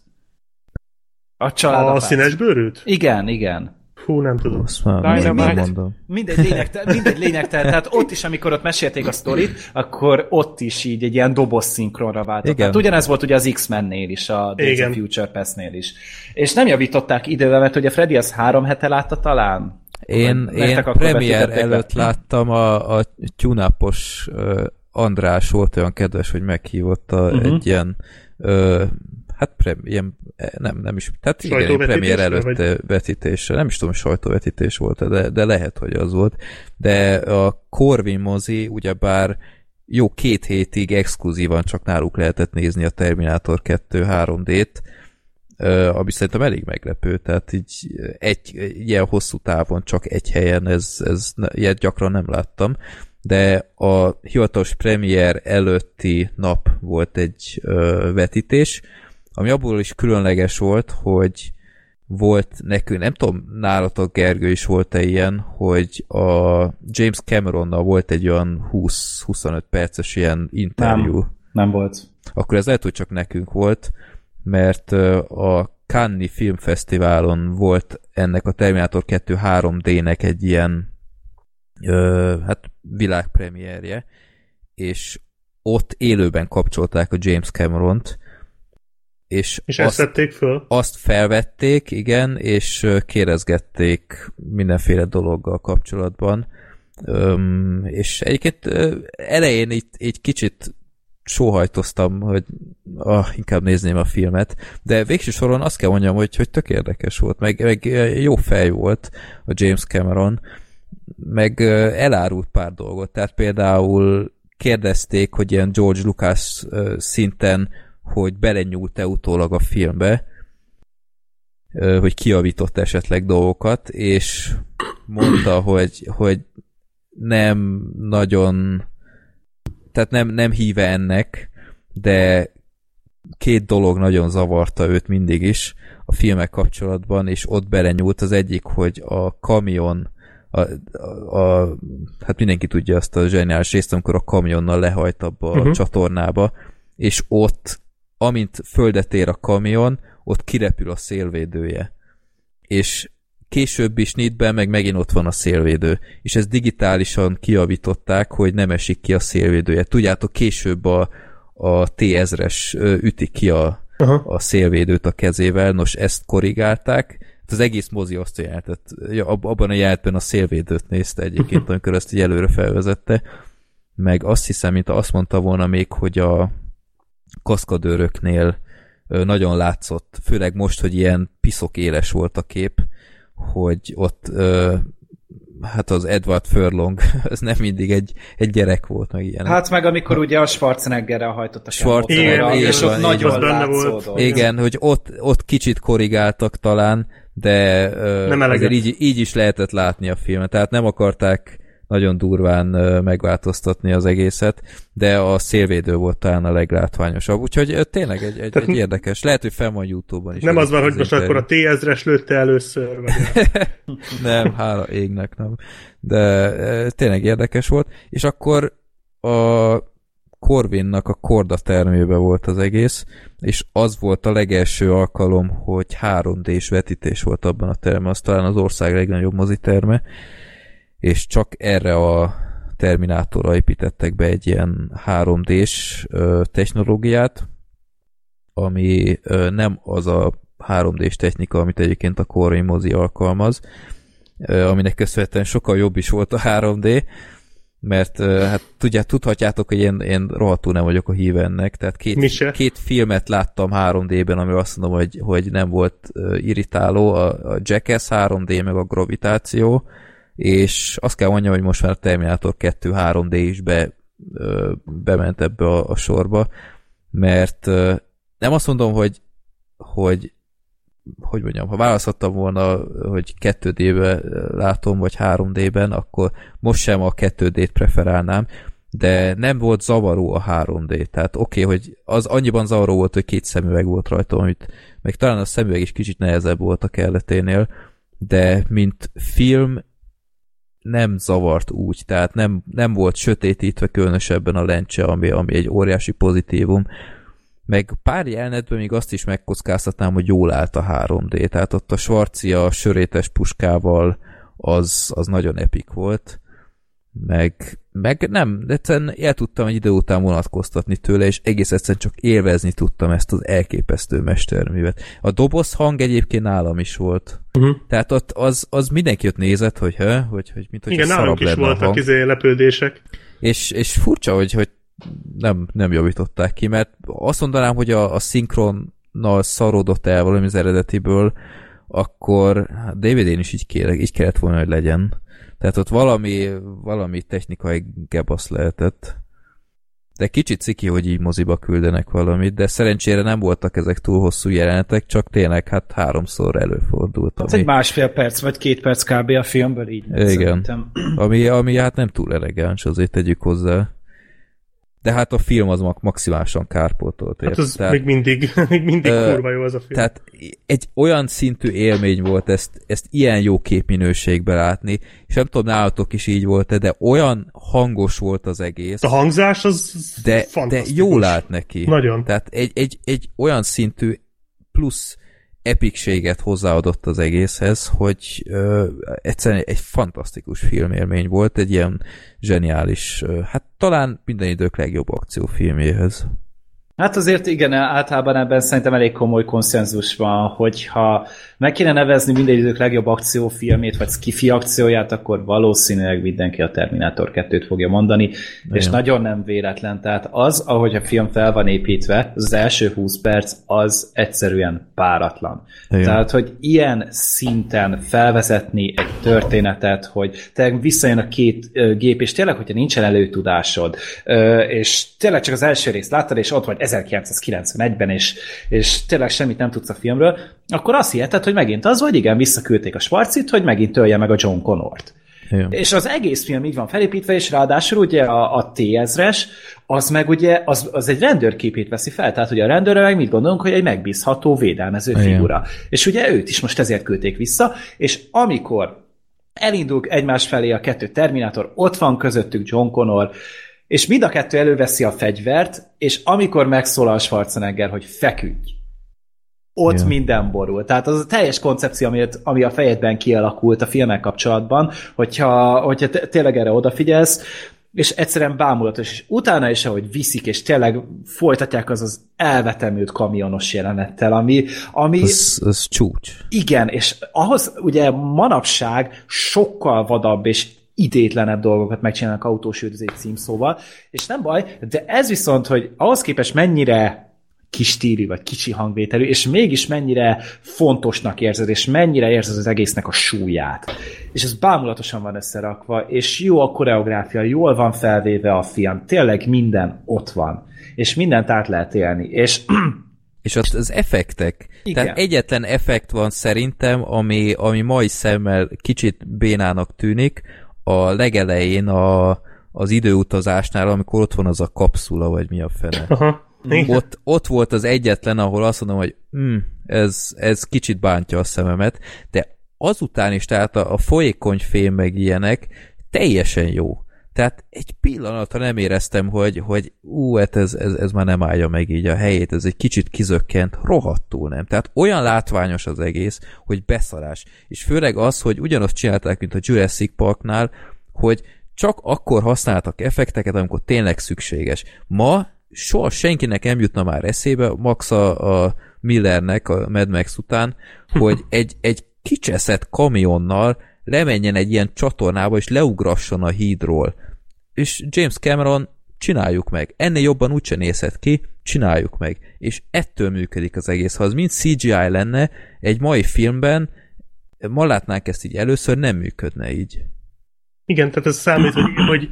A család. A színes bőrűt? Igen, igen. Hú, nem tudom. Azt már nem mindegy, mondom. Mindegy lényegtelen, mindegy lényegtelen. Tehát ott is, amikor ott mesélték a sztorit, akkor ott is így egy ilyen doboz szinkronra váltott. Igen. Tehát ugyanez volt ugye az X-Men-nél is, a Days of Future Past-nél is. És nem javították idővel, mert ugye Freddy az három hete látta talán? Én, én premier előtt be. láttam a, a tyunapos uh, András volt olyan kedves, hogy meghívott a, uh-huh. egy ilyen uh, hát pre, ilyen, eh, nem, nem is, tehát igen, premier előtt vagy? vetítésre, nem is tudom, sajtóvetítés volt, de, de lehet, hogy az volt, de a Corvin mozi ugyebár jó két hétig exkluzívan csak náluk lehetett nézni a Terminator 2 3D-t, ami szerintem elég meglepő, tehát így egy ilyen hosszú távon csak egy helyen, ez, ez ilyet gyakran nem láttam, de a hivatalos premier előtti nap volt egy ö, vetítés, ami abból is különleges volt, hogy volt nekünk, nem tudom, nálatok Gergő is volt-e ilyen, hogy a James Cameronnal volt egy olyan 20-25 perces ilyen interjú. Nem, nem volt. Akkor ez lehet, hogy csak nekünk volt, mert a Cannes Filmfesztiválon volt ennek a Terminator 2 3D-nek egy ilyen ö, hát világpremierje, és ott élőben kapcsolták a James Cameront, és, és azt, ezt vették föl? Azt felvették, igen, és kérdezgették mindenféle dologgal kapcsolatban. Öm, és egyébként elején itt egy kicsit sóhajtoztam, hogy ah, inkább nézném a filmet, de végső soron azt kell mondjam, hogy, hogy tök érdekes volt, meg, meg jó fej volt a James Cameron, meg elárult pár dolgot, tehát például kérdezték, hogy ilyen George Lucas szinten hogy belenyúlt-e utólag a filmbe, hogy kiavított esetleg dolgokat, és mondta, hogy, hogy nem nagyon tehát nem, nem híve ennek, de két dolog nagyon zavarta őt mindig is a filmek kapcsolatban, és ott belenyúlt az egyik, hogy a kamion a, a, a, hát mindenki tudja azt a zseniális részt, amikor a kamionnal lehajt abba uh-huh. a mhm. csatornába, és ott amint földet ér a kamion, ott kirepül a szélvédője. És később is nitben meg megint ott van a szélvédő. És ezt digitálisan kiavították, hogy nem esik ki a szélvédője. Tudjátok, később a, a T-1000-es ütik ki a, Aha. a szélvédőt a kezével, nos ezt korrigálták, hát az egész mozi azt jelentett, abban a jelentben a szélvédőt nézte egyébként, amikor ezt így előre felvezette, meg azt hiszem, mint azt mondta volna még, hogy a kaszkadőröknél nagyon látszott, főleg most, hogy ilyen piszok éles volt a kép, hogy ott hát az Edward Furlong, ez nem mindig egy, egy gyerek volt, meg ilyen. Hát meg amikor ugye a Schwarzeneggerrel hajtott a Schwarzenegger, és ott van, nagyon az benne volt. látszódott. Igen, hogy ott, ott kicsit korrigáltak talán, de Nem azért így, így is lehetett látni a filmet. Tehát nem akarták nagyon durván megváltoztatni az egészet, de a szélvédő volt talán a leglátványosabb. Úgyhogy tényleg egy, egy, Tehát egy érdekes. Lehet, hogy fenn van Youtube-on is. Nem az van, hogy most akkor a T-ezres lőtte először, vagy Nem, hála égnek nem. De tényleg érdekes volt. És akkor a Corvinnak a korda termébe volt az egész, és az volt a legelső alkalom, hogy 3D-s vetítés volt abban a termben, az talán az ország legnagyobb moziterme, és csak erre a Terminátorra építettek be egy ilyen 3D-s ö, technológiát, ami nem az a 3D-s technika, amit egyébként a Corvin mozi alkalmaz, aminek köszönhetően sokkal jobb is volt a 3D, mert hát tudját, tudhatjátok, hogy én, én rohadtul nem vagyok a híve ennek, tehát két, két filmet láttam 3D-ben, ami azt mondom, hogy, hogy nem volt irritáló, a, a Jackass 3D, meg a Gravitáció, és azt kell mondjam, hogy most már a Terminator 2 3D is be, bement ebbe a, a sorba, mert nem azt mondom, hogy hogy hogy mondjam, ha választhattam volna, hogy 2D-be látom, vagy 3D-ben, akkor most sem a 2D-t preferálnám, de nem volt zavaró a 3D. Tehát oké, okay, hogy az annyiban zavaró volt, hogy két szemüveg volt rajta, amit meg talán a szemüveg is kicsit nehezebb volt a kelleténél, de mint film nem zavart úgy, tehát nem, nem volt sötétítve különösebben a lencse, ami, ami egy óriási pozitívum, meg pár jelenetben még azt is megkockáztatnám, hogy jól állt a 3D, tehát ott a Schwarzi a sörétes puskával az, az nagyon epik volt, meg, meg nem, de egyszerűen el tudtam egy idő után vonatkoztatni tőle, és egész egyszerűen csak élvezni tudtam ezt az elképesztő mesterművet. A doboz hang egyébként nálam is volt. Uh-huh. Tehát ott az, az mindenki ott nézett, hogy, hö, hogy, hogy mint hogy Igen, nálunk is voltak izé lepődések. és, és furcsa, hogy, hogy nem, nem javították ki, mert azt mondanám, hogy a, a szinkronnal szarodott el valami az eredetiből, akkor hát DVD-n is így, kéne, így kellett volna, hogy legyen. Tehát ott valami, valami technikai gebasz lehetett. De kicsit ciki, hogy így moziba küldenek valamit, de szerencsére nem voltak ezek túl hosszú jelenetek, csak tényleg hát háromszor előfordult. Hát Ami, egy másfél perc, vagy két perc kb. a filmből így. Igen. szerintem. ami, ami hát nem túl elegáns, azért tegyük hozzá. De hát a film az maximálisan kárpótolt. Hát ért? az még mindig, még mindig Ö, kurva jó az a film. Tehát egy olyan szintű élmény volt ezt, ezt ilyen jó képminőségben látni, és nem tudom, nálatok is így volt de olyan hangos volt az egész, a hangzás az de, de jól állt neki. Nagyon. Tehát egy, egy, egy olyan szintű plusz epikséget hozzáadott az egészhez, hogy ö, egyszerűen egy fantasztikus filmélmény volt, egy ilyen zseniális, ö, hát talán minden idők legjobb akciófilmjéhez. Hát azért igen, általában ebben szerintem elég komoly konszenzus van, hogyha meg kéne nevezni minden idők legjobb akciófilmét, vagy skifi akcióját, akkor valószínűleg mindenki a Terminátor 2-t fogja mondani, Igen. és nagyon nem véletlen. Tehát az, ahogy a film fel van építve, az első 20 perc, az egyszerűen páratlan. Igen. Tehát, hogy ilyen szinten felvezetni egy történetet, hogy te visszajön a két gép, és tényleg, hogyha nincsen előtudásod, és tényleg csak az első részt láttad, és ott vagy 1991-ben, és, és tényleg semmit nem tudsz a filmről, akkor azt hiheted, hogy megint az, hogy igen, visszaküldték a Schwarzit, hogy megint tölje meg a John Connort. Igen. És az egész film így van felépítve, és ráadásul ugye a, a T-ezres, az meg ugye, az, az egy rendőrképét veszi fel, tehát ugye a rendőrre meg mit gondolunk, hogy egy megbízható, védelmező Igen. figura. És ugye őt is most ezért küldték vissza, és amikor elindul egymás felé a kettő Terminátor, ott van közöttük John Connor, és mind a kettő előveszi a fegyvert, és amikor megszólal Schwarzenegger, hogy feküdj, ott Ja. minden borul. Tehát az a teljes koncepció, amit, ami a fejedben kialakult a filmek kapcsolatban, hogyha, hogyha tényleg erre odafigyelsz, és egyszerűen bámulatos, és utána is, ahogy viszik, és tényleg folytatják az az elvetemült kamionos jelenettel, ami, ami Az, az csúcs. igen, és ahhoz ugye manapság sokkal vadabb és idétlenebb dolgokat megcsinálnak autós üldözés címszóval, és nem baj, de ez viszont, hogy ahhoz képest mennyire kis stílű, vagy kicsi hangvételű, és mégis mennyire fontosnak érzed, és mennyire érzed az egésznek a súlyát. És ez bámulatosan van összerakva, és jó a koreográfia, jól van felvéve a film, tényleg minden ott van, és mindent át lehet élni, és És az, az effektek. Igen. Tehát egyetlen effekt van szerintem, ami, ami mai szemmel kicsit bénának tűnik, a legelején a, az időutazásnál, amikor ott van az a kapszula, vagy mi a fene. Aha. Igen. Ott, ott volt az egyetlen, ahol azt mondom, hogy hm, ez, ez kicsit bántja a szememet, de azután is, tehát a, a folyékony fém meg ilyenek teljesen jó. Tehát egy pillanatra nem éreztem, hogy, hogy ú, hát ez, ez, ez már nem állja meg így a helyét, ez egy kicsit kizökkent, rohadtul nem. Tehát olyan látványos az egész, hogy beszarás. És főleg az, hogy ugyanazt csinálták, mint a Jurassic Parknál, hogy csak akkor használtak effekteket, amikor tényleg szükséges. Ma soha senkinek nem jutna már eszébe, max a, a Millernek a Mad Max után, hogy egy, egy kicseszett kamionnal lemenjen egy ilyen csatornába, és leugrasson a hídról. És James Cameron csináljuk meg. Ennél jobban úgyse nézhet ki, csináljuk meg. És ettől működik az egész. Ha az mind CGI lenne, egy mai filmben, ma látnánk ezt így először, nem működne így. Igen, tehát ez számít, hogy, hogy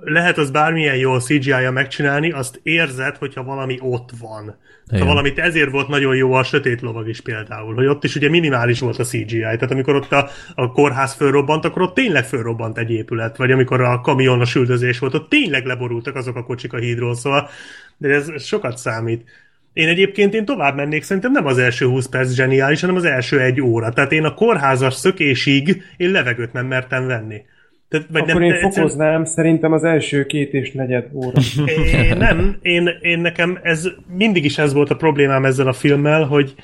lehet az bármilyen jól CGI-ja megcsinálni, azt érzed, hogyha valami ott van. Ha valamit ezért volt nagyon jó a Sötét Lovag is például, hogy ott is ugye minimális volt a CGI, tehát amikor ott a, a kórház fölrobbant, akkor ott tényleg fölrobbant egy épület, vagy amikor a kamionos üldözés volt, ott tényleg leborultak azok a kocsik a hídról, szóval de ez, ez sokat számít. Én egyébként én tovább mennék, szerintem nem az első 20 perc zseniális, hanem az első egy óra. Tehát én a kórházas szökésig én levegőt nem mertem venni. Tehát, vagy Akkor nem, én egyszerűen- fokoznám szerintem az első két és negyed óra. É, nem, én, én nekem ez mindig is ez volt a problémám ezzel a filmmel, hogy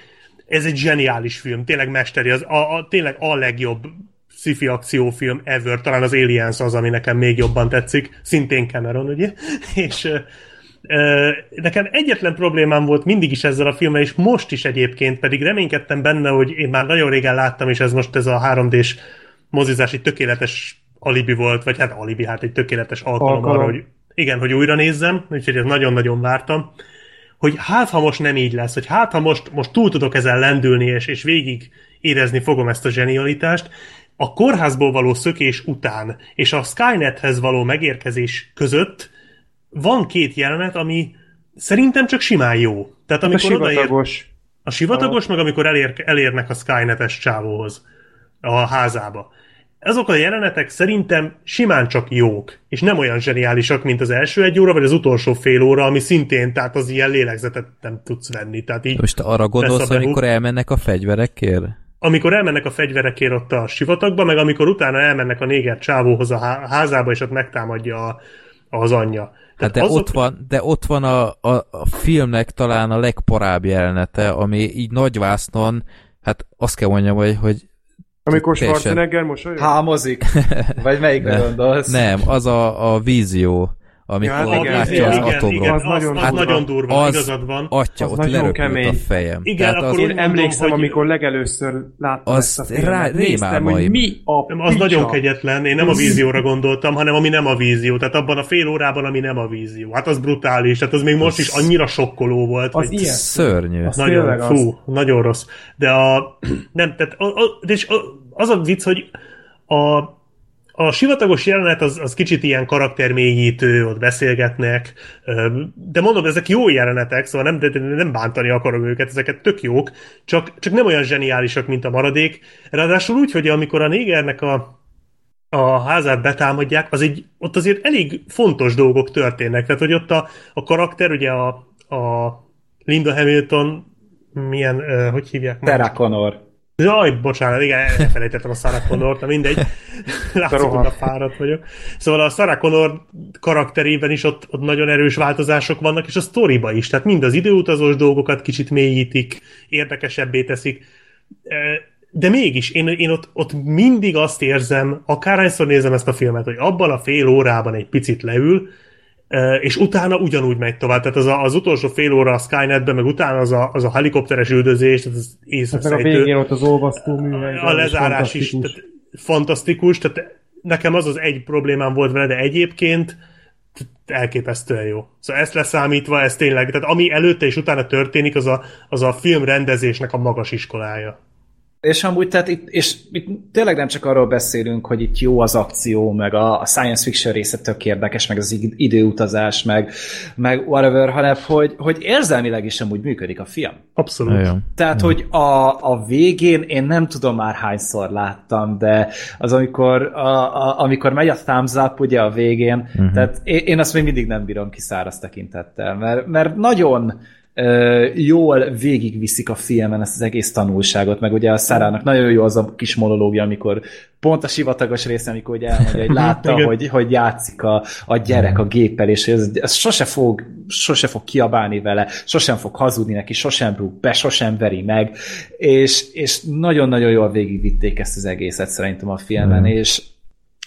ez egy zseniális film, tényleg mesteri, az a, a, tényleg a legjobb sci-fi akciófilm ever, talán az Aliens az, ami nekem még jobban tetszik, szintén Cameron, ugye? És ö, nekem egyetlen problémám volt mindig is ezzel a filmmel, és most is egyébként, pedig reménykedtem benne, hogy én már nagyon régen láttam, és ez most ez a 3D-s mozizás egy tökéletes alibi volt, vagy hát alibi, hát egy tökéletes alkalom, Alkalom. arra, hogy igen, hogy újra nézzem, úgyhogy ezt nagyon-nagyon vártam, hogy hát ha most nem így lesz, hogy hát ha most, most túl tudok ezen lendülni, és, és végig érezni fogom ezt a zsenialitást, a kórházból való szökés után és a Skynethez való megérkezés között van két jelenet, ami szerintem csak simán jó. Tehát Hát a amikor odaér, sivatagos. a sivatagos, meg amikor elér, elérnek a Skynetes csávóhoz, a házába. Azok a jelenetek szerintem simán csak jók, és nem olyan zseniálisak, mint az első egy óra, vagy az utolsó fél óra, ami szintén, tehát az ilyen lélegzetet nem tudsz venni. Tehát így, Most arra gondolsz, amikor elmennek a fegyverekért? amikor elmennek a fegyverekért ott a sivatagba, meg amikor utána elmennek a néger csávóhoz a há- házába, és ott megtámadja a, az anyja. Hát Tehát de, ott van, de ott van a, a, a filmnek talán a legparább jelenete, ami így nagyvásznon, hát azt kell mondjam, hogy, hogy Amikor. Schwarzenegger mosolyog? hámozik. Vagy melyikre Ne, gondolsz? nem, az a, a vízió, amikor Ja, hát látja az igen, atomról. igen, Az az, nagyon az durva. nagyon durva, Az- igazad van. Atya, Az ott nagyon leröpült kemény. a fejem. Igen, Tehát akkor az, Én emlékszem, hogy- amikor legelőször láttam Az ezt a rá- filmet. Néztem, rémálmaim. hogy mi a Nem, az picsa. nagyon kegyetlen, én nem a vízióra gondoltam, hanem ami nem a vízió. Tehát abban a fél órában, ami nem a vízió. Hát az brutális, tehát az még most is annyira sokkoló volt. Az hogy ilyen. szörnyű. Az nagyon, fú, nagyon rossz. De a, nem, tehát a, a, de és a, az a vicc, hogy a, a sivatagos jelenet az, az kicsit ilyen karaktermélyítő, ott beszélgetnek, de mondom, ezek jó jelenetek, szóval nem, de nem bántani akarom őket, ezeket tök jók, csak, csak nem olyan zseniálisak, mint a maradék. Ráadásul úgy, hogy amikor a négernek a, a házát betámadják, az egy, ott azért elég fontos dolgok történnek. Tehát, hogy ott a, a karakter, ugye a, a Linda Hamilton, milyen, hogy hívják? Sarah Connor. Jaj, bocsánat, igen, elfelejtettem a Sarah Connort, na mindegy. Látszik, hogy a fáradt vagyok. Szóval a Sarah Connor karakterében is ott, ott nagyon erős változások vannak, és a sztoriba is. Tehát mind az időutazós dolgokat kicsit mélyítik, érdekesebbé teszik. De mégis, én, én ott, ott mindig azt érzem, akárhányszor nézem ezt a filmet, hogy abban a fél órában egy picit leül, és utána ugyanúgy megy tovább. Tehát az, a, az utolsó fél óra a Skynetben, meg utána az a, az a helikopteres üldözés, tehát az Hát meg a végén ott az olvasztó műhely. a lezárás is tehát fantasztikus, tehát nekem az az egy problémám volt vele, de egyébként elképesztően jó. Szóval ezt leszámítva, ez tényleg, tehát ami előtte és utána történik, az a, az a film rendezésnek a magas iskolája. És amúgy, tehát itt, és itt tényleg nem csak arról beszélünk, hogy itt jó az akció, meg a, a science fiction része tök érdekes, meg az időutazás, meg, meg whatever, hanem hogy, hogy érzelmileg is amúgy működik a film. Abszolút. Igen. Tehát, hogy a, a végén én nem tudom már hányszor láttam, de az amikor, a, a, amikor megy a thumbs up ugye a végén, uh-huh. tehát én, én azt még mindig nem bírom ki száraz tekintettel, mert, mert nagyon jól végigviszik a filmen ezt az egész tanulságot, meg ugye a Szárának nagyon jó az a kis monológia, amikor pont a sivatagos része, amikor ugye elmondja, hogy látta, hogy, hogy játszik a, a gyerek a géppel, és ez, ez sose fog, sose fog kiabálni vele, sosem fog hazudni neki, sosem rúg be, sosem veri meg, és, és nagyon-nagyon jól végigvitték ezt az egészet szerintem a filmen, Mm. és,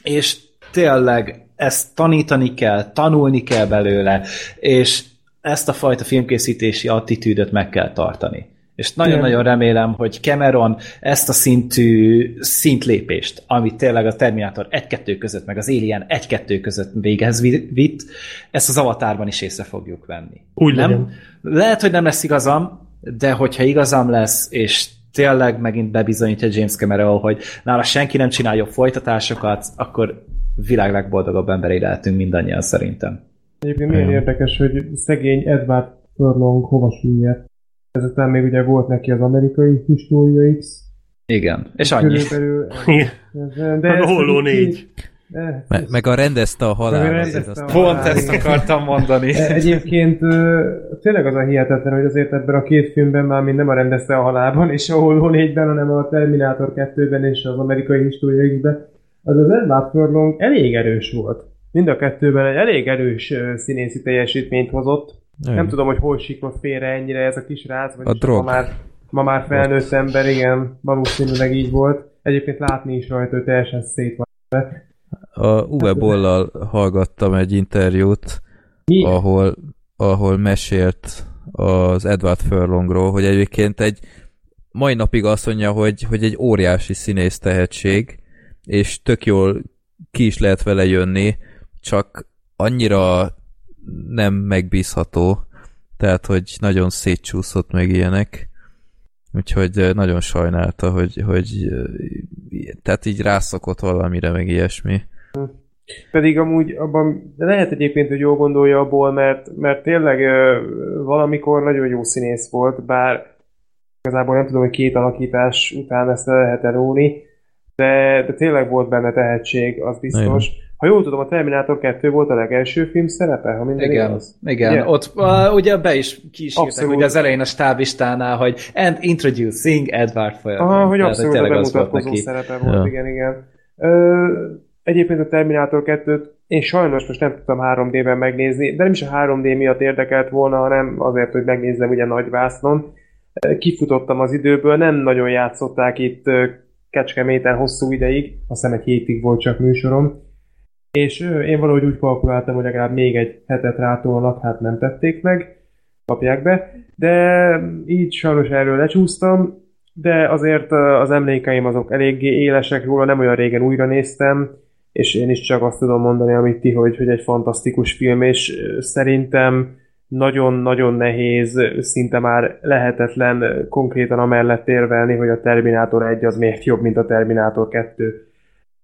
és tényleg ezt tanítani kell, tanulni kell belőle, és ezt a fajta filmkészítési attitűdöt meg kell tartani. És nagyon-nagyon remélem, hogy Cameron ezt a szintű szintlépést, amit tényleg a Terminator 1-2 között, meg az Alien 1-2 között véghez vi- vitt, ezt az avatárban is észre fogjuk venni. Úgy nem? legyen. Lehet, hogy nem lesz igazam, de hogyha igazam lesz, és tényleg megint bebizonyítja James Cameron, hogy nála senki nem csinál jobb folytatásokat, akkor világ legboldogabb emberei lehetünk mindannyian szerintem. Egyébként milyen érdekes, hogy szegény Edward Furlong hova süllyedt. Ezután még ugye volt neki az amerikai História X. Igen, és annyi. Körülbelül. Ez- Meg a Holló négy. de- Me- meg a rendezte a Meg a halál. rendezte azért a azt- halál. Pont ezt akartam mondani. E- Egyébként tényleg az a hihetetlen, hogy azért ebben a két filmben már mind nem a rendezte a halálban, és a Holló 4-ben, hanem a Terminátor 2-ben és az amerikai História X-ben, az az Edward Furlong elég erős volt. Mind a kettőben egy elég erős színészi teljesítményt hozott. Igen. Nem tudom, hogy hol siklott félre ennyire ez a kis rác, vagy A drog. ma már, ma már felnőtt ember, igen, valószínűleg így volt. Egyébként látni is rajta, hogy teljesen szét van. A Uwe Bollal hallgattam egy interjút, Mi? ahol, ahol mesélt az Edward Furlongról, hogy egyébként egy mai napig azt mondja, hogy, hogy egy óriási színész tehetség, és tök jól ki is lehet vele jönni, csak annyira nem megbízható, tehát, hogy nagyon szétcsúszott meg ilyenek. Úgyhogy nagyon sajnálta, hogy, hogy eh, tehát így rászokott valamire, meg ilyesmi. Pedig amúgy abban de lehet egyébként, hogy jól gondolja abból, mert, mert tényleg valamikor nagyon jó színész volt, bár igazából nem tudom, hogy két alakítás után ezt le lehet elóni, de, de tényleg volt benne tehetség, az biztos. Ha jól tudom, a Terminátor 2 volt a legelső film szerepe, ha minden Igen, igaz. igen. Ugye? Ott uh, ugye be is Abszolút. ugye az elején a stáblistánál, hogy and introducing Edward Furlong. Aha, hogy Tehát, abszolút a az volt bemutatkozó szerepe volt, Ja. igen, igen. Ö, egyébként a Terminátor 2-t én sajnos most nem tudtam 3D-ben megnézni, de nem is a 3D miatt érdekelt volna, hanem azért, hogy megnézzem ugye nagy vásznon. Kifutottam az időből, nem nagyon játszották itt Kecskeméten hosszú ideig, azt hiszem egy hétig volt csak műsorom, és én valahogy úgy kalkuláltam, hogy legalább még egy hetet rátolnak, hát nem tették meg, kapják be, de így sajnos erről lecsúsztam, de azért az emlékeim azok eléggé élesek róla, nem olyan régen újra néztem, és én is csak azt tudom mondani, amit ti, hogy, hogy egy fantasztikus film, és szerintem nagyon-nagyon nehéz, szinte már lehetetlen konkrétan amellett érvelni, hogy a Terminátor 1 az miért jobb, mint a Terminátor 2.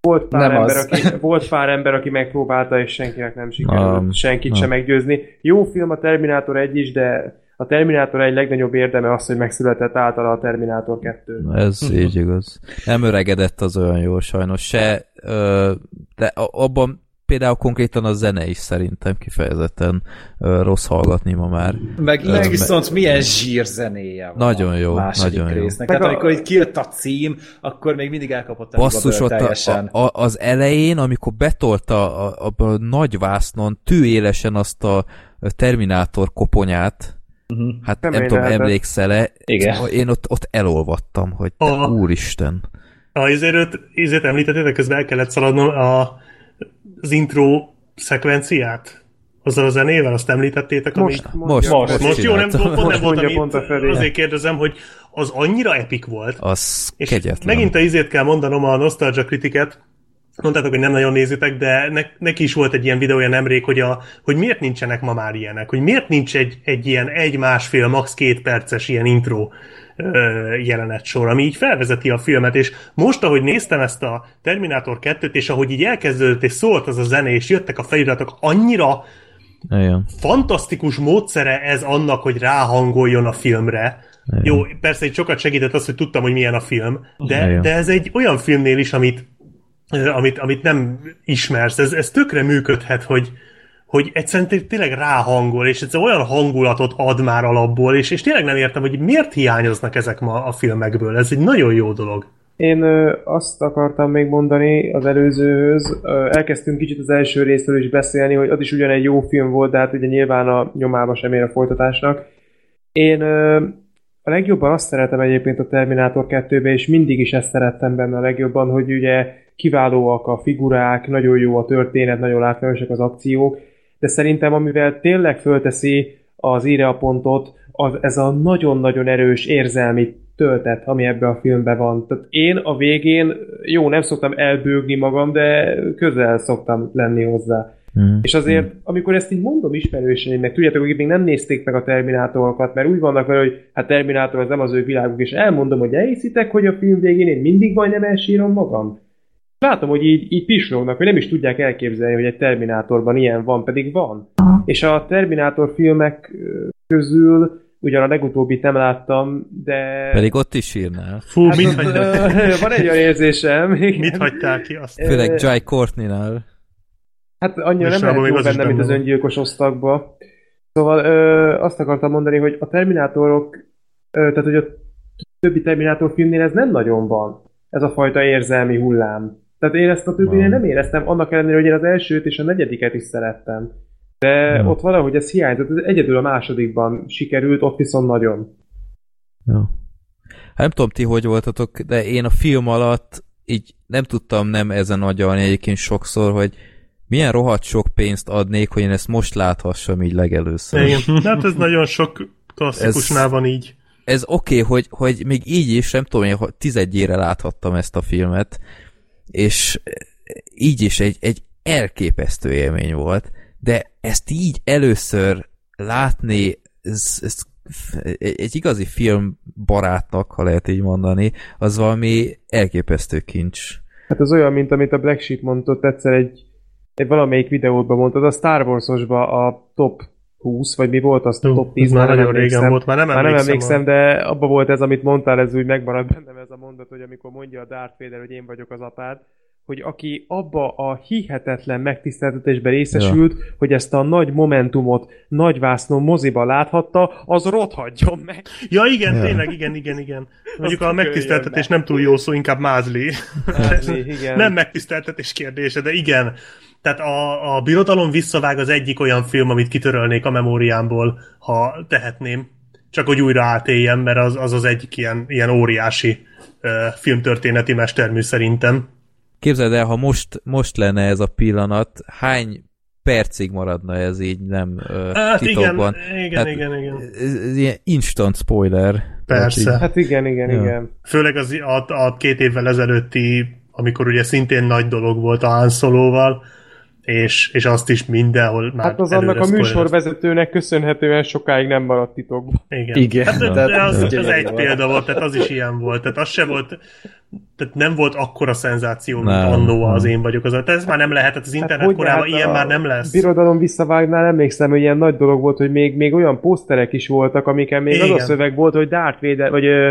Volt pár, Nem ember, az. aki, volt pár ember, aki megpróbálta, és senkinek nem sikerült senkit sem meggyőzni. Jó film a Terminátor 1 is, de a Terminátor egy legnagyobb érdeme az, hogy megszületett általa a Terminátor 2. Na, Ez így igaz. Nem öregedett az olyan jól sajnos. Se, ö, de abban például konkrétan a zene is szerintem kifejezetten ö, rossz hallgatni ma már. Meg Ö, így viszont milyen zsírzenéje van Nagyon jó, a nagyon jó. résznek. Meg Tehát a- amikor így kijött a cím, akkor még mindig elkapott a Basszus, ott a, teljesen. a, a, az elején, amikor betolta a, a, a nagy vásznon tűélesen azt a Terminátor koponyát, Uh-huh. hát Nem nem, tudom, lehetett. emlékszel-e? Igen. Én ott, ott elolvattam, hogy te Aha. úristen. A izért, izért említettétek, közben el kellett szaladnom a, az intro szekvenciát. Azzal a zenével, azt említettétek. Most, Most, Most. most, Most jó, nem, pont nem Most voltam mondja pont a Feri. azért kérdezem, hogy az annyira epik volt, Az és kegyetlen. megint a izét kell mondanom a Nostalgia kritiket, mondtátok, hogy nem nagyon nézitek, de ne, neki is volt egy ilyen videója nemrég, hogy, a, hogy miért nincsenek ma már ilyenek, hogy miért nincs egy, egy ilyen egy-másfél, max. két perces ilyen intro jelenet sor, ami így felvezeti a filmet, és most, ahogy néztem ezt a Terminátor 2-t, és ahogy így elkezdődött, és szólt az a zene, és jöttek a feliratok, annyira Igen. fantasztikus módszere ez annak, hogy ráhangoljon a filmre. Jó, persze egy sokat segített az, hogy tudtam, hogy milyen a film, de, de ez egy olyan filmnél is, amit, amit, amit nem ismersz, ez, ez tökre működhet, hogy, hogy egyszerűen té- tényleg ráhangol, és ez olyan hangulatot ad már alapból, és, és tényleg nem értem, hogy miért hiányoznak ezek ma a filmekből. Ez egy nagyon jó dolog. Én azt akartam még mondani az előzőhöz, elkezdtünk kicsit az első részről is beszélni, hogy az is ugyan egy jó film volt, de hát ugye nyilván a nyomába sem ér a folytatásnak. Én a legjobban azt szeretem egyébként a Terminátor 2-be, és mindig is ezt szerettem benne a legjobban, hogy ugye kiválóak a figurák, nagyon jó a történet, nagyon látványosak az akciók, de szerintem amivel tényleg fölteszi az a pontot, az, ez a nagyon-nagyon erős érzelmi töltet, ami ebbe a filmben van. Tehát én a végén, jó, nem szoktam elbőgni magam, de közel szoktam lenni hozzá. Mhm. És azért, amikor ezt így mondom ismerőseimnek, tudjátok, akik még nem nézték meg a Terminátorokat, mert úgy vannak vele, hogy hát Terminátor az nem az ő világuk, és elmondom, hogy elhiszitek, hogy a film végén én mindig majdnem elsírom magam. Látom, hogy így, így pislognak, hogy nem is tudják elképzelni, hogy egy Terminátorban ilyen van, pedig van. És a Terminátor filmek közül, ugyan a legutóbbit nem láttam, de... Pedig ott is írnál. Fú, Hát mit, ott, van egy olyan érzésem. igen. mit hagytál ki? Azt? Főleg Jai Courtney-nál. Hát annyira nem lehet jó benne, mint az öngyilkos osztagba. Szóval ö, azt akartam mondani, hogy a Terminátorok, ö, tehát hogy a többi Terminátor filmnél ez nem nagyon van. Ez a fajta érzelmi hullám. Tehát én ezt a többinél Van. nem éreztem, annak ellenére, hogy én az elsőt és a negyediket is szerettem. De Ja. ott valahogy ez hiányzott, ez egyedül a másodikban sikerült, ott viszont nagyon. Jó. Hát nem tudom ti, hogy voltatok, de én a film alatt így nem tudtam nem ezen agyalni egyébként sokszor, hogy milyen rohadt sok pénzt adnék, hogy én ezt most láthassam így legelőször. Igen. Hát ez nagyon sok klasszikusnál Ez- van így. Ez oké, okay, hogy, hogy még így is, nem tudom, én tizedjére láthattam ezt a filmet, és így is egy, egy elképesztő élmény volt, de ezt így először látni, ez, ez egy, igazi filmbarátnak, ha lehet így mondani, az valami elképesztő kincs. Hát ez olyan, mint amit a Black Sheep mondott egyszer egy, egy valamelyik videódban mondtad, a Star Wars-osba a top 20, vagy mi volt az, Jó, top ez 10, már már nem nagyon régen emlékszem. volt, már nem Már nem emlékszem emlékszem, a- de abba volt ez, amit mondtál, ez úgy megmaradt bennem ez a mondat, hogy amikor mondja a Darth Vader, hogy én vagyok az apád, hogy aki abba a hihetetlen megtiszteltetésbe részesült, ja. hogy ezt a nagy momentumot nagyvásznon moziba láthatta, az rothadjon meg. Ja, igen, Ja. tényleg, igen, igen, igen. Mondjuk Azt a megtiszteltetés tököljön nem túl jó szó, inkább mázli. Mázli, igen. nem megtiszteltetés kérdése, de igen. Tehát a, a Birodalom visszavág az egyik olyan film, amit kitörölnék a memóriámból, ha tehetném. Csak hogy újra átéljem, mert az az, az egyik ilyen, ilyen óriási uh, filmtörténeti mestermű szerintem. Képzeld el, ha most, most lenne ez a pillanat, hány percig maradna ez így nem uh, Hát igen, titokban? igen, Hát, igen, igen. Ez, ez ilyen instant spoiler. Persze. Tehát így- Hát igen, igen, Ja. igen. Főleg az, a, a két évvel ezelőtti, amikor ugye szintén nagy dolog volt a Han Solo-val, és, és azt is mindenhol már Hát az annak a műsorvezetőnek köszönhetően sokáig nem maradt titokban. Igen. Igen. Hát, de, az, az egy példa volt, tehát az is ilyen volt. Tehát az se volt, tehát nem volt akkora szenzáció, mint Nem, annó az én vagyok. Az, tehát ez már nem lehetett, az internet hogy korában ilyen már nem lesz. Birodalom visszavágnál emlékszem, hogy ilyen nagy dolog volt, hogy még, még olyan poszterek is voltak, amiken még Igen. az a szöveg volt, hogy Darth Vader, vagy ö,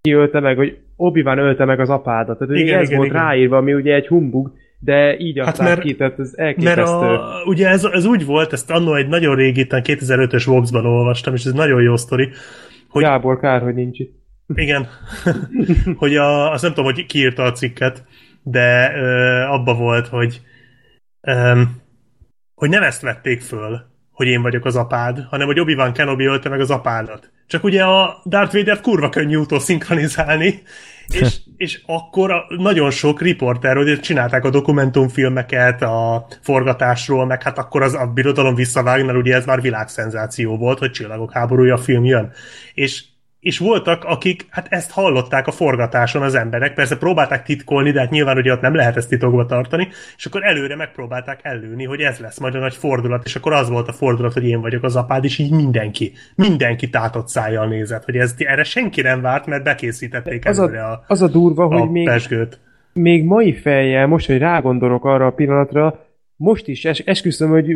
ki ölte meg, hogy Obi-Wan ölte meg az apádat. Tehát igen, ez igen, volt igen. ráírva, ami ugye egy humbug, de így Hát mert- ki, tehát ez Mert elképesztő. a, ugye ez, ez úgy volt, ezt annó egy nagyon régi, talán 2005-ös Vox-ban olvastam, és ez nagyon jó sztori, hogy Gábor, kár, hogy nincs itt. Igen. hogy a, azt nem tudom, hogy ki írta a cikket, de ö, abba volt, hogy ö, hogy nem ezt vették föl, hogy én vagyok az apád, hanem hogy Obi-Wan Kenobi ölte meg az apádat. Csak ugye a Darth Vader kurva könnyű utó szinkronizálni, és, és akkor a, nagyon sok riporter, hogy csinálták a dokumentumfilmeket a forgatásról, meg hát akkor az a birodalom visszavágnál, ugye ez már világszenzáció volt, hogy csillagok háborúja film jön. És és voltak, akik hát ezt hallották a forgatáson az emberek, persze próbálták titkolni, de hát nyilván ugye ott nem lehet ezt titokba tartani, és akkor előre megpróbálták előni, hogy ez lesz majd a nagy fordulat, és akkor az volt a fordulat, hogy én vagyok az apád, és így mindenki, mindenki tátott szájjal nézett, hogy ez, erre senki nem várt, mert bekészítették Az előre a, az a durva, a hogy még, pesgőt. még mai fejjel, most, hogy rágondolok arra a pillanatra, most is es, esküszöm, hogy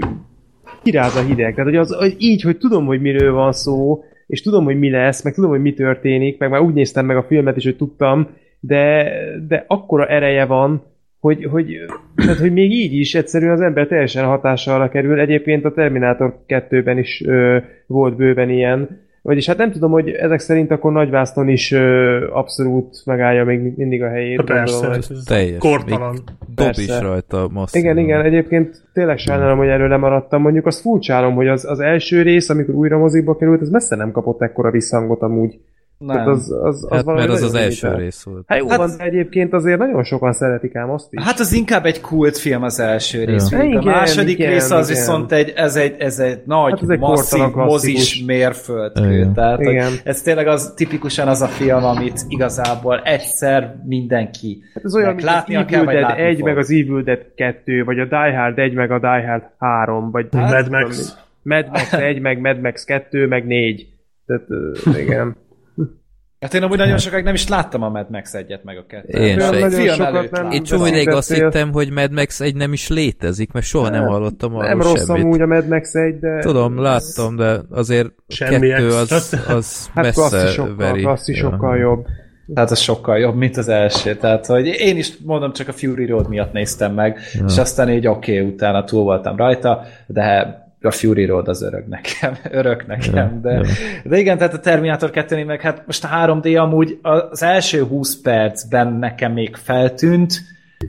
kiráz a hideg. Tehát, hogy, az, hogy így, hogy tudom, hogy miről van szó, és tudom, hogy mi lesz, meg tudom, hogy mi történik, meg már úgy néztem meg a filmet is, hogy tudtam, de, de akkora ereje van, hogy, hogy, tehát, hogy még így is egyszerűen az ember teljesen hatással kerül. Egyébként a Terminator 2-ben is ö, volt bőven ilyen, vagyis hát nem tudom, hogy ezek szerint akkor Nagyvászton is ö, abszolút megállja még mindig a helyét. Persze, gondolom, ez Teljes. kortalan. Dob is rajta masszívan. Igen, igen, egyébként tényleg sajnálom, hogy erről lemaradtam. Mondjuk azt furcsálom, hogy az, az első rész, amikor újra mozikba került, az messze nem kapott ekkora visszhangot amúgy. Tehát Nem. az, az, az Hát mert az az első limitált. rész volt. Hát jó Hát- van, de egyébként azért nagyon sokan szeretik ám azt is. Hát az inkább egy kultfilm az első rész. Ja. Ja. A Igen, második igen, rész az igen. viszont egy, ez egy, ez egy nagy, Hát ez egy masszív, mozis mérföldkő. Igen. Tehát Igen. ez tényleg az tipikusan az a film, amit igazából egyszer mindenki Hát ez olyan, meg mint az látnia kell, vagy Dead látni 1, fog. meg az Evil Dead 2, vagy a Die Hard 1, meg a Die Hard 3, vagy Mad hát, Max. Mad Max 1, meg Mad Max 2, meg 4. Tehát igen. Hát én amúgy nagyon sokáig nem is láttam a Mad Max egyet meg a kettőt. Én Olyan se. nagyon sokat nem. Én azt hittem, hogy Mad Max egy nem is létezik, mert soha nem hallottam arról Nem rossz semmit. amúgy a Mad Max 1, de... Tudom, láttam, de azért Semmi kettő az, az Hát messze klasszisokkal, veri. klasszisokkal Ja. jobb. Tehát az sokkal jobb, mint az első. Tehát, hogy én is mondom, csak a Fury Road miatt néztem meg, ja. és aztán így oké, okay, utána túl voltam rajta, de a Fury Road az örök nekem, örök nekem, de, de igen, tehát a Terminator 2 meg hát most a 3D amúgy az első 20 percben nekem még feltűnt,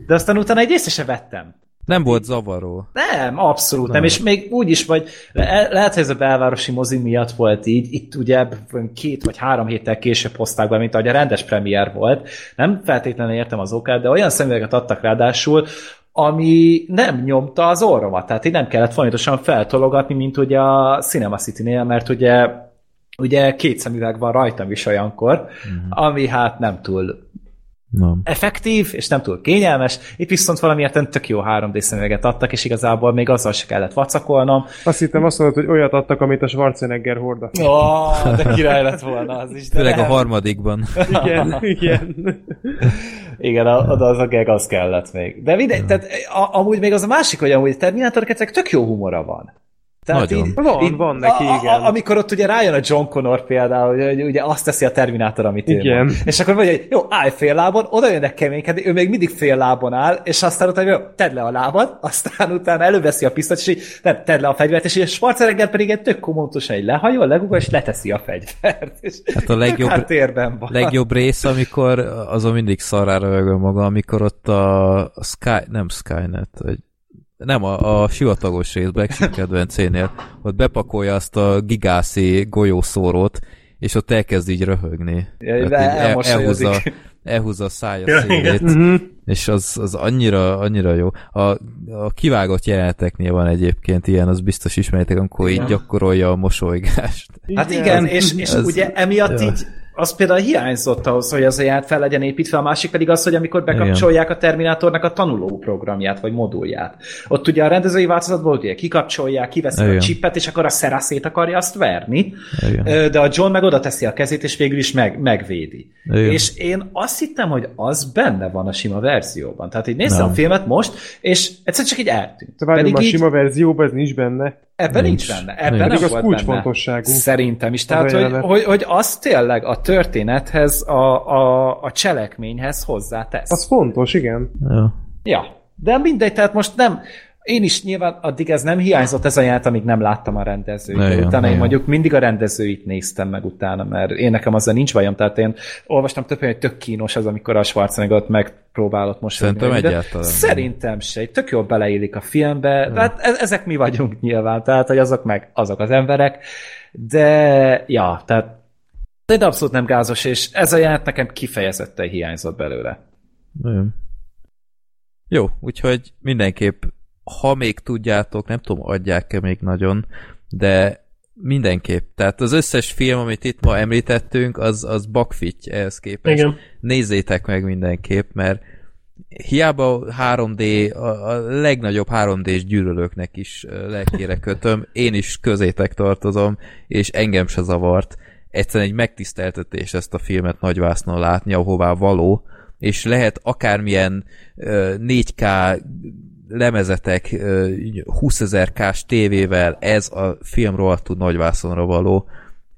de aztán utána egy észre se vettem. Nem volt zavaró. Nem, abszolút nem, és még úgy is, vagy le- lehet, hogy ez a belvárosi mozi miatt volt így, itt ugye két vagy három héttel később hozták be, mint ahogy a rendes premier volt. Nem feltétlenül értem az okát, de olyan szemüveget adtak ráadásul, ami nem nyomta az orromat, tehát így nem kellett folyamatosan feltologatni, mint ugye a Cinema City-nél, mert ugye ugye két szemüveg van rajtam is olyankor, ami hát nem túl Nem. effektív, és nem túl kényelmes. Itt viszont valamiért tök jó 3D szemüveget adtak, és igazából még azzal se kellett vacakolnom. Azt hittem azt mondod, hogy olyat adtak, amit a Schwarzenegger horda. Ó, oh, de király lett volna az is. De Főleg a harmadikban. Igen, igen. Igen, oda az a gag az kellett még. De mindegy, tehát a, amúgy még az a másik, hogy amúgy Terminator 2 tök jó humora van. Nagyon. Van, van neki, a, igen. A, amikor ott ugye rájön a John Connor például, hogy ugye azt teszi a Terminátor, amit ő Igen. mond. És akkor mondja, hogy jó, állj fél lábon, oda jönnek keménykedni, ő még mindig fél lábon áll, és aztán utána, jó, tedd le a lábad, aztán utána előveszi a pisztolyt, és így, nem, tedd le a fegyvert, és így a Schwarzenegger pedig egy tök komótosan egy lehajol, legugol, és leteszi a fegyvert. És Hát a legjobb- háttérben van. Legjobb rész, amikor azon mindig szarára rögöm maga, amikor ott a Sky, nem Skynet, vagy nem, a, a sivatagos rész Black Sheep kedvencénél, ott bepakolja azt a gigászi golyószórót, és ott elkezd így röhögni. Ja, de így el, elmosolyodik. elhúzza, elhúzza a szája Ja, szélét, Mhm. és az, az annyira, annyira jó. A, a kivágott jeleneteknél van egyébként ilyen, az biztos ismeritek, amikor így gyakorolja a mosolygást. Hát igen, és, és Ez- ugye emiatt ja. így az például hiányzott ahhoz, hogy az a járt fel legyen építve, a másik pedig az, hogy amikor bekapcsolják a Terminátornak a tanuló programját, vagy modulját. Ott ugye a rendezői változatból ugye kikapcsolják, kiveszik a Igen. csipet, és akkor a szét akarja azt verni, Igen. De a John meg oda teszi a kezét, és végül is meg, megvédi. Igen. És én azt hittem, hogy az benne van a sima verzióban. Tehát így néztem Nem. a filmet most, és egyszer csak így eltűnt. Várjunk, a így sima verzióban ez nincs benne. Ebben nincs, Nincs. benne. Ebben Nincs. nem volt kulcsfontosságú. benne. Szerintem is. Az Tehát, hogy, hogy, hogy az tényleg a történethez, a, a, a cselekményhez hozzátesz. Az fontos, igen. Ja. Ja. De mindegy, tehát most nem, én is nyilván addig ez nem hiányzott ez a jelenet, amíg nem láttam a rendezőt. Igen, utána én igen. mondjuk mindig a rendezőit néztem meg utána, mert én nekem azzal nincs bajom, tehát én olvastam több, hogy tök kínos az, amikor a Schwarzenegger ott megpróbálott most. Szerintem egyáltalán nem. Szerintem se, tök jól beleillik a filmbe, tehát e- ezek mi vagyunk nyilván, tehát hogy azok meg azok az emberek, de ja, tehát de abszolút nem gázos, és ez a jelenet nekem kifejezetten hiányzott belőle. Nagyon. Jó, úgyhogy mindenképp, ha még tudjátok, nem tudom, adják-e még nagyon, de mindenképp. Tehát az összes film, amit itt ma említettünk, az, az bakfitty ehhez képest. Igen. Nézzétek meg mindenképp, mert hiába 3D, a, a legnagyobb 3D-s gyűlölőknek is lelkére kötöm, én is közétek tartozom, és engem se zavart. Egyszerűen egy megtiszteltetés ezt a filmet nagyvásznon látni, ahová való, és lehet akármilyen ö, 4K lemezetek, ö, 20 ezer k tévével ez a film rohadtul nagyvászonra való,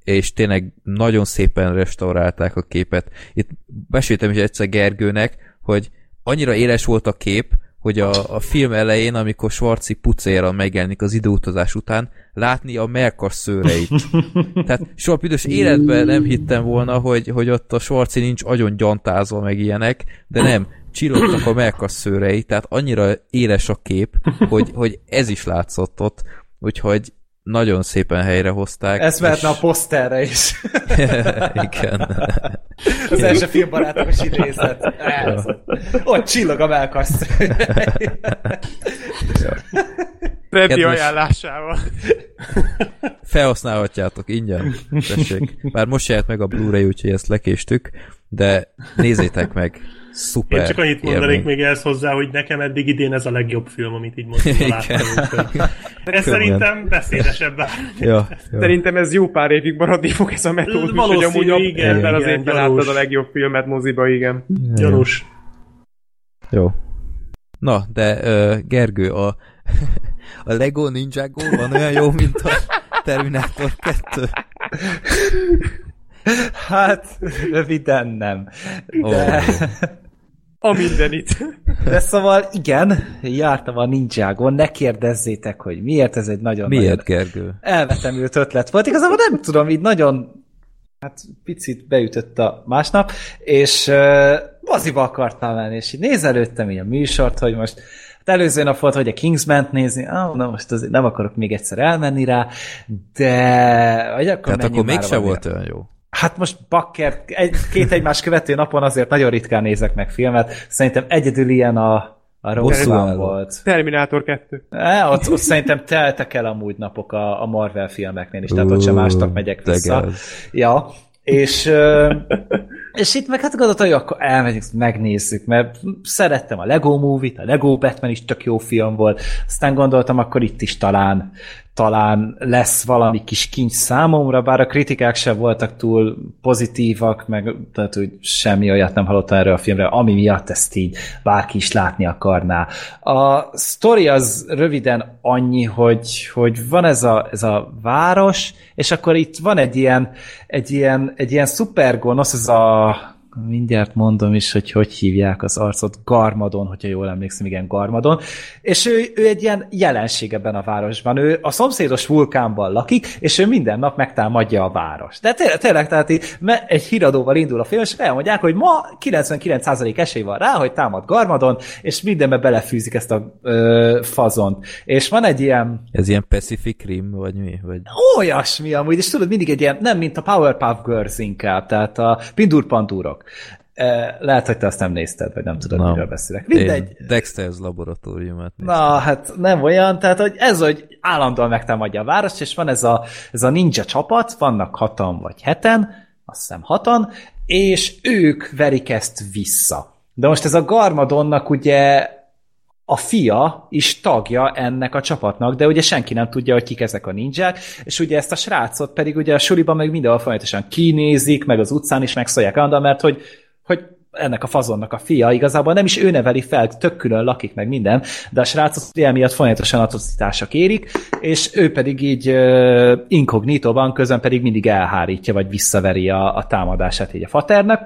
és tényleg nagyon szépen restaurálták a képet. Itt beséltem is egyszer Gergőnek, hogy annyira éles volt a kép, hogy a, a film elején, amikor Schwarzi pucéran megjelenik az időutazás után, látni a melkas szőreit. Tehát soha büdös életben nem hittem volna, hogy, hogy ott a Schwarzi nincs agyon gyantázva meg ilyenek, de nem, csillogtak a melkas szőrei, tehát annyira éles a kép, hogy, hogy ez is látszott ott, úgyhogy nagyon szépen helyrehozták. Ez mehetne a poszterre is. Igen. Az első filmbarátos idézet. Ez. Ott csillog a melkasz. Freddy Kedves- ajánlásával. Felhasználhatjátok ingyen. Tessék. Bár most jelent meg a Blu-ray, úgyhogy ezt lekéstük, de nézzétek meg. Szuper Én csak annyit mondanék élmény. még ehhez hozzá, hogy nekem eddig idén ez a legjobb film, amit így most Igen. láttam. Ez szerintem beszédesebb. Ja. Szerintem ez jó pár évig maradni fog ez a metódus, hogy amúgy igen, ebben az igen, évben láttad a legjobb filmet moziba, igen. Gyanús. Jó. Na, de uh, Gergő, a, a Lego Ninjago van olyan jó, mint a Terminator 2? Hát, röviden nem. De, A mindenit. de szóval igen, jártam a Ninjagon, ne kérdezzétek, hogy miért ez egy nagyon Miért, Gergő? elvetemült ötlet volt. Igazából nem tudom, így nagyon hát picit beütött a másnap, és uh, moziba akartam menni, és így nézelődtem így a műsort, hogy most hát előző nap volt, hogy a Kingsman-t nézni, ah, na most azért nem akarok még egyszer elmenni rá, de vagy akkor Tehát akkor mégse volt olyan jó. Hát most bakker, egy, két egymás követő napon azért nagyon ritkán nézek meg filmet. Szerintem egyedül ilyen a, a álló. volt. Terminátor 2. E, ott, ott szerintem teltek el amúgy napok a, a Marvel filmeknél is, tehát ott sem másnak megyek de vissza. Ja, és, és itt meg hát gondoltam, hogy akkor elmegyünk, megnézzük, mert szerettem a Lego Movie-t, a Lego Batman is tök jó film volt, aztán gondoltam, akkor itt is talán talán lesz valami kis kincs számomra, bár a kritikák sem voltak túl pozitívak, meg tehát, hogy semmi olyat nem hallottam erről a filmre, ami miatt ezt így bárki is látni akarná. A sztori az röviden annyi, hogy, hogy van ez a, ez a város, és akkor itt van egy ilyen, egy ilyen, egy ilyen szupergonosz, ez a mindjárt mondom is, hogy hogy hívják az arcot, Garmadon, hogyha jól emlékszem, igen, Garmadon, és ő, ő egy ilyen jelenség ebben a városban. Ő a szomszédos vulkánban lakik, és ő minden nap megtámadja a város. De tényleg, tényleg tehát így, egy híradóval indul a film, és elmondják, hogy ma 99% esély van rá, hogy támad Garmadon, és mindenbe belefűzik ezt a ö, fazont. És van egy ilyen Ez ilyen Pacific Rim, vagy mi? Vagy... olyasmi amúgy, és tudod, mindig egy ilyen, nem mint a Powerpuff Girls inkább, tehát a Pindur Pandurok. Eh, Lehet, hogy te azt nem nézted, vagy nem tudod, Nem. miről beszélek. Mindegy. Én Dexter's laboratóriumát néztem. Na, hát nem olyan, tehát hogy ez, hogy állandóan megtámadja a várost, és van ez a, ez a ninja csapat, vannak hatan vagy heten, azt hiszem hatan, és ők verik ezt vissza. De most ez a Garmadonnak ugye a fia is tagja ennek a csapatnak, de ugye senki nem tudja, hogy kik ezek a ninják, és ugye ezt a srácot pedig ugye a suliban meg mindenhol folyamatosan kinézik, meg az utcán is megszólják állandóan, mert hogy, hogy ennek a fazonnak a fia, igazából nem is ő neveli fel, tök külön lakik meg minden, de a srácot ugye miatt folyamatosan atrocitások érik, és ő pedig így uh, inkognitóban közben pedig mindig elhárítja, vagy visszaveri a, a támadását így a faternek,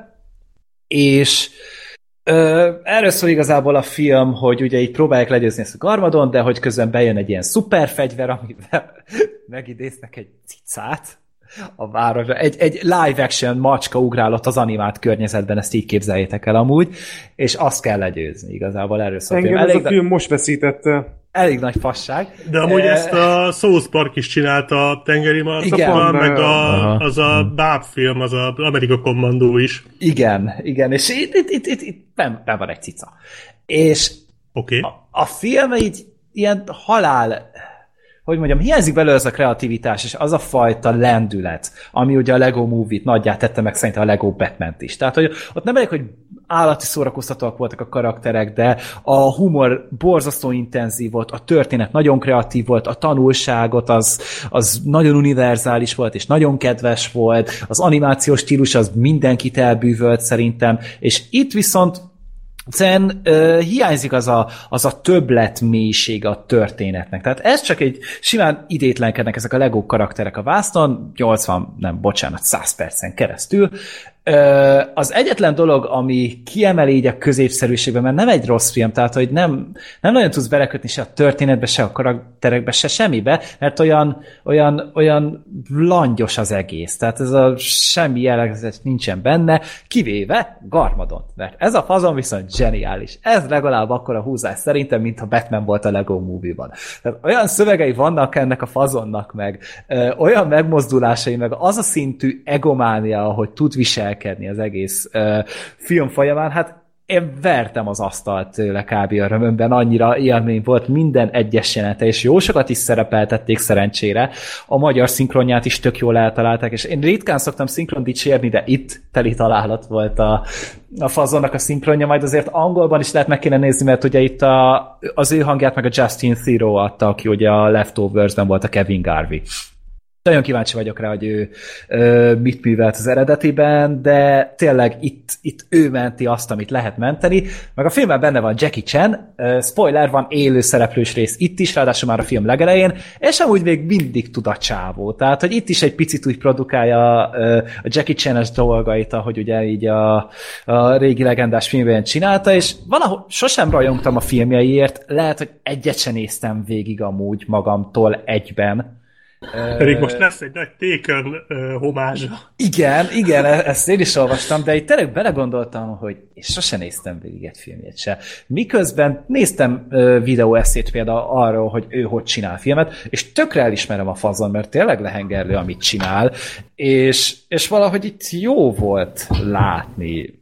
és Ö, erről szól igazából a film, hogy ugye így próbálják legyőzni ezt a garmadon, de hogy közben bejön egy ilyen szuperfegyver, amivel megidéznek egy cicát a városra. Egy, egy live action macska ugrálott az animált környezetben, ezt így képzeljétek el amúgy, és azt kell legyőzni igazából erről szól. Engem ez Elég, a film most veszítette. Elég nagy fasság. De amúgy Eh, ezt a South Park is csinálta a tengeri Igen. marcapon, meg a, az a báb film, az a Amerika Kommandó is. Igen, igen, és itt, itt, itt, itt, itt ben, ben van egy cica. És. Okay. a, a film így ilyen halál hogy mondjam, hiányzik belőle az a kreativitás, és az a fajta lendület, ami ugye a Lego Movie-t nagyját tette meg szerintem a Lego batman is. Tehát, hogy ott nem elég, hogy állati szórakoztatóak voltak a karakterek, de a humor borzasztó intenzív volt, a történet nagyon kreatív volt, a tanulságot az, az nagyon univerzális volt, és nagyon kedves volt, az animációs stílus az mindenkit elbűvölt szerintem, és itt viszont Egyszerűen uh, hiányzik az a, az a többlet mélység a történetnek. Tehát ez csak egy simán idétlenkednek ezek a Lego karakterek a vászton, 80, nem, bocsánat, 100 percen keresztül, az egyetlen dolog, ami kiemeli így a középszerűségben, mert nem egy rossz film, tehát hogy nem, nem nagyon tudsz belekötni se a történetbe, se a karakterekbe, se semmibe, mert olyan, olyan, olyan langyos az egész. Tehát ez a semmi jellegzet nincsen benne, kivéve Garmadon. Mert ez a fazon viszont zseniális. Ez legalább akkor a húzás szerintem, mint a Batman volt a Lego movie-ban. Tehát olyan szövegei vannak ennek a fazonnak meg, ö, olyan megmozdulásai, meg az a szintű egománia, ahogy tud viselni viselkedni az egész uh, film folyamán, hát én vertem az asztalt tőle kb. a römömben, annyira élmény volt minden egyes jelenete, és jó sokat is szerepeltették szerencsére. A magyar szinkronját is tök jól eltalálták, és én ritkán szoktam szinkron dicsérni, de itt teli találat volt a, a fazonnak a szinkronja, majd azért angolban is lehet meg kéne nézni, mert ugye itt a, az ő hangját meg a Justin Theroux adta, aki ugye a Leftovers-ben volt a Kevin Garvey. Nagyon kíváncsi vagyok rá, hogy ő ö, mit művelt az eredetiben, de tényleg itt, itt ő menti azt, amit lehet menteni. Meg a filmben benne van Jackie Chan, ö, spoiler, van élő szereplős rész itt is, ráadásul már a film legelején, és amúgy még mindig tud a csávó. Tehát, hogy itt is egy picit úgy produkálja ö, a Jackie Chan-es dolgait, ahogy ugye így a, a régi legendás filmben csinálta, és valahol sosem rajongtam a filmjeiért, lehet, hogy egyet sem néztem végig amúgy magamtól egyben, pedig most lesz egy nagy Taken uh, homázsa. Igen, igen, e- ezt én is olvastam, de itt tényleg belegondoltam, hogy és sosem néztem végig egy filmjét se. Miközben néztem uh, videóeszét például arról, hogy ő hogy csinál filmet, és tökre elismerem a fazon, mert tényleg lehengerlő, amit csinál, és, és valahogy itt jó volt látni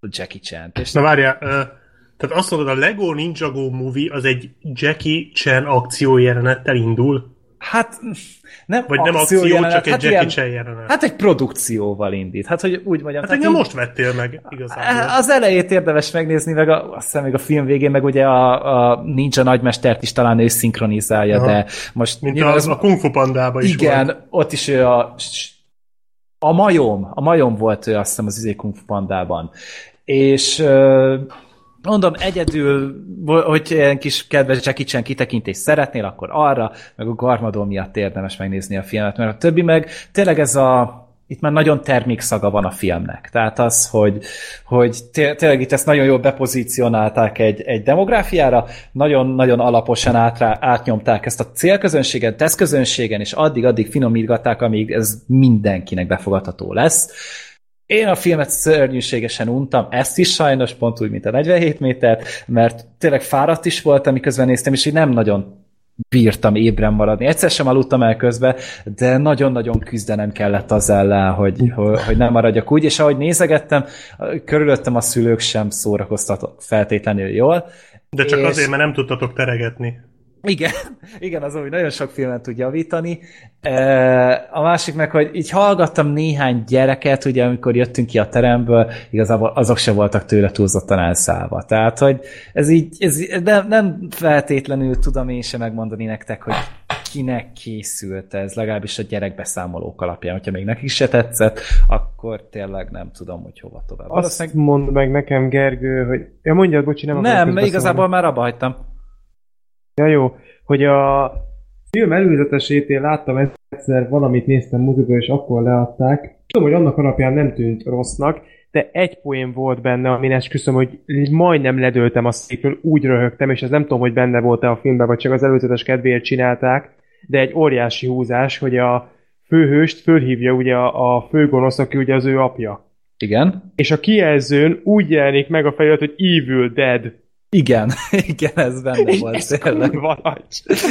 Jackie chan És Na várjál, uh, tehát azt mondod, a Lego Ninjago movie az egy Jackie Chan akciójelenettel indul? Hát nem Vagy nem akció, jelenet, csak egy hát Jackie Chan jelenet. Hát egy produkcióval indít. Hát, hogy úgy mondjam. Hát engem így, most vettél meg igazából. Az elejét érdemes megnézni, meg a, azt hiszem még a film végén, meg ugye a, a Ninja nagymestert is talán ő szinkronizálja, Aha. de most... Mint az, az, a Kung Fu Pandában is Igen, volt. ott is ő a a majom, a majom volt ő azt hiszem az izé Kung Fu Pandában. És mondom, egyedül, hogy ilyen kis kedves Jackie Chan kitekintést szeretnél, akkor arra, meg a Garmadon miatt érdemes megnézni a filmet, mert a többi meg tényleg ez a itt már nagyon termékszaga van a filmnek. Tehát az, hogy, hogy tényleg itt ezt nagyon jól bepozícionálták egy, egy demográfiára, nagyon-nagyon alaposan átrá, átnyomták ezt a célközönséget, teszközönségen, és addig-addig finomítgatták, amíg ez mindenkinek befogadható lesz én a filmet szörnyűségesen untam, ezt is sajnos, pont úgy, mint a 47 métert, mert tényleg fáradt is voltam, miközben néztem, és így nem nagyon bírtam ébren maradni. Egyszer sem aludtam el közben, de nagyon-nagyon küzdenem kellett az ellen, hogy, hogy nem maradjak úgy, és ahogy nézegettem, körülöttem a szülők sem szórakoztat feltétlenül jól. De csak és... azért, mert nem tudtatok teregetni. Igen, igen, az úgy nagyon sok filmet tud javítani. A másik meg, hogy így hallgattam néhány gyereket, ugye amikor jöttünk ki a teremből, igazából azok se voltak tőle túlzottan elszállva. Tehát, hogy ez így, ez nem, nem feltétlenül tudom én sem megmondani nektek, hogy kinek készült ez, legalábbis a gyerekbeszámolók alapján. Hogyha még nekik se tetszett, akkor tényleg nem tudom, hogy hova tovább. Azt meg... mondd meg nekem, Gergő, hogy... Ja, mondjad, bocsi, nem Nem, igazából már abba hagytam. Ja jó, hogy a film előzetesét én láttam egyszer, valamit néztem mozikba, és akkor leadták. Tudom, hogy annak alapján nem tűnt rossznak, de egy poén volt benne, amin esküszöm, hogy majdnem ledöltem a székről, úgy röhögtem, és ez nem tudom, hogy benne volt-e a filmben, vagy csak az előzetes kedvéért csinálták, de egy óriási húzás, hogy a főhőst fölhívja ugye a, a főgonosz, aki ugye az ő apja. Igen. És a kijelzőn úgy jelenik meg a felirat, hogy Evil Dead. Igen, igen, ez benne volt ez tényleg.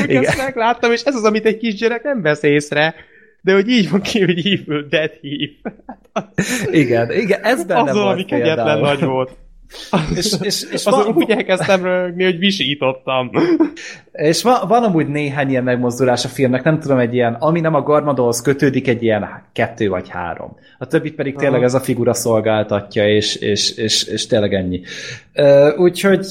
Igen. Ezt megláttam, és ez az, amit egy kisgyerek nem vesz észre, de hogy így van ki, hogy Evil Dead hív. igen, igen, ez benne Azon, volt ami kegyetlen nagy volt. És, és, és Azon van, úgy elkezdtem rögni, hogy visítottam. és van, van amúgy néhány ilyen megmozdulás a filmnek, nem tudom, egy ilyen, ami nem a Garmadóhoz kötődik, egy ilyen kettő vagy három. A többit pedig tényleg ez a figura szolgáltatja, és, és, és, és tényleg ennyi. Úgyhogy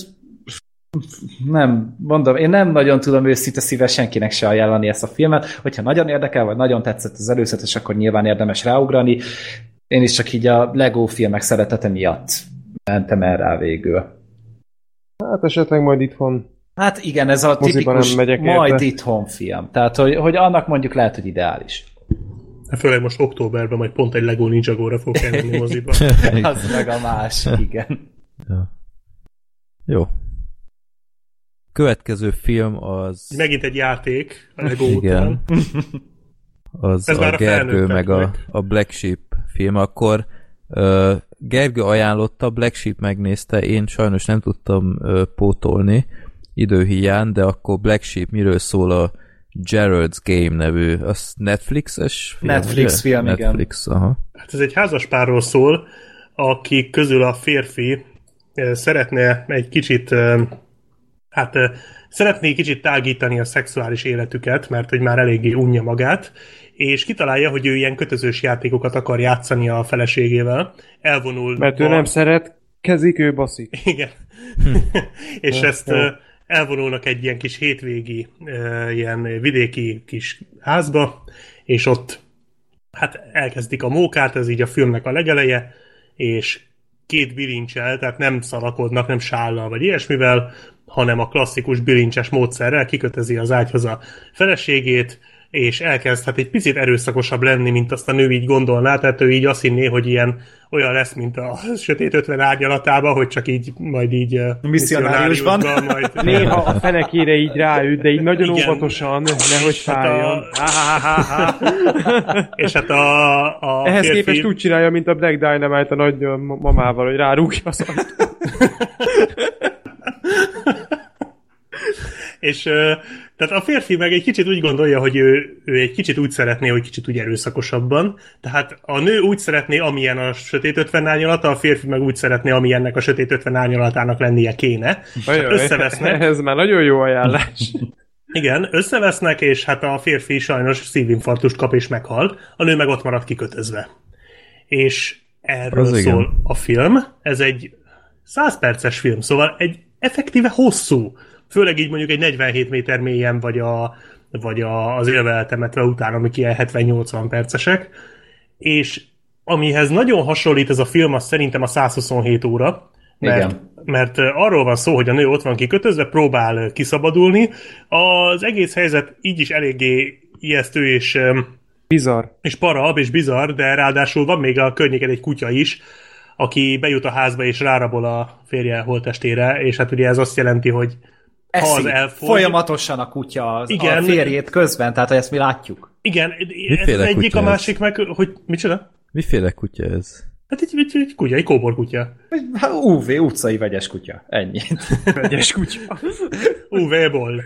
nem, mondom, én nem nagyon tudom őszinte szíves senkinek se ajánlani ezt a filmet. Hogyha nagyon érdekel, vagy nagyon tetszett az előzetes, akkor nyilván érdemes ráugrani. Én is csak így a Lego filmek szeretete miatt mentem el rá végül. Hát esetleg majd itthon. Hát igen, ez a tipikus megyek majd érte. itthon film. Tehát, hogy, hogy annak mondjuk lehet, hogy ideális. Hát Főleg most októberben majd pont egy Lego Ninjago-ra fog elmenni moziba. Az meg a más, igen. Ja. Jó. Következő film az... Megint egy játék a Lego Igen. után. az Ez a a Gergő meg a, a Black Sheep film, akkor uh, Gergő ajánlotta, Black Sheep megnézte, én sajnos nem tudtam uh, pótolni időhiány, de akkor Black Sheep miről szól a Gerald's Game nevű, az Netflixes film? Netflix ugye? film, igen. Netflix, aha. Hát ez egy házaspárról szól, akik közül a férfi szeretne egy kicsit, hát szeretné kicsit tágítani a szexuális életüket, mert hogy már eléggé unja magát, és kitalálja, hogy ő ilyen kötözős játékokat akar játszani a feleségével. Elvonul. Mert ő a- nem szeret, kezik, ő baszik. Igen. és Jó, ezt jó. elvonulnak egy ilyen kis hétvégi, ilyen vidéki kis házba, és ott hát elkezdik a mókát, ez így a filmnek a legeleje, és két bilincsel, tehát nem szalakodnak, nem sállal vagy ilyesmivel, hanem a klasszikus bilincses módszerrel kikötezi az ágyhoz a feleségét, és elkezd hát egy picit erőszakosabb lenni, mint azt a nő így gondolná, tehát ő így azt hinné, hogy ilyen olyan lesz, mint a sötét ötven árnyalatában, hogy csak így majd így ö, Misszionáriusban. majd Néha a fenekére így ráüt, de így nagyon Igen. óvatosan, nehogy Hát fájjon. a, és hát a, a Ehhez férfi, képest úgy csinálja, mint a Black Dynamite a nagy mamával, hogy rárúgja az. és tehát a férfi meg egy kicsit úgy gondolja, hogy ő, ő egy kicsit úgy szeretné, hogy kicsit úgy erőszakosabban. Tehát a nő úgy szeretné, amilyen a sötét ötven árnyalata, a férfi meg úgy szeretné, amilyennek a sötét ötven árnyalatának lennie kéne. Ajaj, Összevesznek. Ez már nagyon jó ajánlás. Igen, összevesznek, és hát a férfi sajnos szívinfarktust kap és meghal, a nő meg ott marad kikötözve. És erről Az igen. szól a film, ez egy 100 perces film, szóval egy effektíve hosszú, főleg így mondjuk egy 47 méter mélyen, vagy, a, vagy a, az élve eltemetve után, amik ilyen 70-80 percesek, és amihez nagyon hasonlít ez a film, az szerintem a 127 óra, mert, Igen. mert arról van szó, hogy a nő ott van kikötözve, próbál kiszabadulni. Az egész helyzet így is eléggé ijesztő és, Bizarr. és parab és bizarr, de ráadásul van még a környéken egy kutya is, aki bejut a házba és rárabol a férje holtestére, és hát ugye ez azt jelenti, hogy Eszi elfogy... folyamatosan a kutya az, Igen. a férjét közben, tehát hogy ezt mi látjuk. Igen, ez Miféle az egyik, a ez? másik meg, hogy micsoda? Miféle kutya ez? Hát egy, egy, egy kutya, egy kóbor kutya. Hát, UV, utcai vegyes kutya. Ennyi. Vegyes kutya. UV-ból.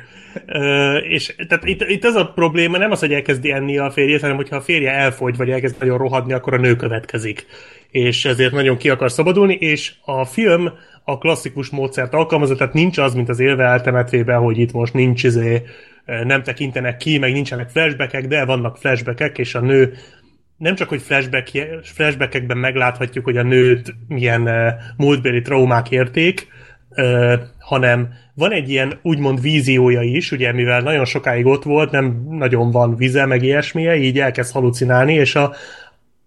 Ö, és tehát itt, itt az a probléma, nem az, hogy elkezdi enni a férjét, hanem hogyha a férje elfogy, vagy elkezd nagyon rohadni, akkor a nő következik. És ezért nagyon ki akar szabadulni, és a film a klasszikus módszert alkalmazza, tehát nincs az, mint az élve eltemetvében, hogy itt most nincs izé, nem tekintenek ki, meg nincsenek flashbackek, de vannak flashbackek, és a nő nem csak, hogy flashback, flashbackekben megláthatjuk, hogy a nőt milyen múltbéli traumák érték, hanem van egy ilyen úgymond víziója is, ugye mivel nagyon sokáig ott volt, nem nagyon van vize, meg ilyesmije, így elkezd halucinálni, és a,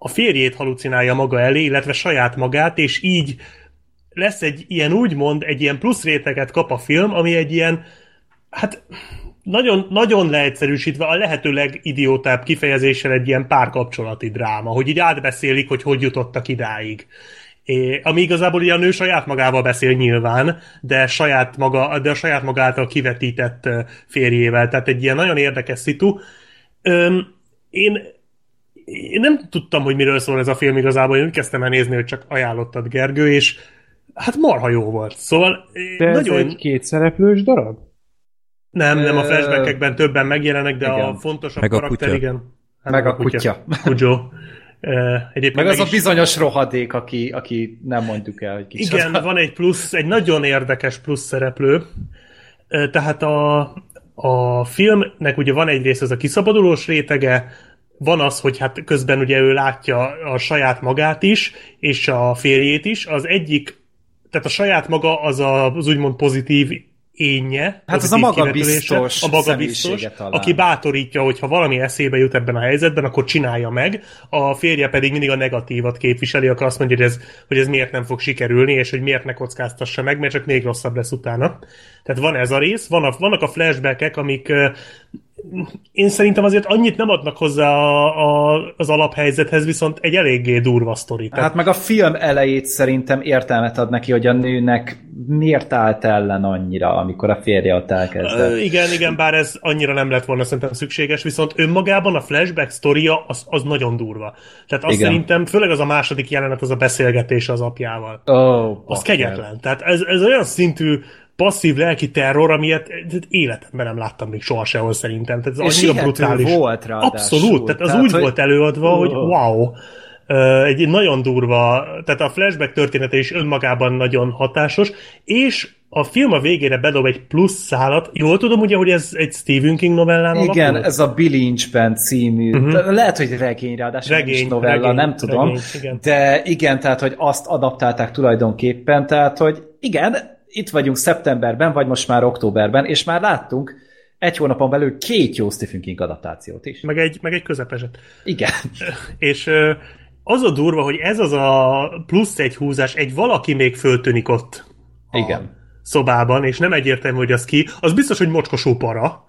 a férjét halucinálja maga elé, illetve saját magát, és így lesz egy ilyen úgymond, egy ilyen plusz réteget kap a film, ami egy ilyen, hát nagyon, nagyon leegyszerűsítve a lehető legidiótább kifejezéssel egy ilyen párkapcsolati dráma, hogy így átbeszélik, hogy hogy jutottak idáig. É, ami igazából ugye a nő saját magával beszél nyilván, de, saját maga, de a saját maga által kivetített férjével, tehát egy ilyen nagyon érdekes szitu. Öm, én, én nem tudtam, hogy miről szól ez a film igazából, én úgy kezdtem el nézni, hogy csak ajánlottad Gergő, és hát marha jó volt. Szóval De ez nagyon... egy két szereplős darab? Nem, nem a flashbackekben többen megjelennek, de igen. a fontosabb Meg a karakter, kutya. igen. Hát Meg a kutya. Kudzsó. Egyébként Meg az a is- bizonyos rohadék, aki, aki nem mondjuk el, hogy kicsoda. Igen, van egy plusz, egy nagyon érdekes plusz szereplő. Ö, Tehát a, a filmnek ugye van egy rész, ez a kiszabadulós rétege, van az, hogy hát közben ugye ő látja a saját magát is, és a férjét is. Az egyik, tehát a saját maga az a, az úgymond pozitív énje. Hát az a magabiztos a magabiztos, talán. aki bátorítja, hogy ha valami eszébe jut ebben a helyzetben, akkor csinálja meg. A férje pedig mindig a negatívat képviseli, akkor azt mondja, hogy ez, hogy ez miért nem fog sikerülni, és hogy miért ne kockáztassa meg, mert csak még rosszabb lesz utána. Tehát van ez a rész, van a, vannak a flashbackek, amik én szerintem azért annyit nem adnak hozzá a, a, az alaphelyzethez, viszont egy eléggé durva sztori. Tehát Hát meg a film elejét szerintem értelmet ad neki, hogy a nőnek miért állt ellen annyira, amikor a férje ott Ö, elkezdett. igen, igen, bár ez annyira nem lett volna szerintem szükséges, viszont önmagában a flashback sztoria az, az nagyon durva. Tehát azt Igen. szerintem, főleg az a második jelenet, az a beszélgetés az apjával. Oh, Az kegyetlen. Tehát ez, ez olyan szintű passzív lelki terror, amilyet életemben nem láttam még soha sehol szerintem. Tehát ez És annyira brutális. volt ráadásul. Abszolút, tehát az Tehát, úgy hogy- volt előadva, hogy Ó. wow. Egy nagyon durva, tehát a flashback története is önmagában nagyon hatásos, és a film a végére bedob egy plusz szálat. Jól tudom ugye, hogy ez egy Stephen King novellán Igen, alapul? ez a Billy Lynch-ben című, uh-huh. lehet, hogy regény, ráadásul Regény, nem is novella, regény, nem tudom, regény, igen. de igen, tehát, hogy azt adaptálták tulajdonképpen, tehát, hogy igen, itt vagyunk szeptemberben, vagy most már októberben, és már láttunk egy hónapon belül két jó Stephen King adaptációt is. Meg egy, meg egy közepeset. Igen. És az a durva, hogy ez az a plusz egy húzás, egy valaki még föltűnik ott a Igen. szobában, és nem egyértelmű, hogy az ki, az biztos, hogy mocskosó para,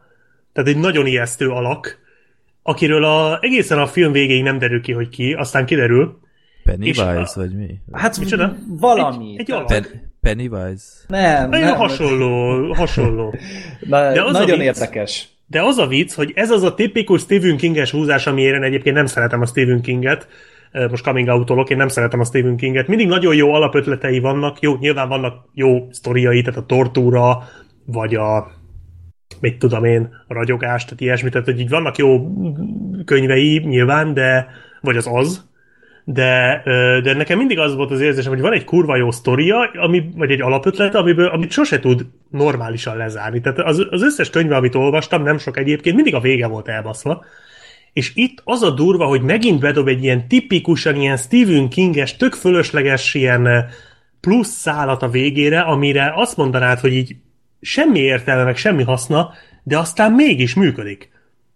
tehát egy nagyon ijesztő alak, akiről a, egészen a film végéig nem derül ki, hogy ki, aztán kiderül. Pennywise, És a- vagy mi? Hát Micsoda? valami. Egy, egy alak. Pen- Pennywise? Nem, Nagyon nem. hasonló, hasonló. Na, De az a nagyon vicc- érdekes. De az a vicc, hogy ez az a tipikus Stephen Kinges húzás, amiért én egyébként nem szeretem a Stephen Kinget, most coming out én nem szeretem a Stephen Kinget. Mindig nagyon jó alapötletei vannak, jó, nyilván vannak jó sztoriai, tehát a tortúra, vagy a mit tudom én, a ragyogás, tehát ilyesmi, tehát hogy így vannak jó könyvei nyilván, de, vagy az az, de, de nekem mindig az volt az érzésem, hogy van egy kurva jó sztoria, ami, vagy egy alapötlet, amiből, amit sose tud normálisan lezárni. Tehát az, az összes könyve, amit olvastam, nem sok egyébként, mindig a vége volt elbaszva. És itt az a durva, hogy megint bedob egy ilyen tipikusan ilyen Stephen Kinges, tök fölösleges ilyen plusz szálat a végére, amire azt mondanád, hogy így semmi értelme, meg semmi haszna, de aztán mégis működik.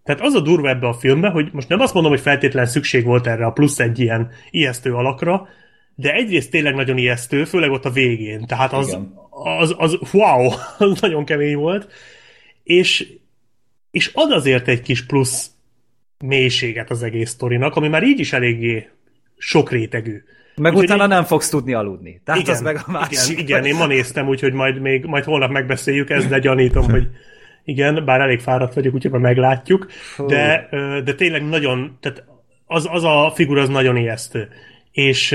Tehát az a durva ebbe a filmbe, hogy most nem azt mondom, hogy feltétlen szükség volt erre a plusz egy ilyen ijesztő alakra, de egyrészt tényleg nagyon ijesztő, főleg ott a végén. Tehát az, Igen. az, az wow, az nagyon kemény volt. És, és ad azért egy kis plusz mélységet az egész sztorinak, ami már így is eléggé sokrétegű. Meg Úgyhogy utána én- nem fogsz tudni aludni. Tehát az meg a másik. igen, igen, én ma néztem, úgyhogy majd, még, majd holnap megbeszéljük ezt, de gyanítom, hogy igen, bár elég fáradt vagyok, úgyhogy majd meglátjuk, de, de tényleg nagyon, tehát az, az a figura az nagyon ijesztő. És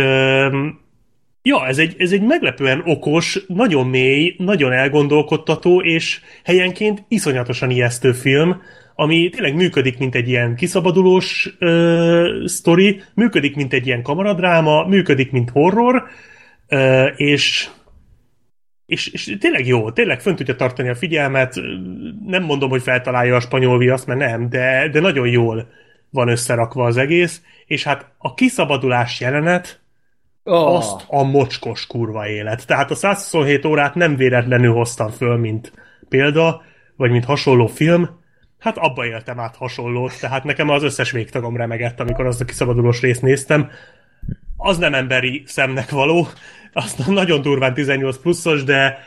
ja, ez egy, ez egy meglepően okos, nagyon mély, nagyon elgondolkodtató, és helyenként iszonyatosan ijesztő film, ami tényleg működik, mint egy ilyen kiszabadulós ö, sztori, működik, mint egy ilyen kamaradráma, működik, mint horror, ö, és és, és tényleg jó, tényleg fönn tudja tartani a figyelmet, nem mondom, hogy feltalálja a spanyol viaszt, mert nem, de, de nagyon jól van összerakva az egész, és hát a kiszabadulás jelenet, Oh. azt a mocskos kurva élet. Tehát a 127 órát nem véletlenül hoztam föl, mint példa, vagy mint hasonló film, hát abba éltem át hasonlót, tehát nekem az összes végtagom remegett, amikor azt a kiszabadulós részt néztem. Az nem emberi szemnek való, azt nagyon durván 18 pluszos, de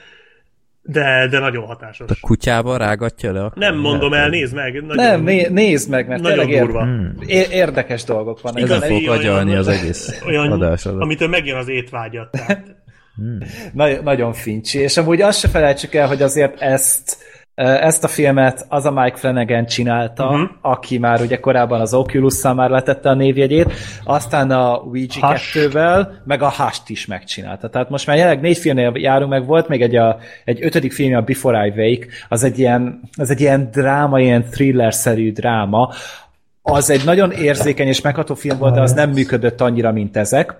de, de nagyon hatásos. A kutyába rágatja le? Akkor Nem mondom el, nézd meg. Nagyon, Nem, né- nézd meg, mert nagyon tényleg durva. ér- é- érdekes dolgok vannak. Ezen Igazi, fogok olyan- agyalni az egész olyan, adás alatt. amitől megjön az étvágyat. Tehát. Na- nagyon fincsi. És amúgy azt se felejtsük el, hogy azért ezt ezt a filmet az a Mike Flanagan csinálta, uh-huh. aki már ugye korábban az Oculus-szal már letette a névjegyét, aztán a Ouija Hush. 2-vel, meg a Hust is megcsinálta. Tehát most már jelenleg négy filmnél járunk, meg volt még egy, a, egy ötödik film, a Before I Wake, az egy ilyen, az egy ilyen dráma, ilyen thriller-szerű dráma, az egy nagyon érzékeny és megható film volt, de az nem működött annyira, mint ezek.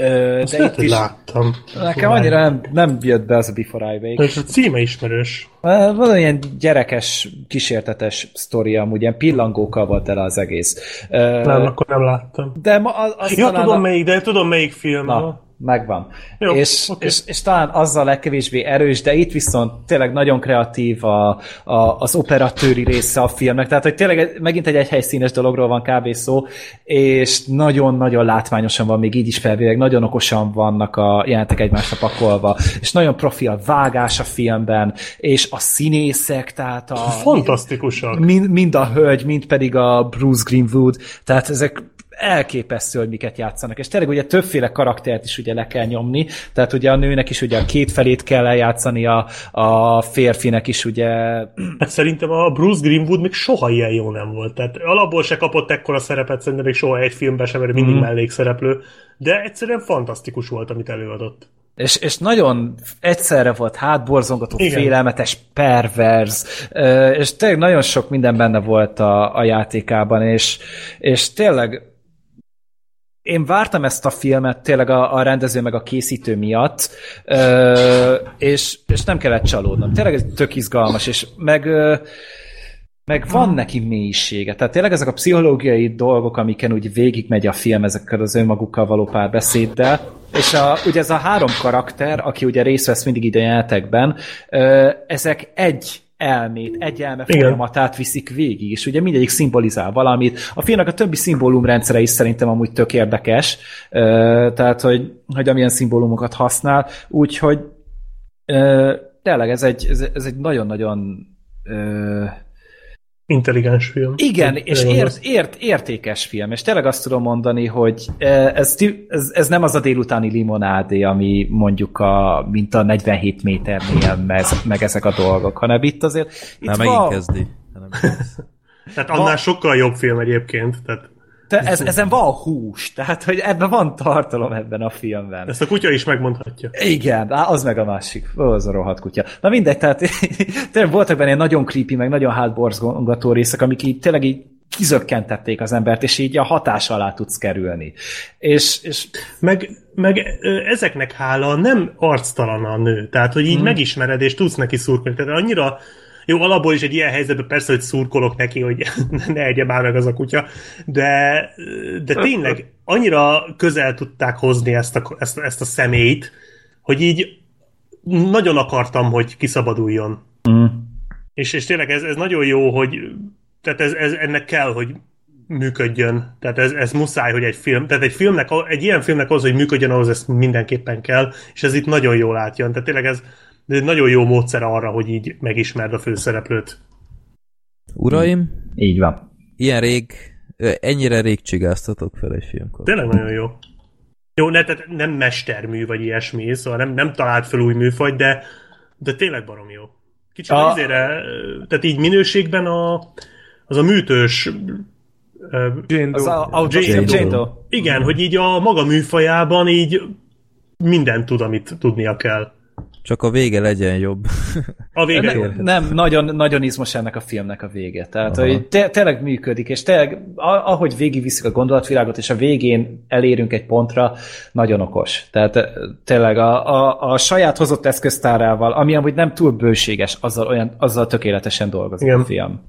Ö, Azt de lehet, itt is láttam. nekem annyira nem, nem jött be az a Before I Wake. És a címe ismerős. Van ilyen gyerekes, kísértetes sztori, amúgy ilyen pillangókkal volt el az egész. Ö, Nem, akkor nem láttam. de ma, az, az Ja, tudom a... melyik, de tudom melyik film. Na, megvan. Jó, és, oké. és, és talán azzal legkevésbé erős, de itt viszont tényleg nagyon kreatív a, a, az operatőri része a filmnek, tehát hogy tényleg megint egy egyhelyszínes dologról van kb. szó, és nagyon-nagyon látványosan van még így is felvéleg, nagyon okosan vannak a jelentek egymásra pakolva, és nagyon profi a vágás a filmben, és a színészek, tehát a... Fantasztikusak. Mind, mind a hölgy, mind pedig a Bruce Greenwood, tehát ezek elképesztő, hogy miket játszanak. És tényleg ugye többféle karaktert is ugye le kell nyomni, tehát ugye a nőnek is ugye a két felét kell eljátszani, a, a férfinek is ugye... Hát szerintem a Bruce Greenwood még soha ilyen jó nem volt. Tehát alapból se kapott ekkora szerepet, szerintem még soha egy filmben sem, mert mindig mm. mellékszereplő. De egyszerűen fantasztikus volt, amit előadott. És, és nagyon egyszerre volt hátborzongató, Igen. félelmetes, perverz, és tényleg nagyon sok minden benne volt a, a játékában, és, és tényleg én vártam ezt a filmet tényleg a, a rendező meg a készítő miatt, ö, és, és nem kellett csalódnom. Tényleg ez tök izgalmas, és meg, ö, meg van neki mélysége. Tehát tényleg ezek a pszichológiai dolgok, amiken úgy végigmegy a film ezekkel az önmagukkal való párbeszéddel, és a, ugye ez a három karakter, aki ugye részt vesz mindig ide a jelenetekben, ö, ezek egy elmét, egy elme Igen. folyamatát viszik végig, és ugye mindegyik szimbolizál valamit. A filmnek a többi szimbólumrendszere is szerintem amúgy tök érdekes, tehát, hogy, hogy amilyen szimbólumokat használ, úgyhogy tényleg ez egy, ez, ez egy nagyon-nagyon Intelligens film. igen, és ért, ért, értékes film, és tényleg azt tudom mondani, hogy eh, ez, ez, ez nem az a délutáni limonádé, ami mondjuk a, mint a 47 méternél meg, meg ezek a dolgok, hanem itt azért itt Na, megint van, kezdi. Tehát annál sokkal jobb film egyébként. Tehát te, ez, ezen van hús, tehát hogy ebben van tartalom ebben a filmben. ezt a kutya is megmondhatja. Igen, á, az meg a másik. Az a rohadt kutya. Na mindegy, tehát tényleg voltak benne nagyon creepy, meg nagyon hátborzgató részek, amik így tényleg így kizökkentették az embert, és így a hatás alá tudsz kerülni. És, és Meg, meg ezeknek hála nem arctalan a nő. Tehát, hogy így hmm. megismered, és tudsz neki szurkolni. Tehát annyira jó, alapból is egy ilyen helyzetben persze, hogy szurkolok neki, hogy ne egye már meg az a kutya, de, de tényleg annyira közel tudták hozni ezt a, ezt, ezt a személyt, hogy így nagyon akartam, hogy kiszabaduljon. mm, És, és tényleg ez, ez nagyon jó, hogy tehát ez, ez, ennek kell, hogy működjön. Tehát ez, ez muszáj, hogy egy film, tehát egy filmnek, egy ilyen filmnek az, hogy működjön, ahhoz ez mindenképpen kell, és ez itt nagyon jól átjön. Tehát tényleg ez, ez egy nagyon jó módszer arra, hogy így megismerd a főszereplőt. Uraim, így van. ilyen rég, ennyire rég csigáztatok fel egy filmkor. Tényleg nagyon jó. Jó, ne, tehát nem mestermű, vagy ilyesmi, szóval nem, nem talált fel új műfajt, de, de tényleg barom jó. Kicsit A- azért, tehát így minőségben a, az a műtős Jane Az Doe. a, a Jane. Jane Doe. Igen, hogy így a maga műfajában így mindent tud, amit tudnia kell. Csak a vége legyen jobb. A vége. Nem, nem nagyon, nagyon izmos ennek a filmnek a vége. Tehát, Aha. hogy te, tényleg működik, és tényleg, ahogy végigviszik a gondolatvilágot, és a végén elérünk egy pontra, nagyon okos. Tehát eh, tényleg a, a, a saját hozott eszköztárával, ami amúgy nem túl bőséges, azzal, olyan, azzal tökéletesen dolgozik Igen. a film.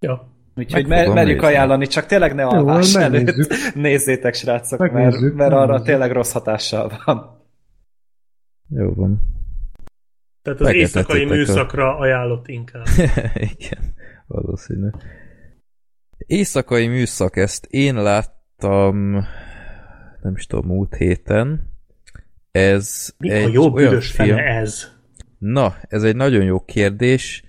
Ja. Úgyhogy mer, merjük nézni. ajánlani, csak tényleg ne alvás előtt. Nézzétek, srácok, mert, mert arra tényleg rossz hatással van. Jó van. Tehát az Megetettétek éjszakai a- műszakra ajánlott inkább. Igen, valószínű. Éjszakai műszak, ezt én láttam, nem is tudom, múlt héten. Ez Mi egy a jó olyan büdös film, ez? Na, ez egy nagyon jó kérdés.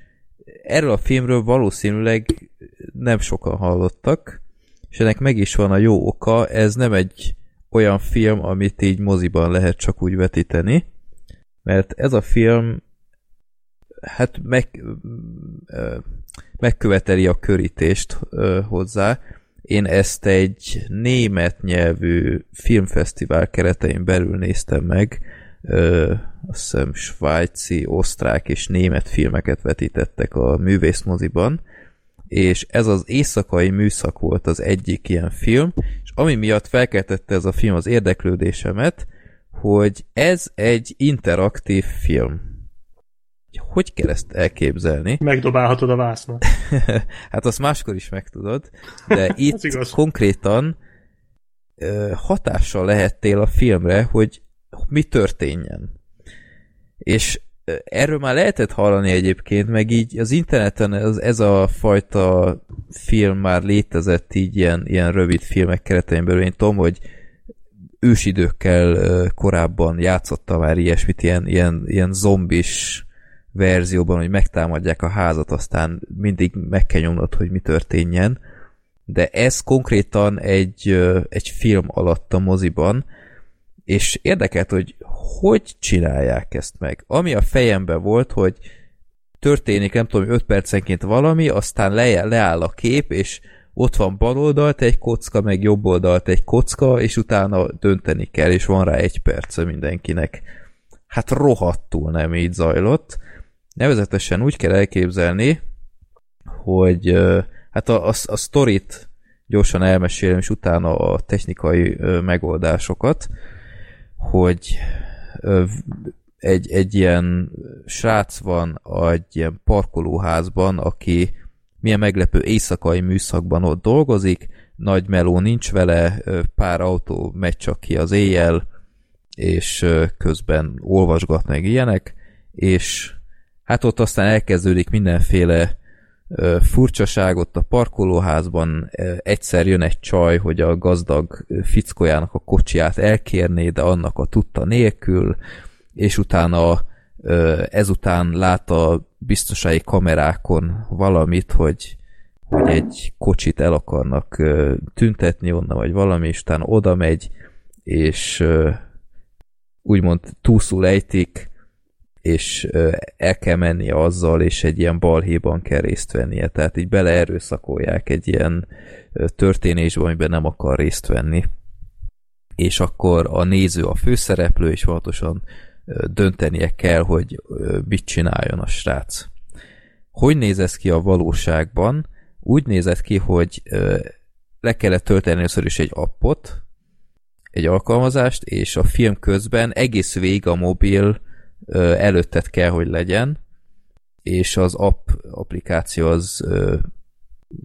Erről a filmről valószínűleg nem sokan hallottak, és ennek meg is van a jó oka, ez nem egy olyan film, amit így moziban lehet csak úgy vetíteni, mert ez a film hát meg, megköveteli a körítést hozzá. Én ezt egy német nyelvű filmfesztivál keretein belül néztem meg, ö, azt hiszem svájci, osztrák és német filmeket vetítettek a művészmoziban, és ez az éjszakai műszak volt az egyik ilyen film, és ami miatt felkeltette ez a film az érdeklődésemet, hogy ez egy interaktív film. Hogy kell ezt elképzelni? Megdobálhatod a vásznat. hát azt máskor is megtudod, de itt konkrétan hatással lehettél a filmre, hogy mi történjen. És erről már lehetett hallani egyébként, meg így az interneten ez, ez a fajta film már létezett így ilyen, ilyen rövid filmek keretein belül. Én tudom, hogy ősidőkkel korábban játszotta már ilyesmit, ilyen, ilyen, ilyen zombis verzióban, hogy megtámadják a házat, aztán mindig meg kell nyomnod, hogy mi történjen. De ez konkrétan egy, egy film alatt a moziban, és érdekelt, hogy hogy csinálják ezt meg. Ami a fejemben volt, hogy történik, nem tudom, 5 percenként valami, aztán le, leáll a kép, és ott van bal oldalt egy kocka, meg jobb oldalt egy kocka, és utána dönteni kell, és van rá egy perce mindenkinek. Hát rohadtul nem így zajlott. Nevezetesen úgy kell elképzelni, hogy hát a, a, a sztorit gyorsan elmesélem, és utána a technikai megoldásokat, hogy egy, egy ilyen srác van egy ilyen parkolóházban, aki milyen meglepő éjszakai műszakban ott dolgozik, nagy meló nincs vele, pár autó megy csak ki az éjjel, és közben olvasgat meg ilyenek, és hát ott aztán elkezdődik mindenféle furcsaság ott a parkolóházban, egyszer jön egy csaj, hogy a gazdag fickójának a kocsiját elkérné, de annak a tudta nélkül, és utána ezután lát a biztonsági kamerákon valamit, hogy, hogy egy kocsit el akarnak tüntetni onnan, vagy valami, és utána oda megy, és úgymond túlszul ejtik, és el kell mennie azzal, és egy ilyen balhéban kell részt vennie. Tehát így beleerőszakolják egy ilyen történésbe, amiben nem akar részt venni. És akkor a néző a főszereplő, és valatosan ö, döntenie kell, hogy mit csináljon a srác. Hogy néz ez ki a valóságban? Úgy nézett ki, hogy le kellett tölteni először is egy appot, egy alkalmazást, és a film közben egész végig a mobil ö, előtted kell, hogy legyen, és az app applikáció az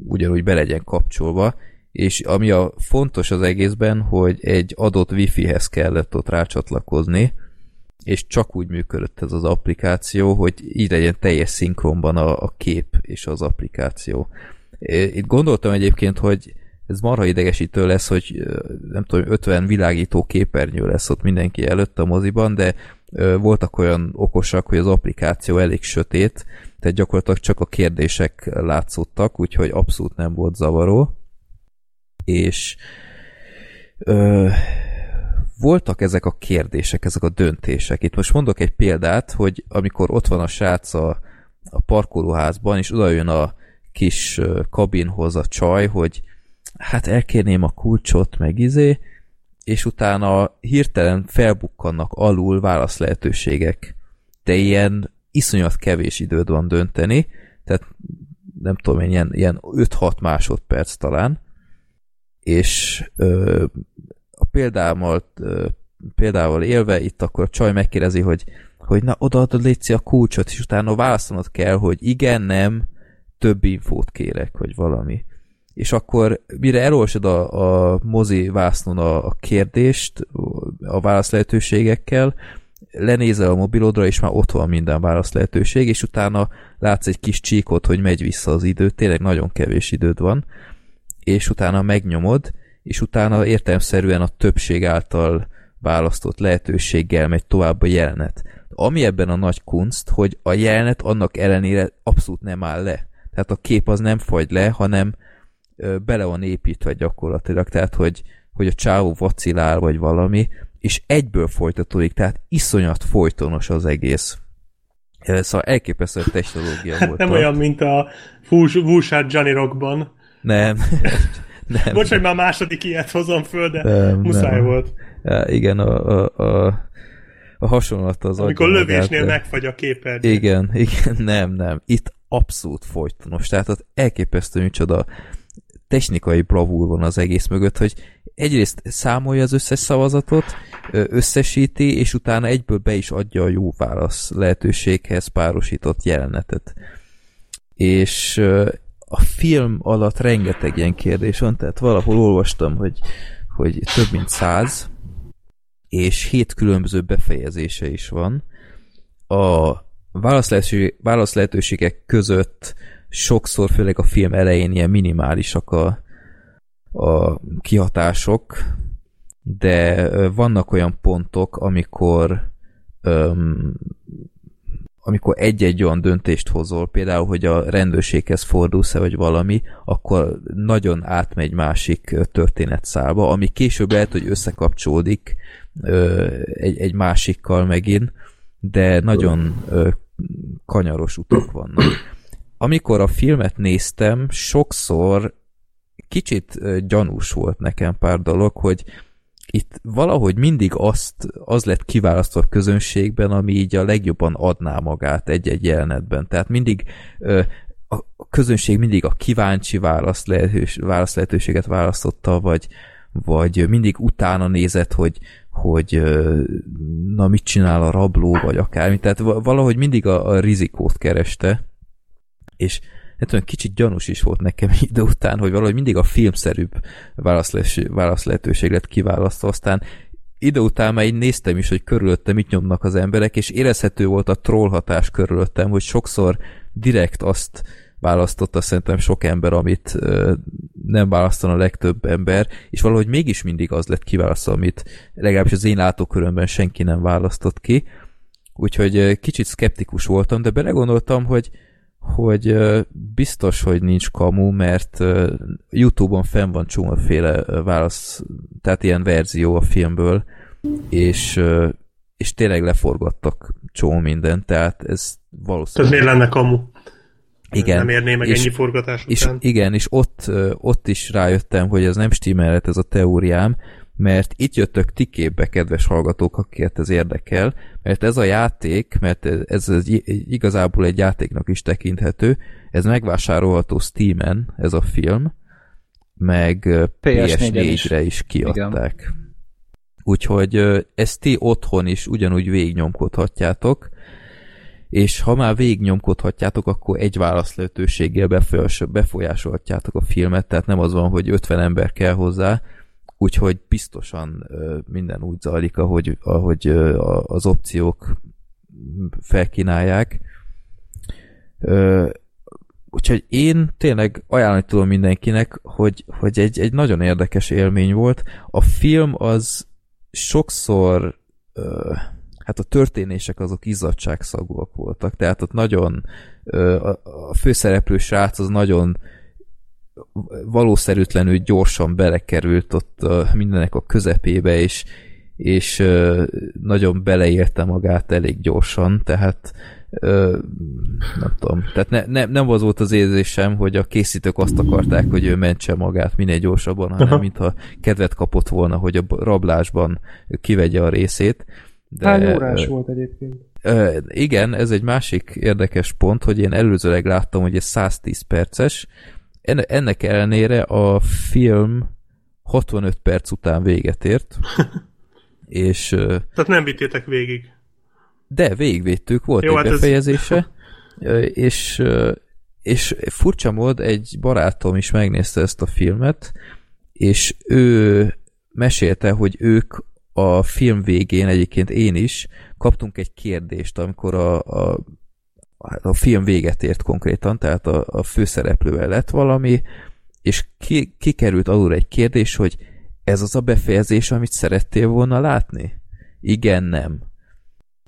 ugyanúgy be legyen kapcsolva, és ami a fontos az egészben, hogy egy adott wifi-hez kellett ott rácsatlakozni, és csak úgy működött ez az applikáció, hogy így legyen teljes szinkronban a, a kép és az applikáció. Itt gondoltam egyébként, hogy ez marha idegesítő lesz, hogy nem tudom, 50 világító képernyő lesz ott mindenki előtt a moziban, de voltak olyan okosak, hogy az applikáció elég sötét, tehát gyakorlatilag csak a kérdések látszottak, úgyhogy abszolút nem volt zavaró. És voltak ezek a kérdések, ezek a döntések. Itt most mondok egy példát, hogy amikor ott van a srác a, a parkolóházban, és oda jön a kis kabinhoz a csaj, hogy hát elkérném a kulcsot, meg izé, és utána hirtelen felbukkannak alul válasz lehetőségek. De ilyen iszonyat kevés időd van dönteni, tehát nem tudom ilyen, ilyen 5-6 másodperc talán, és ö, ö, példával élve itt akkor a csaj megkérdezi, hogy, hogy na odaadod létszi a kulcsot, és utána válaszolnod kell, hogy igen, nem, több infót kérek, vagy valami. És akkor mire elolvasod a, a mozi vásznon a, a kérdést a válasz lehetőségekkel, lenézel a mobilodra, és már ott van minden válasz lehetőség, és utána látsz egy kis csíkot, hogy megy vissza az idő, tényleg nagyon kevés időd van, és utána megnyomod, és utána értelmszerűen a többség által választott lehetőséggel megy tovább a jelenet. Ami ebben a nagy kunst, hogy a jelenet annak ellenére abszolút nem áll le. Tehát a kép az nem fagy le, hanem bele van építve gyakorlatilag, tehát hogy, hogy a csávó vacilál, vagy valami, és egyből folytatódik, tehát iszonyat folytonos az egész. Szóval elképesztő technológia Hát volt. nem olyan, mint a Wushat Johnny Rockban. Nem. nem. Bocs, hogy már második ilyet hozom föl, de Nem, muszáj nem. volt. Ja, igen, a, a, a, a hasonlat az Amikor lövésnél magát, megfagy a képernyő. Igen, igen, nem, nem. Itt abszolút folytonos, tehát ott elképesztő micsoda technikai bravúr van az egész mögött, hogy egyrészt számolja az összes szavazatot, összesíti, és utána egyből be is adja a jó válasz lehetőséghez párosított jelenetet. És a film alatt rengeteg ilyen kérdés van, tehát valahol olvastam, hogy, hogy több mint száz, és hét különböző befejezése is van. A válaszlehetőségek között sokszor, főleg a film elején ilyen minimálisak a, a kihatások, de vannak olyan pontok, amikor öm, amikor egy-egy olyan döntést hozol, például, hogy a rendőrséghez fordulsz-e, vagy valami, akkor nagyon átmegy másik történetszálba, ami később lehet, hogy összekapcsolódik egy, egy másikkal megint, de nagyon kanyaros utak vannak. Amikor a filmet néztem, sokszor kicsit gyanús volt nekem pár dolog, hogy itt valahogy mindig azt, az lett kiválasztva a közönségben, ami így a legjobban adná magát egy-egy jelenetben. Tehát mindig a közönség mindig a kíváncsi választ, lehetős, választ lehetőséget választotta, vagy, vagy mindig utána nézett, hogy, hogy na mit csinál a rabló, vagy akármi. Tehát valahogy mindig a, a rizikót kereste, és hát olyan kicsit gyanús is volt nekem idő után, hogy valahogy mindig a filmszerűbb válasz lehetőség lett kiválasztva, aztán idő után már így néztem is, hogy körülöttem mit nyomnak az emberek, és érezhető volt a troll hatás körülöttem, hogy sokszor direkt azt választotta szerintem sok ember, amit ö, nem választan a legtöbb ember, és valahogy mégis mindig az lett kiválasztva, amit legalábbis az én látókörömben senki nem választott ki. Úgyhogy kicsit skeptikus voltam, de belegondoltam, hogy hogy biztos, hogy nincs kamu, mert Youtube-on fenn van csomóféle válasz, tehát ilyen verzió a filmből, és, és tényleg leforgattak csomó mindent, tehát ez valószínűleg... Tehát miért lenne kamu? Igen. Nem érné meg és, ennyi forgatás és, után. Igen, és ott, ott is rájöttem, hogy ez nem stimmelhet ez a teóriám, mert itt jöttök ti képbe, kedves hallgatók, akiket ez érdekel, mert ez a játék, mert ez, ez igazából egy játéknak is tekinthető, ez megvásárolható Steam-en, ez a film, meg PS4-re is. is kiadták. Igen. Úgyhogy ezt ti otthon is ugyanúgy végignyomkodhatjátok, és ha már végignyomkodhatjátok, akkor egy válaszlehetőséggel befolyásolhatjátok a filmet, tehát nem az van, hogy 50 ember kell hozzá, úgyhogy biztosan minden úgy zajlik, ahogy, ahogy az opciók felkínálják. Úgyhogy én tényleg ajánlani tudom mindenkinek, hogy, hogy egy, egy nagyon érdekes élmény volt. A film az sokszor hát a történések azok izzadságszagúak voltak, tehát ott nagyon a főszereplő srác az nagyon valószerűtlenül gyorsan belekerült ott a, mindenek a közepébe, és, és nagyon beleérte magát elég gyorsan, tehát ö, nem tudom, tehát ne, ne, nem az volt az érzésem, hogy a készítők azt akarták, hogy ő mentse magát minél gyorsabban, hanem Aha. mintha kedvet kapott volna, hogy a rablásban kivegye a részét. De, Hány órás ö, volt egyébként? Ö, igen, ez egy másik érdekes pont, hogy én előzőleg láttam, hogy ez 110 perces, ennek ellenére a film 65 perc után véget ért. és... Tehát nem vittétek végig. De végigvédtük, volt Jó, egy hát befejezése, ez... és, és furcsa mód egy barátom is megnézte ezt a filmet, és ő mesélte, hogy ők a film végén, egyébként én is, kaptunk egy kérdést, amikor a, a a film véget ért konkrétan, tehát a, a főszereplővel lett valami, és ki, kikerült alul egy kérdés, hogy ez az a befejezés, amit szerettél volna látni? Igen, nem.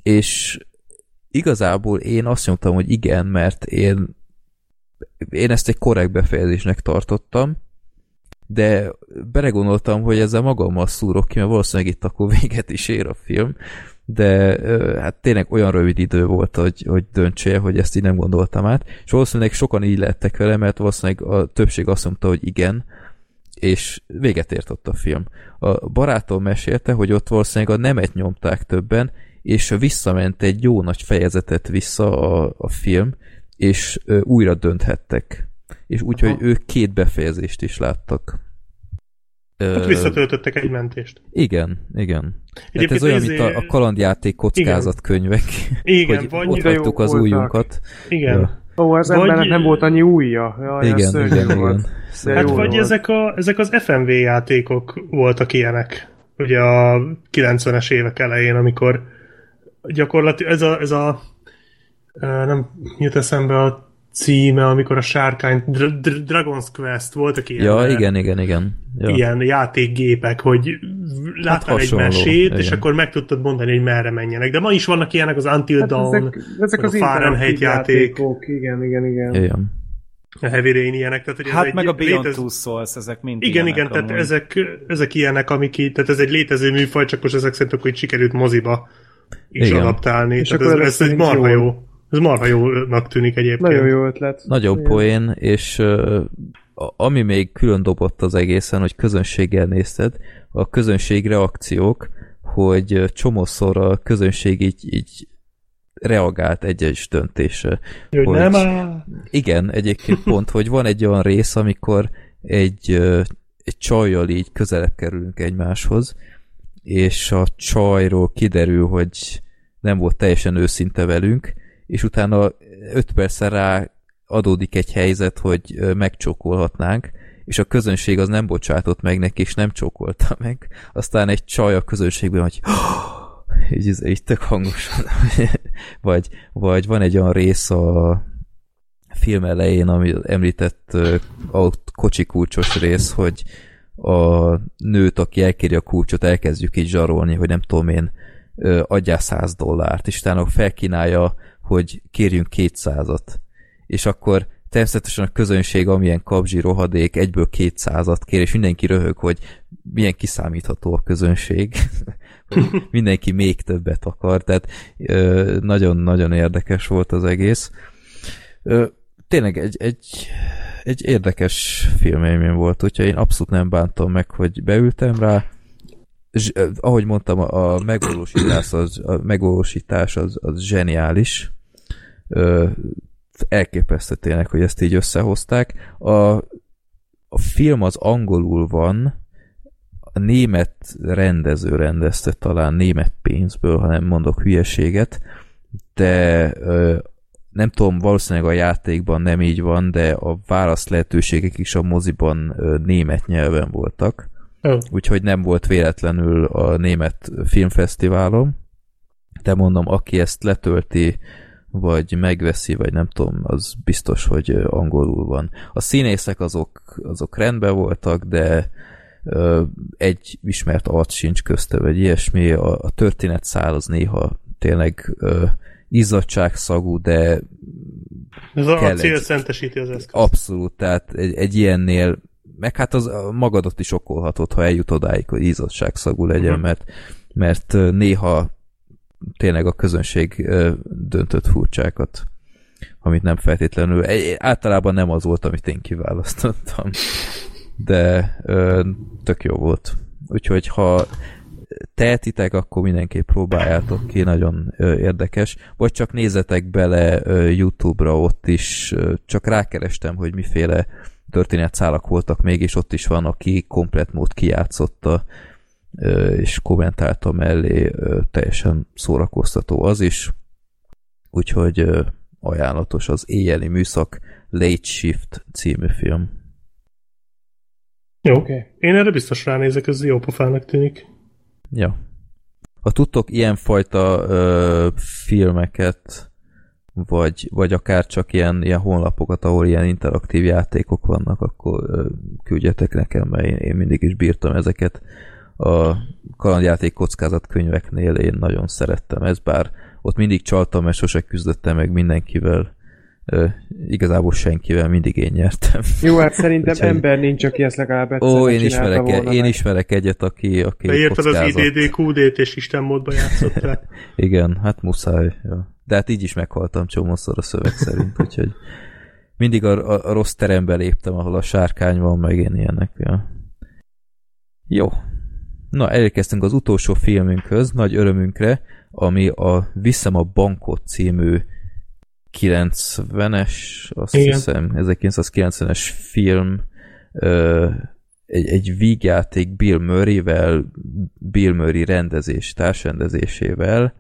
És igazából én azt mondtam, hogy igen, mert én, én ezt egy korrekt befejezésnek tartottam, de belegondoltam, hogy ezzel magammal szúrok ki, mert valószínűleg itt akkor véget is ér a film, de hát tényleg olyan rövid idő volt, hogy, hogy döntsél, hogy ezt így nem gondoltam át, és valószínűleg sokan így lettek vele, mert valószínűleg a többség azt mondta, hogy igen, és véget ért ott a film. A barátom mesélte, hogy ott valószínűleg a nemet nyomták többen, és visszament egy jó nagy fejezetet vissza a, a film, és újra dönthettek. És úgyhogy ők két befejezést is láttak. Hát visszatöltöttek egy mentést. igen, igen. Tehát Egyébként ez olyan, mint a, a kalandjáték kockázatkönyvek, Igen, hogy ott hagytuk az voltak. újunkat. Igen. Ja. Ó, az Vagy- embernek nem volt annyi újja. Jaj, Igen, szörnyű igen, volt. igen. De Hát vagy volt. ezek, a, ezek az FMV játékok voltak ilyenek. Ugye a 90-es évek elején, amikor gyakorlatilag ez a, ez a nem jut eszembe a címe, amikor a sárkány Dr- Dr- Dragon's Quest voltak ilyen, Ja, igen, igen, igen. Ja. ilyen játékgépek, hogy láttál egy hasonló, mesét, igen. és akkor meg tudtad mondani, hogy merre menjenek. De ma is vannak ilyenek, az Until Hát Dawn, ezek, ezek az a Fahrenheit játék, játékok. Igen, igen, igen. Igen. a Heavy Rain ilyenek. Tehát, hogy ez Hát egy meg a Beyond létez- Two Souls, ezek mind Igen, ilyenek igen, tehát amúgy. ezek, ezek ilyenek, amik így, tehát ez egy létező műfaj, csak most ezek szerint akkor így sikerült moziba is Igen. adaptálni. És tehát akkor ez, ez, egy marha jó. jó. Ez marha jónak tűnik egyébként. Nagyon jó ötlet. Nagyon Igen. poén, és uh, ami még külön dobott az egészen, hogy közönséggel nézted, a közönség reakciók, hogy csomószor a közönség így, így reagált egy-egy döntésre. Hogy hogy- nem áll. Igen, egyébként pont, hogy van egy olyan rész, amikor egy, egy csajjal így közelebb kerülünk egymáshoz, és a csajról kiderül, hogy nem volt teljesen őszinte velünk, és utána öt percre rá adódik egy helyzet, hogy megcsókolhatnánk, és a közönség az nem bocsátott meg neki, és nem csókolta meg. Aztán egy csaj a közönségben, hogy így, így, tök hangosan. vagy, vagy van egy olyan rész a film elején, ami említett a kocsi kulcsos rész, hogy a nőt, aki elkéri a kulcsot, elkezdjük így zsarolni, hogy nem tudom én, adjál 100 dollárt, és utána felkínálja, hogy kérjünk 200-at. És akkor természetesen a közönség, amilyen kapzsi rohadék, egyből 200-at kér, és mindenki röhög, hogy milyen kiszámítható a közönség. Mindenki még többet akar, tehát nagyon-nagyon érdekes volt az egész. Tényleg egy, egy, egy érdekes filmélmény volt, úgyhogy én abszolút nem bántam meg, hogy beültem rá. És, ahogy mondtam, a megvalósítás az, a megvalósítás az, az zseniális. Elképesztő tényleg, hogy ezt így összehozták. A, a film az angolul van, a német rendező rendezte talán német pénzből, ha nem mondok hülyeséget, de ö, nem tudom, valószínűleg a játékban nem így van, de a válasz lehetőségek is a moziban ö, német nyelven voltak. Ó. Úgyhogy nem volt véletlenül a német filmfesztiválon. De mondom, aki ezt letölti, vagy megveszi, vagy nem tudom, az biztos, hogy angolul van. A színészek azok, azok rendben voltak, de ö, egy ismert arc sincs közte, vagy ilyesmi. A, a történetszál az néha tényleg ö, izzadságszagú, de Ez a, cél egy- szentesíti az eszközt. abszolút, tehát egy, egy ilyennél meg hát az magadat is okolhatod, ha eljut odáig, hogy izzadságszagú legyen, Mhm. mert, mert néha tényleg a közönség döntött furcsákat, amit nem feltétlenül, általában nem az volt, amit én kiválasztottam, de tök jó volt. Úgyhogy ha tehetitek, akkor mindenképp próbáljátok ki, nagyon érdekes. Vagy csak nézzetek bele YouTube-ra, ott is csak rákerestem, hogy miféle történetszálak voltak még, és ott is van, aki komplet mód kijátszotta, és kommentálta mellé, teljesen szórakoztató az is. Úgyhogy ajánlatos az éjjeli műszak Late Shift című film. Jó. Oké. Én erre biztos ránézek, ez jó pofának tűnik. Ja. Ha tudtok ilyenfajta ö, filmeket, vagy, vagy akár csak ilyen, ilyen honlapokat, ahol ilyen interaktív játékok vannak, akkor ö, küldjetek nekem, mert én, én mindig is bírtam ezeket. A kalandjáték kockázat könyveknél én nagyon szerettem ezt, bár ott mindig csaltam, mert sose küzdöttem meg mindenkivel. Ö, igazából senkivel, mindig én nyertem. Jó, hát szerintem Úgyhogy- ember nincs, aki ezt legalább egyszer Ó, én ismerek, volna én meg. ismerek egyet, aki, aki Beírtad az kockázat. IDD-QD-t és Isten módba játszottál. Igen, hát muszáj. Ja. De hát így is meghaltam csomószor a szöveg szerint, úgyhogy mindig a, a, a rossz terembe léptem, ahol a sárkány van, meg én ilyenek. Ja. Jó. Na, elérkeztünk az utolsó filmünkhöz, nagy örömünkre, ami a Viszem a bankot című 90-es, azt Igen. hiszem, 1990-es film, ö, egy, egy vígjáték Bill Murray-vel, Bill Murray rendezés, társrendezésével,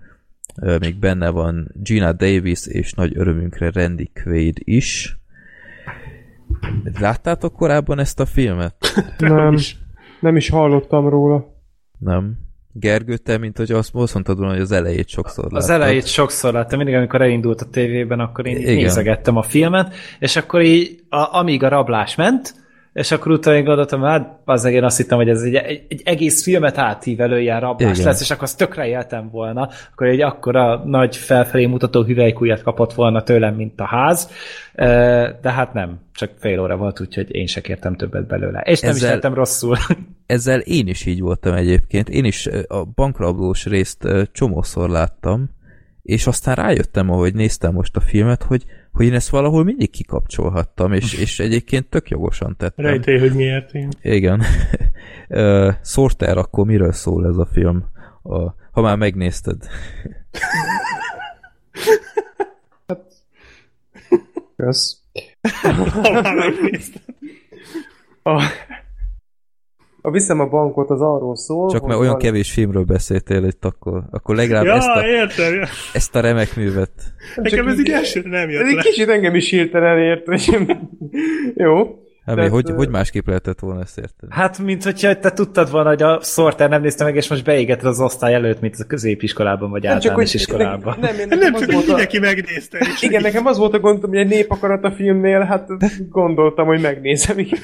ö, még benne van Gina Davis és nagy örömünkre Randy Quaid is. Láttátok korábban ezt a filmet? Nem, nem is hallottam róla. Nem. Gergő, te, mint hogy azt, azt mondtad volna, hogy az elejét sokszor láttad. Az elejét sokszor láttam, mindig, amikor elindult a tévében, akkor én. Igen. nézegettem a filmet, és akkor így, a, amíg a rablás ment, és akkor utána én gondoltam, hát az én azt hittem, hogy ez egy, egy, egy egész filmet átívelő ilyen rablás Igen. lesz, és akkor azt tökre éltem volna, akkor egy akkora nagy felfelé mutató hüvelykújat kapott volna tőlem, mint a ház, de hát nem, csak fél óra volt, úgyhogy én se kértem többet belőle. És nem Ezzel- is tettem rosszul. Ezzel én is így voltam egyébként. Én is a bankrablós részt csomószor láttam, és aztán rájöttem, ahogy néztem most a filmet, hogy, hogy én ezt valahol mindig kikapcsolhattam, és, és egyébként tök jogosan tettem. Rejtély, hogy miért én. Igen. Sorter, akkor miről szól ez a film? A, ha már megnézted. Kösz. Ha már megnéztem. A, a Viszem a bankot az arról szól, Csak mert olyan van- kevés filmről beszéltél itt, akkor, akkor legalább Ja, ezt, a, értem. ja. ezt a remek művet. Nekem ez így elsőre nem Ez jött egy le. kicsit engem is hirtelen ért, hogy jó. Hát, Tehát, hogy, hogy másképp lehetett volna ezt érteni? Hát, mint hogyha te tudtad volna, hogy a Sorter nem nézte meg, és most beégeted az osztály előtt, mint a középiskolában, vagy általános iskolában. Nem, én Nem, nekem csak így volt a, mindenki megnézte. És igen, nekem az volt a gondom, hogy egy népakarat a filmnél, hát gondoltam, hogy megnézem, igen.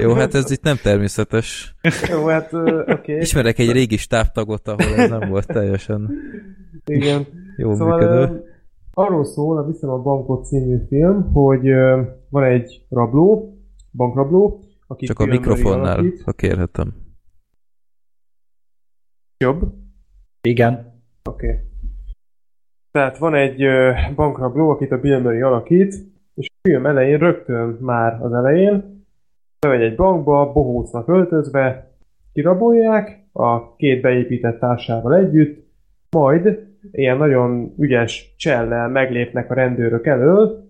Jó, hát ez itt nem természetes. Jó, hát oké, okay, Ismerek egy régi stábtagot, ahol ez nem volt teljesen igen. jó Szóval működő. arról szól a Viszem a bankot című film, hogy van egy rabló, bankrabló, aki Csak a mikrofonnál, alakít. ha kérhetem. Jobb. Igen. Oké. Okay. Tehát van egy bankrabló, akit a Bill Murray alakít, és a film elején rögtön már az elején bemegy egy bankba, bohócnak öltözve, kirabolják a két beépített társával együtt, majd ilyen nagyon ügyes csellel meglépnek a rendőrök elől,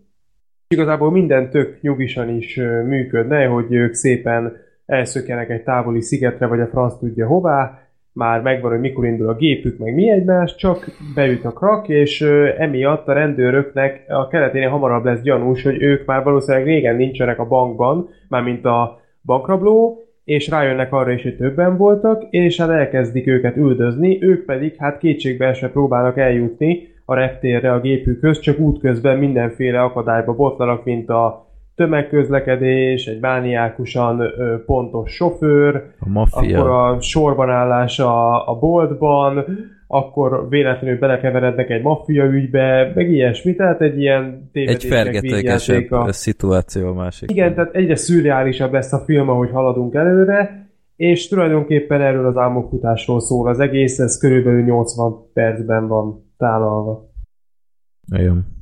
igazából minden tök nyugisan is működne, hogy ők szépen elszökjenek egy távoli szigetre, vagy a franc tudja hová, már megvan, hogy mikor indul a gépük, meg mi egymás, csak beüt a krak, és emiatt a rendőröknek a keleténél hamarabb lesz gyanús, hogy ők már valószínűleg régen nincsenek a bankban, mármint a bankrabló, és rájönnek arra is, hogy többen voltak, és hát elkezdik őket üldözni, ők pedig hát kétségbeesve próbálnak eljutni a reptérre a gépükhöz, csak útközben mindenféle akadályba botlanak, mint a tömegközlekedés, egy bániákusan ö, pontos sofőr, A akkor a sorbanállás a, a boltban, akkor véletlenül belekeverednek egy maffia ügybe, meg ilyesmi, tehát egy ilyen Egy fergetegesebb vígjátéka. szituáció a másik. Igen, tehát egyre szürreálisabb lesz a film, ahogy haladunk előre, és tulajdonképpen erről az álmokfutásról szól az egész, ez körülbelül 80 percben van tálalva. Igen.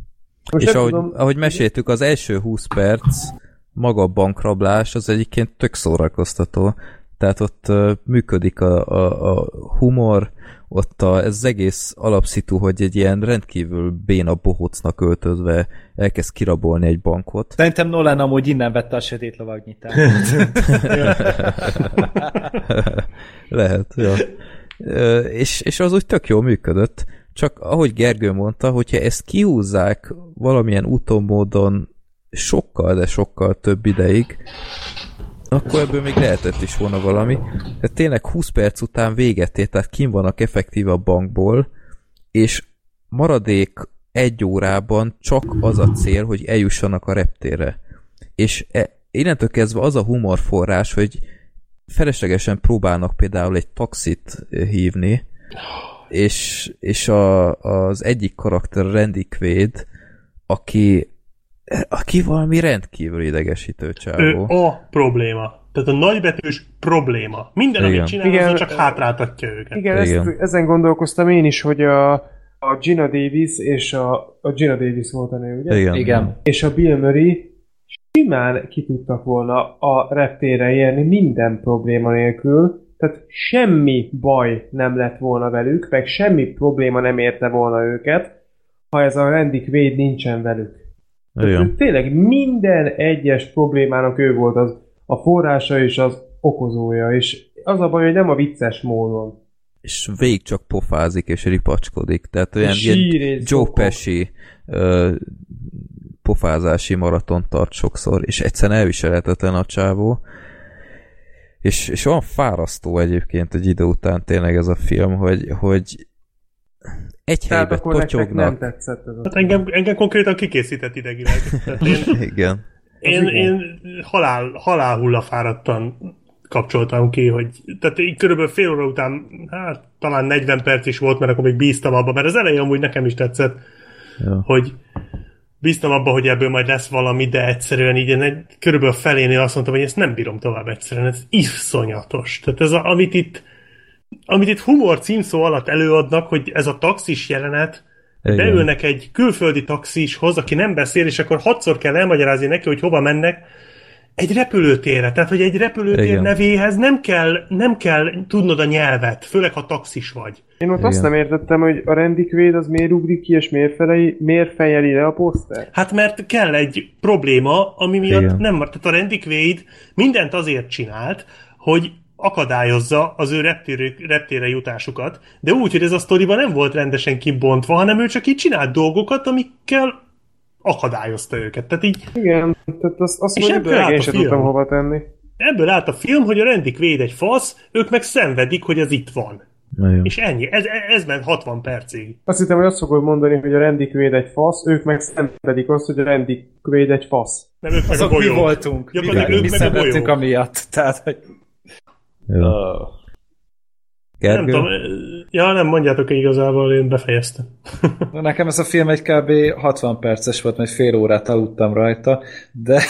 Most És ahogy, tudom- ahogy meséltük, az első 20 perc maga a bankrablás az egyébként tök szórakoztató. Tehát ott uh, működik a, a, a humor, ott a, ez az egész alapszitu, hogy egy ilyen rendkívül béna bohócnak öltözve elkezd kirabolni egy bankot. Szerintem Nolan amúgy innen vette a sötét lovagnyitát. Lehet, ja. És, és az úgy tök jól működött, csak ahogy Gergő mondta, hogyha ezt kihúzzák valamilyen úton, módon sokkal, de sokkal több ideig, akkor ebből még lehetett is volna valami. Tehát tényleg 20 perc után véget ért, tehát kim vannak effektív a bankból, és maradék egy órában csak az a cél, hogy eljussanak a reptérre. És e, innentől kezdve az a humorforrás, hogy feleslegesen próbálnak például egy taxit hívni, és, és a, az egyik karakter Randy Quaid, aki aki valami rendkívül idegesítő Ő csávó. a probléma. Tehát a nagybetűs probléma. Minden, Igen. amit csinál, Igen. az csak hátráltatja őket. Igen, Igen. Ezt, ezen gondolkoztam én is, hogy a, a Gina Davis és a, a Gina Davis volt a nő, ugye? Igen. Igen. És a Bill Murray simán ki tudtak volna a reptére érni minden probléma nélkül, tehát semmi baj nem lett volna velük, meg semmi probléma nem érte volna őket, ha ez a Randy Quaid nincsen velük. Igen. Tényleg minden egyes problémának ő volt az a forrása és az okozója, és az a baj, hogy nem a vicces módon. És végig csak pofázik és ripacskodik. Tehát olyan ilyen Joe. Pesci ö, pofázási maraton tart sokszor, és egyszerűen elviselhetetlen a csávó. És, és olyan fárasztó egyébként egy idő után tényleg ez a film, hogy, hogy egy Tehát helybe akkor nektek nem totyognak. tetszett ez a Hát engem, engem konkrétan kikészített idegileg. Én, Igen. én, én halál, halál hullafáradtan kapcsoltam ki, hogy tehát így körülbelül fél óra után, hát talán 40 perc is volt, mert akkor még bíztam abba, mert az elején amúgy nekem is tetszett, Ja. hogy bíztam abba, hogy ebből majd lesz valami, de egyszerűen így egy, körülbelül felénél azt mondtam, hogy ezt nem bírom tovább egyszerűen, ez iszonyatos. Tehát ez, a, amit itt amit itt humor címszó alatt előadnak, hogy ez a taxis jelenet, Igen. beülnek egy külföldi taxishoz, aki nem beszél, és akkor hatszor kell elmagyarázni neki, hogy hova mennek, egy repülőtérre. Tehát, hogy egy repülőtér Igen. nevéhez nem kell, nem kell tudnod a nyelvet, főleg ha taxis vagy. Én ott Igen. azt nem értettem, hogy a Quaid az miért ugrik ki, és miért, felei, miért fejeli le a poszter? Hát mert kell egy probléma, ami miatt Igen. nem... Tehát a Quaid mindent azért csinált, hogy akadályozza az ő reptére, reptére jutásukat, de úgy, hogy ez a sztoriban nem volt rendesen kibontva, hanem ő csak így csinált dolgokat, amikkel akadályozta őket. Tehát így Igen, tehát azt, azt És mondjuk ebből állt én a sem tudtam hova tenni. ebből állt a film, hogy a Randy Quaid egy fasz, ők meg szenvedik, hogy ez itt van. Igen. És ennyi. Ez, ez ment 60 percig. Azt hittem, hogy azt fogod mondani, hogy a Randy Quaid egy fasz, ők meg szenvedik azt, hogy a Randy Quaid egy fasz. Nem, ők meg a Azok mi bolyók. voltunk. Mi, Gyakorlatilag mi ők meg a bolyók. amiatt. Tehát, hogy... Jó. Oh. Nem Gergő? tudom, ja, nem mondjátok igazából, én befejeztem. Nekem ez a film egy kb. 60 perces volt, mert fél órát aludtam rajta, de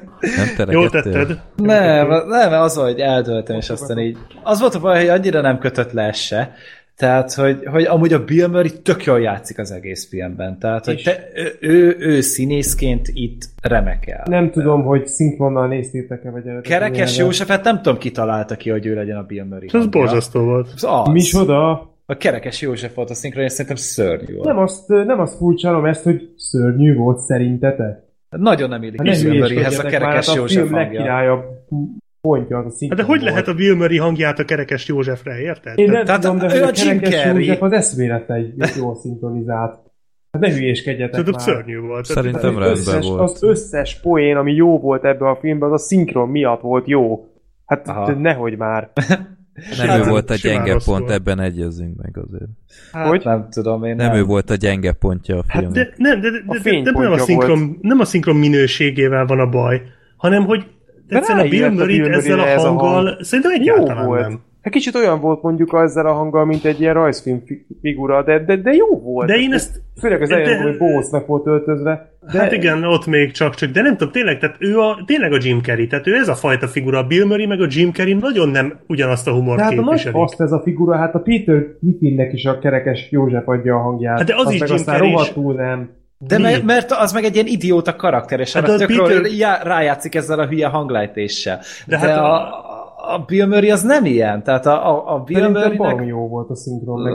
Nem Jól tetted. nem, nem, az volt, hogy eldöltem, és aztán így... Az volt a baj, hogy annyira nem kötött le se, tehát, hogy, hogy amúgy a Bill Murray tök jól játszik az egész filmben. Tehát, hogy te, ő, ő, ő színészként itt remekel. Nem tudom, hogy szinkronnal néztétek-e, vagy eredeti Kerekes. Józsefet nem tudom, ki találta ki, hogy ő legyen a Bill Murray. Ez borzasztó volt. Az az. Micsoda? A Kerekes József volt a szinkron, és szerintem szörnyű volt. Nem azt, nem azt furcsálom ezt, hogy szörnyű volt szerintetek? nagyon nem illik Hát a ne Bill Murrayhez a már, Kerekes hát a József film hangja. legkirályabb pontja az a Hát szinkron de hogy volt. lehet a Bill Murray hangját a kerekes Józsefre, érted? Én nem Tehát tudom, de ő a a Kerekes. József az eszméletlen jól szinkronizált. Hát ne hülyéskedjetek Tudom, már. szörnyű volt. Szerintem Az rendben összes, volt. az összes poén, ami jó volt ebben a filmben, az a szinkron miatt volt jó. Hát Aha. nehogy már. Nem Hát, ő volt a gyenge pont, volt. ebben egyezünk meg azért. Hát, Hogy? Nem tudom, én Nem, nem. ő volt a gyenge pontja a Hát filmnek. de, nem, de, de, A de, de, de nem, a szinkron, nem a szinkron minőségével van a baj, hanem hogy egyszerűen a Bill Murray ezzel a hanggal hang. szerintem Jó egyáltalán volt. nem. Hát kicsit olyan volt mondjuk ezzel a hanggal, mint egy ilyen rajzfilm fi- figura, de, de, de jó volt. De én ezt... Főleg az elején, hogy Bósznak volt öltözve. De Hát igen, ott még csak-csak, de nem tudom, tényleg, tehát ő a, tényleg a Jim Carrey, tehát ő ez a fajta figura, a Bill Murray meg a Jim Carrey nagyon nem ugyanazt a humort De hát képviselik. azt ez a figura, hát a Peter Griffinnek is a kerekes József adja a hangját. Hát de az is meg Jim Carrey is. nem. De Mi? me- mert az meg egy ilyen idióta karakter, és Hát a tökről Peter- já- rájátszik ezzel a hülye hanglejtéssel. De, De hát a, a- a Bill Murray az nem ilyen. Tehát a, a, a Bill Szerintem baromi Murray jó volt a szinkron, meg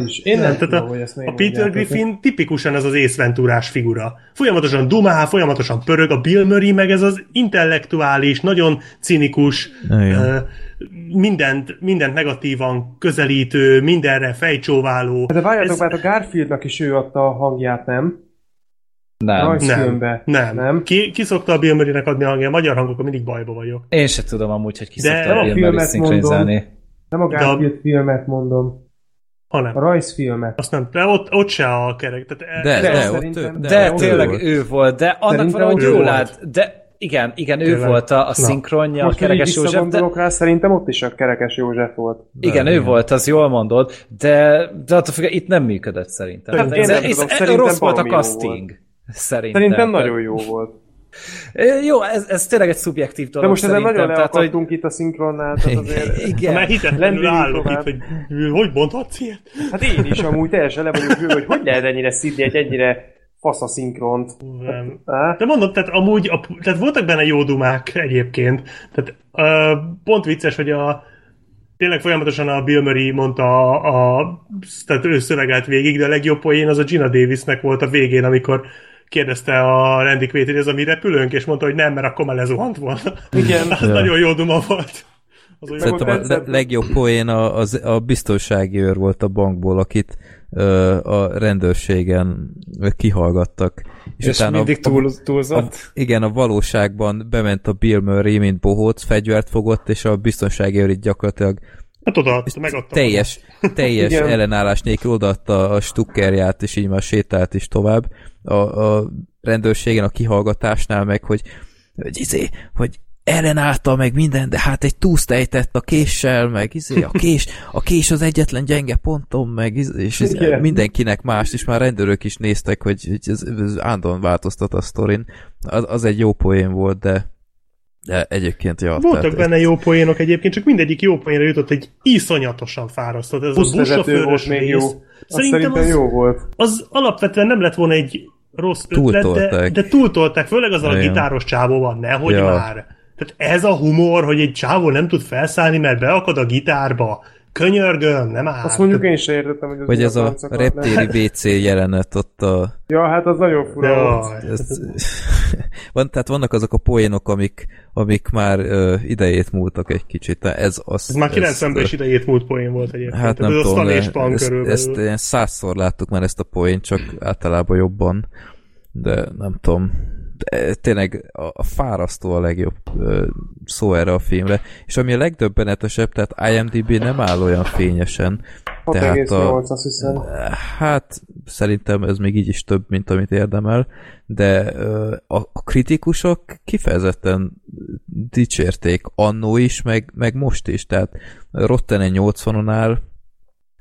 uh, is. Én nem, tehát a, a Peter. Griffin tipikusan ez az észventúrás figura. Folyamatosan dumál, folyamatosan pörög, a Bill Murray meg ez az intellektuális, nagyon cinikus, ö, mindent, mindent negatívan közelítő, mindenre fejcsóváló. De várjátok, Ez- mert a Garfieldnak is ő adta a hangját, nem? Nem. Rajzfilmbe. Nem. Nem? Ki, ki szokta a Bill Murraynek adni a hangját? Magyar hangokon mindig bajba vagyok. Én se tudom amúgy, hogy ki De szokta nem a a Bill Murray szinkronizálni. Nem a Garfield filmet mondom, Hanem. a rajzfilmet. Azt nem, de ott, ott se a kerek. Tehát De, De de, ott ő, De, De, tényleg volt. ő volt, de annak Szerintem valahogy ő jól volt. állt. De igen, igen, ő Tényleg. volt a, a szinkronja, a Most, így Kerekes József, de rá, szerintem ott is a Kerekes József volt. igen, ő volt, az jól mondod, de, de attól függ, itt nem működött szerintem. Hát én ez, nem ez, tudom, ez, szerintem rossz volt a casting. Szerintem. Szerintem nagyon jó volt. Jó, ez, ez tényleg egy szubjektív dolog De most ezen nagyon tehát, hogy, itt a szinkronnál, tehát azért... igen. Már hitetlenül állok itt, hogy hogy mondhatsz ilyet? Hát én is amúgy teljesen le vagyok hűlve, hogy hogy lehet ennyire szidni egy ennyire fasz a szinkront. Nem. De mondom, tehát amúgy, a, tehát voltak benne jó dumák egyébként. Tehát uh, pont vicces, hogy a tényleg folyamatosan a Bill Murray mondta a, a tehát ő szövegelt végig, de a legjobb poén az a Gina Davisnek volt a végén, amikor kérdezte a Randy Quaid, hogy ez a mi repülőnk, és mondta, hogy nem, mert akkor már lezuhant volna. Igen. az nagyon jó duma volt. Az Szerintem a le- legjobb poén a, az, a biztonsági őr volt a bankból, akit ö, a rendőrségen kihallgattak. És, és utána mindig túl, túlzott? A, igen, a valóságban bement a Bill Murray, mint bohóc, fegyvert fogott, és a biztonsági őr itt gyakorlatilag Hát odaadta, megadta. Teljes, teljes ellenállás nélkül odaadta a stukkerját, és így már sétált is tovább. A, a rendőrségen a kihallgatásnál meg, hogy, hogy, izé, hogy ellenállta meg minden, de hát egy túszt ejtett a késsel, meg izé, a kés, a kés az egyetlen gyenge pontom, meg izé, és ez mindenkinek más, és már rendőrök is néztek, hogy, hogy ez, ez ándon változtat a sztorin. Az, az egy jó poén volt, de de egyébként ja. Voltak benne egy... jó poénok egyébként, csak mindegyik jó poénra jutott egy iszonyatosan fárasztott. Ez a buszsofőrös még jó. Szerintem, az, jó volt. Az alapvetően nem lett volna egy rossz ötlet, de, de túltolták, főleg az a gitáros csávó van, nehogy ja. már. Tehát ez a humor, hogy egy csávó nem tud felszállni, mert beakad a gitárba, könyörgöm, nem áll. Azt mondjuk én sem értettem, hogy az Vagy ez a reptéri WC jelenet ott a... Ja, hát az nagyon fura ja, Ez... Van, tehát vannak azok a poénok, amik, amik már uh, idejét múltak egy kicsit. Ez, az, ez már 90-ben is idejét múlt poén volt egyébként. Hát nem ez tudom, a és ezt, ezt ilyen százszor láttuk már ezt a poén, csak általában jobban. De nem tudom de tényleg a, a fárasztó a legjobb szó erre a filmre, és ami a legdöbbenetesebb, tehát IMDB nem áll olyan fényesen. 6, tehát a, 8, azt hiszem. Hát szerintem ez még így is több, mint amit érdemel, de a, a kritikusok kifejezetten dicsérték annó is, meg, meg most is, tehát Rotten 80-on áll,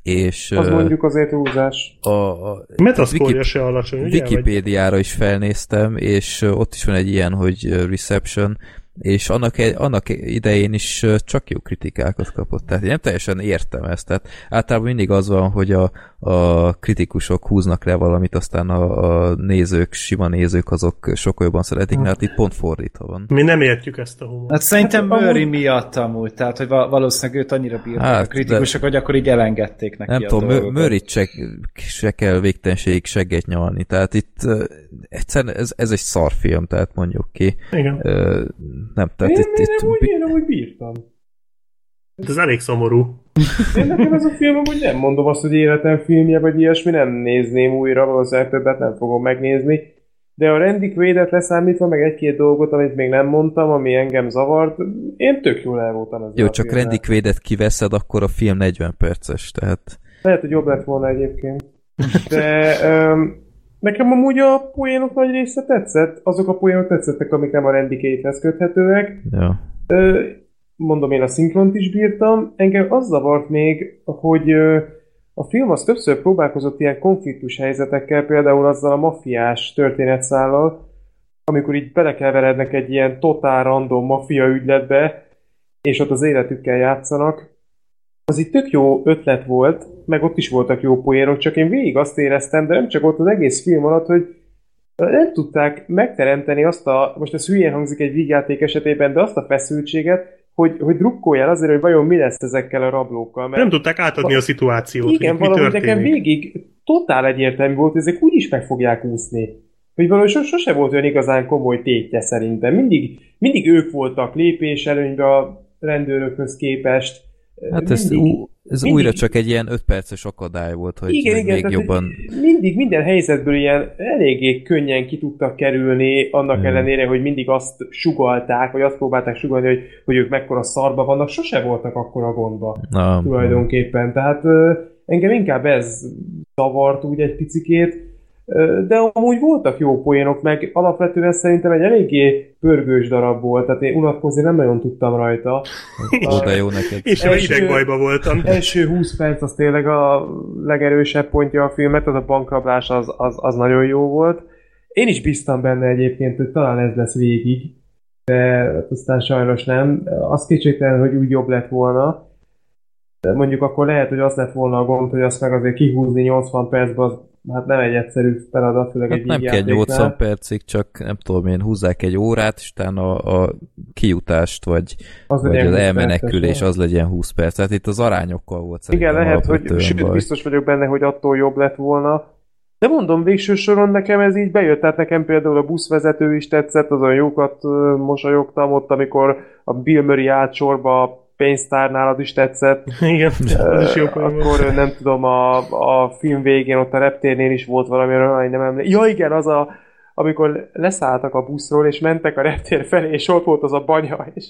és... Az mondjuk azért húzás. A, a Metaszkória se alacsony, ugye? Wikipédiára is felnéztem, és ott is van egy ilyen, hogy reception, és annak, e- annak idején is csak jó kritikákat kapott. Tehát én nem teljesen értem ezt. Tehát általában mindig az van, hogy a, a kritikusok húznak le valamit, aztán a, a nézők, sima nézők, azok sokkal jobban szeretik, mert itt pont fordítva van. Mi nem értjük ezt a humort. Hát szerintem hát, Murray miatt amúgy, tehát hogy valószínűleg őt annyira bírták hát, a kritikusok, de... hogy akkor így elengedték neki Nem a tudom, murray se, se kell végtelenségig segget nyalni, tehát itt uh, egyszerűen ez, ez egy szarfilm, tehát mondjuk ki. Igen. Uh, nem, tehát én, itt, én, itt, úgy, én úgy bírtam. Hát ez elég szomorú. Én nekem ez a film, hogy nem mondom azt, hogy életem filmje, vagy ilyesmi, nem nézném újra, valószínűleg többet nem fogom megnézni. De a Randy Quaid-et leszámítva, meg egy-két dolgot, amit még nem mondtam, ami engem zavart, én tök jól el voltam ezzel Jó, csak Randy Quaid-et kiveszed, akkor a film 40 perces, tehát... Lehet, hogy jobb lett volna egyébként. De um, nekem amúgy a poénok nagy része tetszett. Azok a poénok tetszettek, amik nem a Randy Quaidhez köthetőek. Ja. Uh, mondom, én a szinkront is bírtam. Engem az zavart még, hogy a film az többször próbálkozott ilyen konfliktus helyzetekkel, például azzal a mafiás történetszállal, amikor így belekeverednek egy ilyen totál random mafia ügyletbe, és ott az életükkel játszanak. Az itt tök jó ötlet volt, meg ott is voltak jó poénok, csak én végig azt éreztem, de nem csak ott az egész film alatt, hogy nem tudták megteremteni azt a, most ez hülyén hangzik egy vígjáték esetében, de azt a feszültséget, hogy, hogy drukkoljál azért, hogy vajon mi lesz ezekkel a rablókkal. Mert nem tudták átadni a szituációt, Igen, hogy valahogy nekem végig totál egyértelmű volt, hogy ezek úgyis meg fogják úszni. Hogy valahogy sose volt olyan igazán komoly tétje szerintem. Mindig, mindig ők voltak lépés előnybe a rendőrökhöz képest. Hát ez, ú, ez mindig, újra csak egy ilyen 5 perces akadály volt, hogy igen, igen, még jobban... Mindig minden helyzetből ilyen eléggé könnyen ki tudtak kerülni, annak hmm. ellenére, hogy mindig azt sugalták, vagy azt próbálták sugalni, hogy, hogy ők mekkora szarba vannak, sose voltak akkor a gondba Na, tulajdonképpen. Tehát engem inkább ez zavart úgy egy picikét, de amúgy voltak jó poénok, meg alapvetően szerintem egy eléggé pörgős darab volt, tehát én unatkozni nem nagyon tudtam rajta. Oda jó neked. És a idegbajba voltam. Első 20 perc az tényleg a legerősebb pontja a filmet, az a bankrablás az, az, az nagyon jó volt. Én is bíztam benne egyébként, hogy talán ez lesz végig, de aztán sajnos nem. Az kétségtelen, hogy úgy jobb lett volna. De mondjuk akkor lehet, hogy az lett volna a gond, hogy azt meg azért kihúzni 80 percben az hát nem egy egyszerű feladat, főleg Hát egy nem kell vígjátéknál. 80 percig, csak nem tudom én, húzzák egy órát, és utána a, a kiutást, vagy, Az vagy az 20 elmenekülés, az legyen 20 perc. Tehát itt az arányokkal volt Igen, szerintem lehet, hogy sőt, baj. biztos vagyok benne, hogy attól jobb lett volna. De mondom, végső soron nekem ez így bejött, tehát nekem például a buszvezető is tetszett, azon jókat mosolyogtam ott, amikor a Bill Murray állt sorba a pénztárnál, az is tetszett. Igen, az is jó. Akkor nem tudom, a, a film végén ott a reptérnél is volt valami, arra nem emlékszem. Ja igen, az a, amikor leszálltak a buszról, és mentek a reptér felé, és ott volt az a banya, és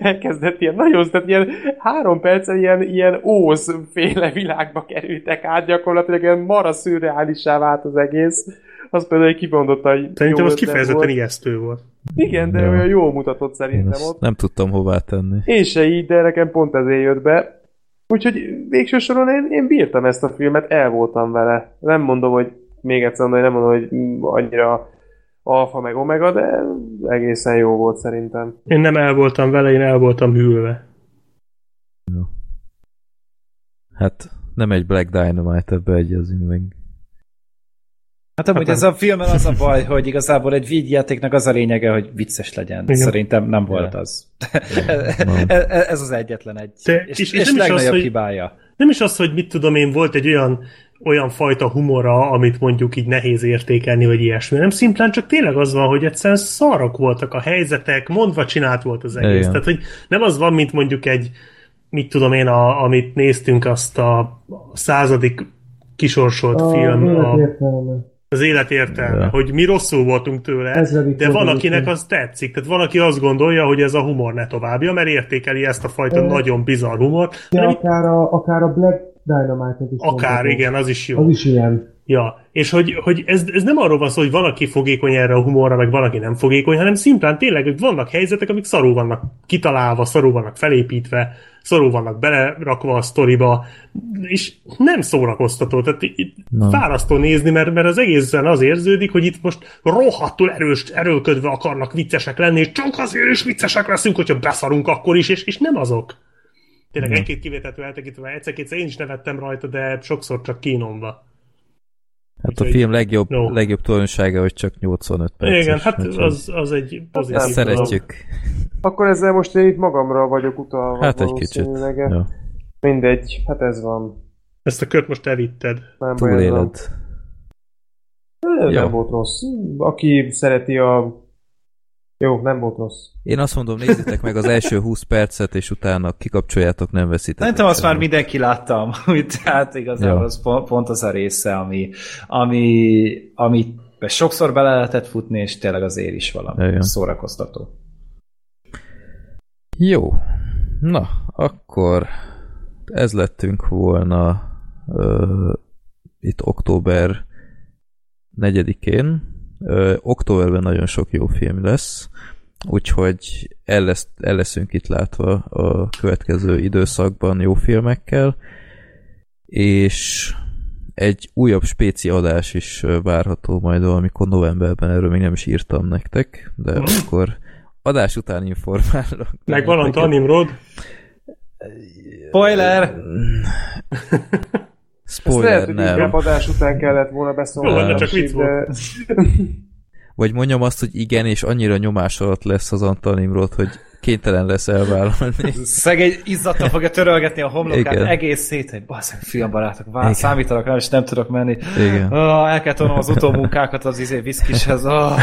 elkezdett ilyen nagyon, tehát ilyen három percen ilyen, ilyen ózféle világba kerültek át, gyakorlatilag ilyen mara szürreálissá vált az egész. Az például egy kimondott, hogy Szerintem jó az kifejezetten volt. ijesztő volt. Igen, de Ja. olyan jól mutatott szerintem ott. nem tudtam hová tenni. Én se így, de nekem pont ezért jött be. Úgyhogy végső soron én, én bírtam ezt a filmet, el voltam vele. Nem mondom, hogy még egyszer mondom, hogy nem mondom, hogy annyira alfa meg omega, de egészen jó volt szerintem. Én nem el voltam vele, én el voltam hűlve. Hát nem egy Black Dynamite, ebbe egyezünk meg. Hát amúgy ez a filmmel az a baj, hogy igazából egy vígjátéknak az a lényege, hogy vicces legyen. Igen. Szerintem nem volt az. ez az egyetlen egy. De- és, és- és, nem is az, legnagyobb hogy- hibája. Nem is az, hogy mit tudom én, volt egy olyan, olyan fajta humora, amit mondjuk így nehéz értékelni, vagy ilyesmi, nem szimplán csak tényleg az van, hogy egyszerűen szarok voltak a helyzetek, mondva csinált volt az egész. Igen. Tehát, hogy nem az van, mint mondjuk egy, mit tudom én, a, amit néztünk, azt a századik kisorsolt film, a, az élet értelme, Ja. hogy mi rosszul voltunk tőle, Ezredik de van akinek az tetszik. Tehát van, aki azt gondolja, hogy ez a humor ne továbbja, mert értékeli ezt a fajta Ö, nagyon bizarr humort. De akár a, akár a Black Dynamite-et is Akár, mondhatom. igen, az is jó. Az is ilyen. Ja, és hogy, hogy ez, ez nem arról van szó, hogy van, aki fogékony erre a humorra, meg van, aki nem fogékony, hanem szimplán tényleg, hogy vannak helyzetek, amik szarul vannak kitalálva, szarul vannak felépítve, szarul vannak belerakva a sztoriba, és nem szórakoztató. Tehát itt Na. fárasztó nézni, mert, mert az egészen az érződik, hogy itt most rohadtul erős, erőlködve akarnak viccesek lenni, és csak azért is viccesek leszünk, hogyha beszarunk akkor is, és, és nem azok. Tényleg egy-két kivételtől eltekintve, egyszer-kétszer én is nevettem rajta, de sokszor csak kínomba. Hát a Úgyhogy- film legjobb, no. legjobb tulajdonsága, hogy csak 85 perces. Igen, hát az, az egy pozitív Ezt szeretjük. Akkor ezzel most én itt magamra vagyok utalva. Hát egy kicsit. Ja, Mindegy, hát ez van. Ezt a kört most elvitted. Nem túléled. Nem Ja. volt rossz. Aki szereti a... Jó, nem volt rossz. Én azt mondom, nézzétek meg az első 20 percet, és utána kikapcsoljátok, nem veszitek. Szerintem azt már mindenki látta, úgy, tehát igazából Ja. az pont, pont az a része, ami, ami, ami sokszor bele lehetett futni, és tényleg azért is valami Igen. szórakoztató. Jó. Na, akkor ez lettünk volna ö, itt október 4-én. Ö, októberben nagyon sok jó film lesz, úgyhogy el, lesz, el leszünk itt látva a következő időszakban jó filmekkel, és egy újabb spéci adás is várható majd valamikor novemberben, erről még nem is írtam nektek, de akkor adás után informálok. Megvan benneteket. a Nimrod. Spoiler! Ezt lehet, Spoiler, hogy nem. inkább adás után kellett volna beszólni. Jó, de csak vicc de... Vagy mondjam azt, hogy igen, és annyira nyomás alatt lesz az Antal hogy kénytelen lesz elvállalni. Szegény izzadtan fogja törölgetni a homlokát Igen. egész szét, hogy basz, filmbarátok, vár, Igen. számítanak rá, és nem tudok menni. Igen. Oh, el kell tolnom az utómunkákat az izé viszkishez. Oh.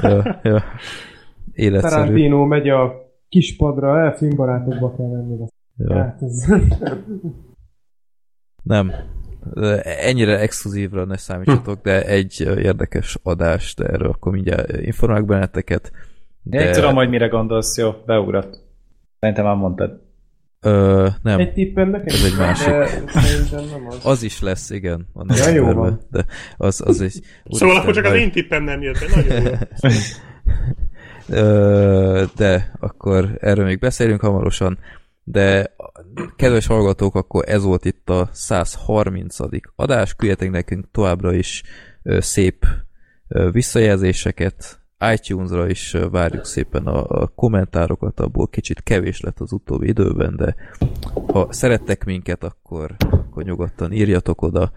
Ja, ja. Életszerű. Tarantino megy a kispadra, el filmbarátokba kell menni. Ja. Hát ez... Nem. Ennyire exkluzívra ne számítsatok, de egy érdekes adás, de erről akkor mindjárt informálok benneteket. De... Én tudom, hogy mire gondolsz, jó, beugrott. Szerintem már mondtad. Ö, nem, Egy tippem nekem? Ez egy másik. De nem az. az is lesz, igen. Van Ja, jó novemberben, van. De az, az egy... Szóval akkor csak az én tippem nem jött be. Nagyon jó. Ö, de akkor erről még beszélünk hamarosan, de kedves hallgatók, akkor ez volt itt a 130. adás, küldjetek nekünk továbbra is szép visszajelzéseket, iTunes-ra is várjuk szépen a kommentárokat, abból kicsit kevés lett az utóbbi időben, de ha szerettek minket, akkor, akkor nyugodtan írjatok oda,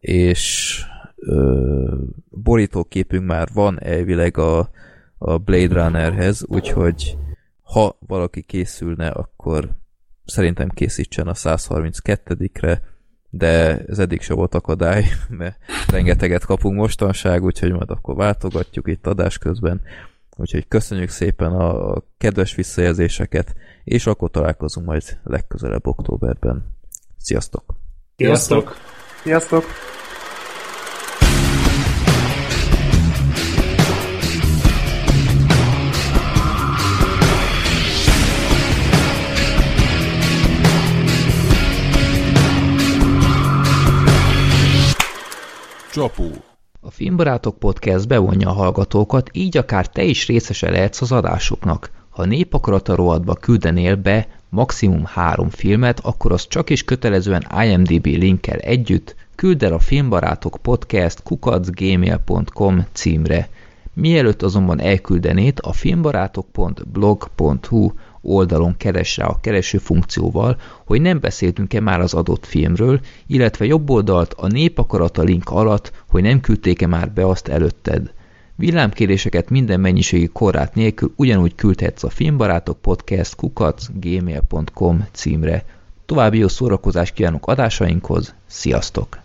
és ö, borítóképünk már van elvileg a, a Blade Runnerhez, úgyhogy ha valaki készülne, akkor szerintem készítsen a 132-re, de ez eddig se volt akadály, mert rengeteget kapunk mostanság, úgyhogy majd akkor váltogatjuk itt adás közben. Úgyhogy köszönjük szépen a kedves visszajelzéseket, és akkor találkozunk majd legközelebb októberben. Sziasztok! Sziasztok! Sziasztok! Csapó. A Filmbarátok Podcast bevonja a hallgatókat, így akár te is részese lehetsz az adásoknak. Ha népakarata rovatba küldenél be maximum három filmet, akkor az csak is kötelezően IMDB linkkel együtt küld el a Filmbarátok Podcast kukacgmail.com címre. Mielőtt azonban elküldenét, a filmbarátok.blog.hu oldalon keres rá a kereső funkcióval, hogy nem beszéltünk-e már az adott filmről, illetve jobb oldalt a népakarata link alatt, hogy nem küldték-e már be azt előtted. Villámkéréseket minden mennyiségi korrát nélkül ugyanúgy küldhetsz a filmbarátok podcast kukac gmail.com címre. További jó szórakozást kívánok adásainkhoz, sziasztok!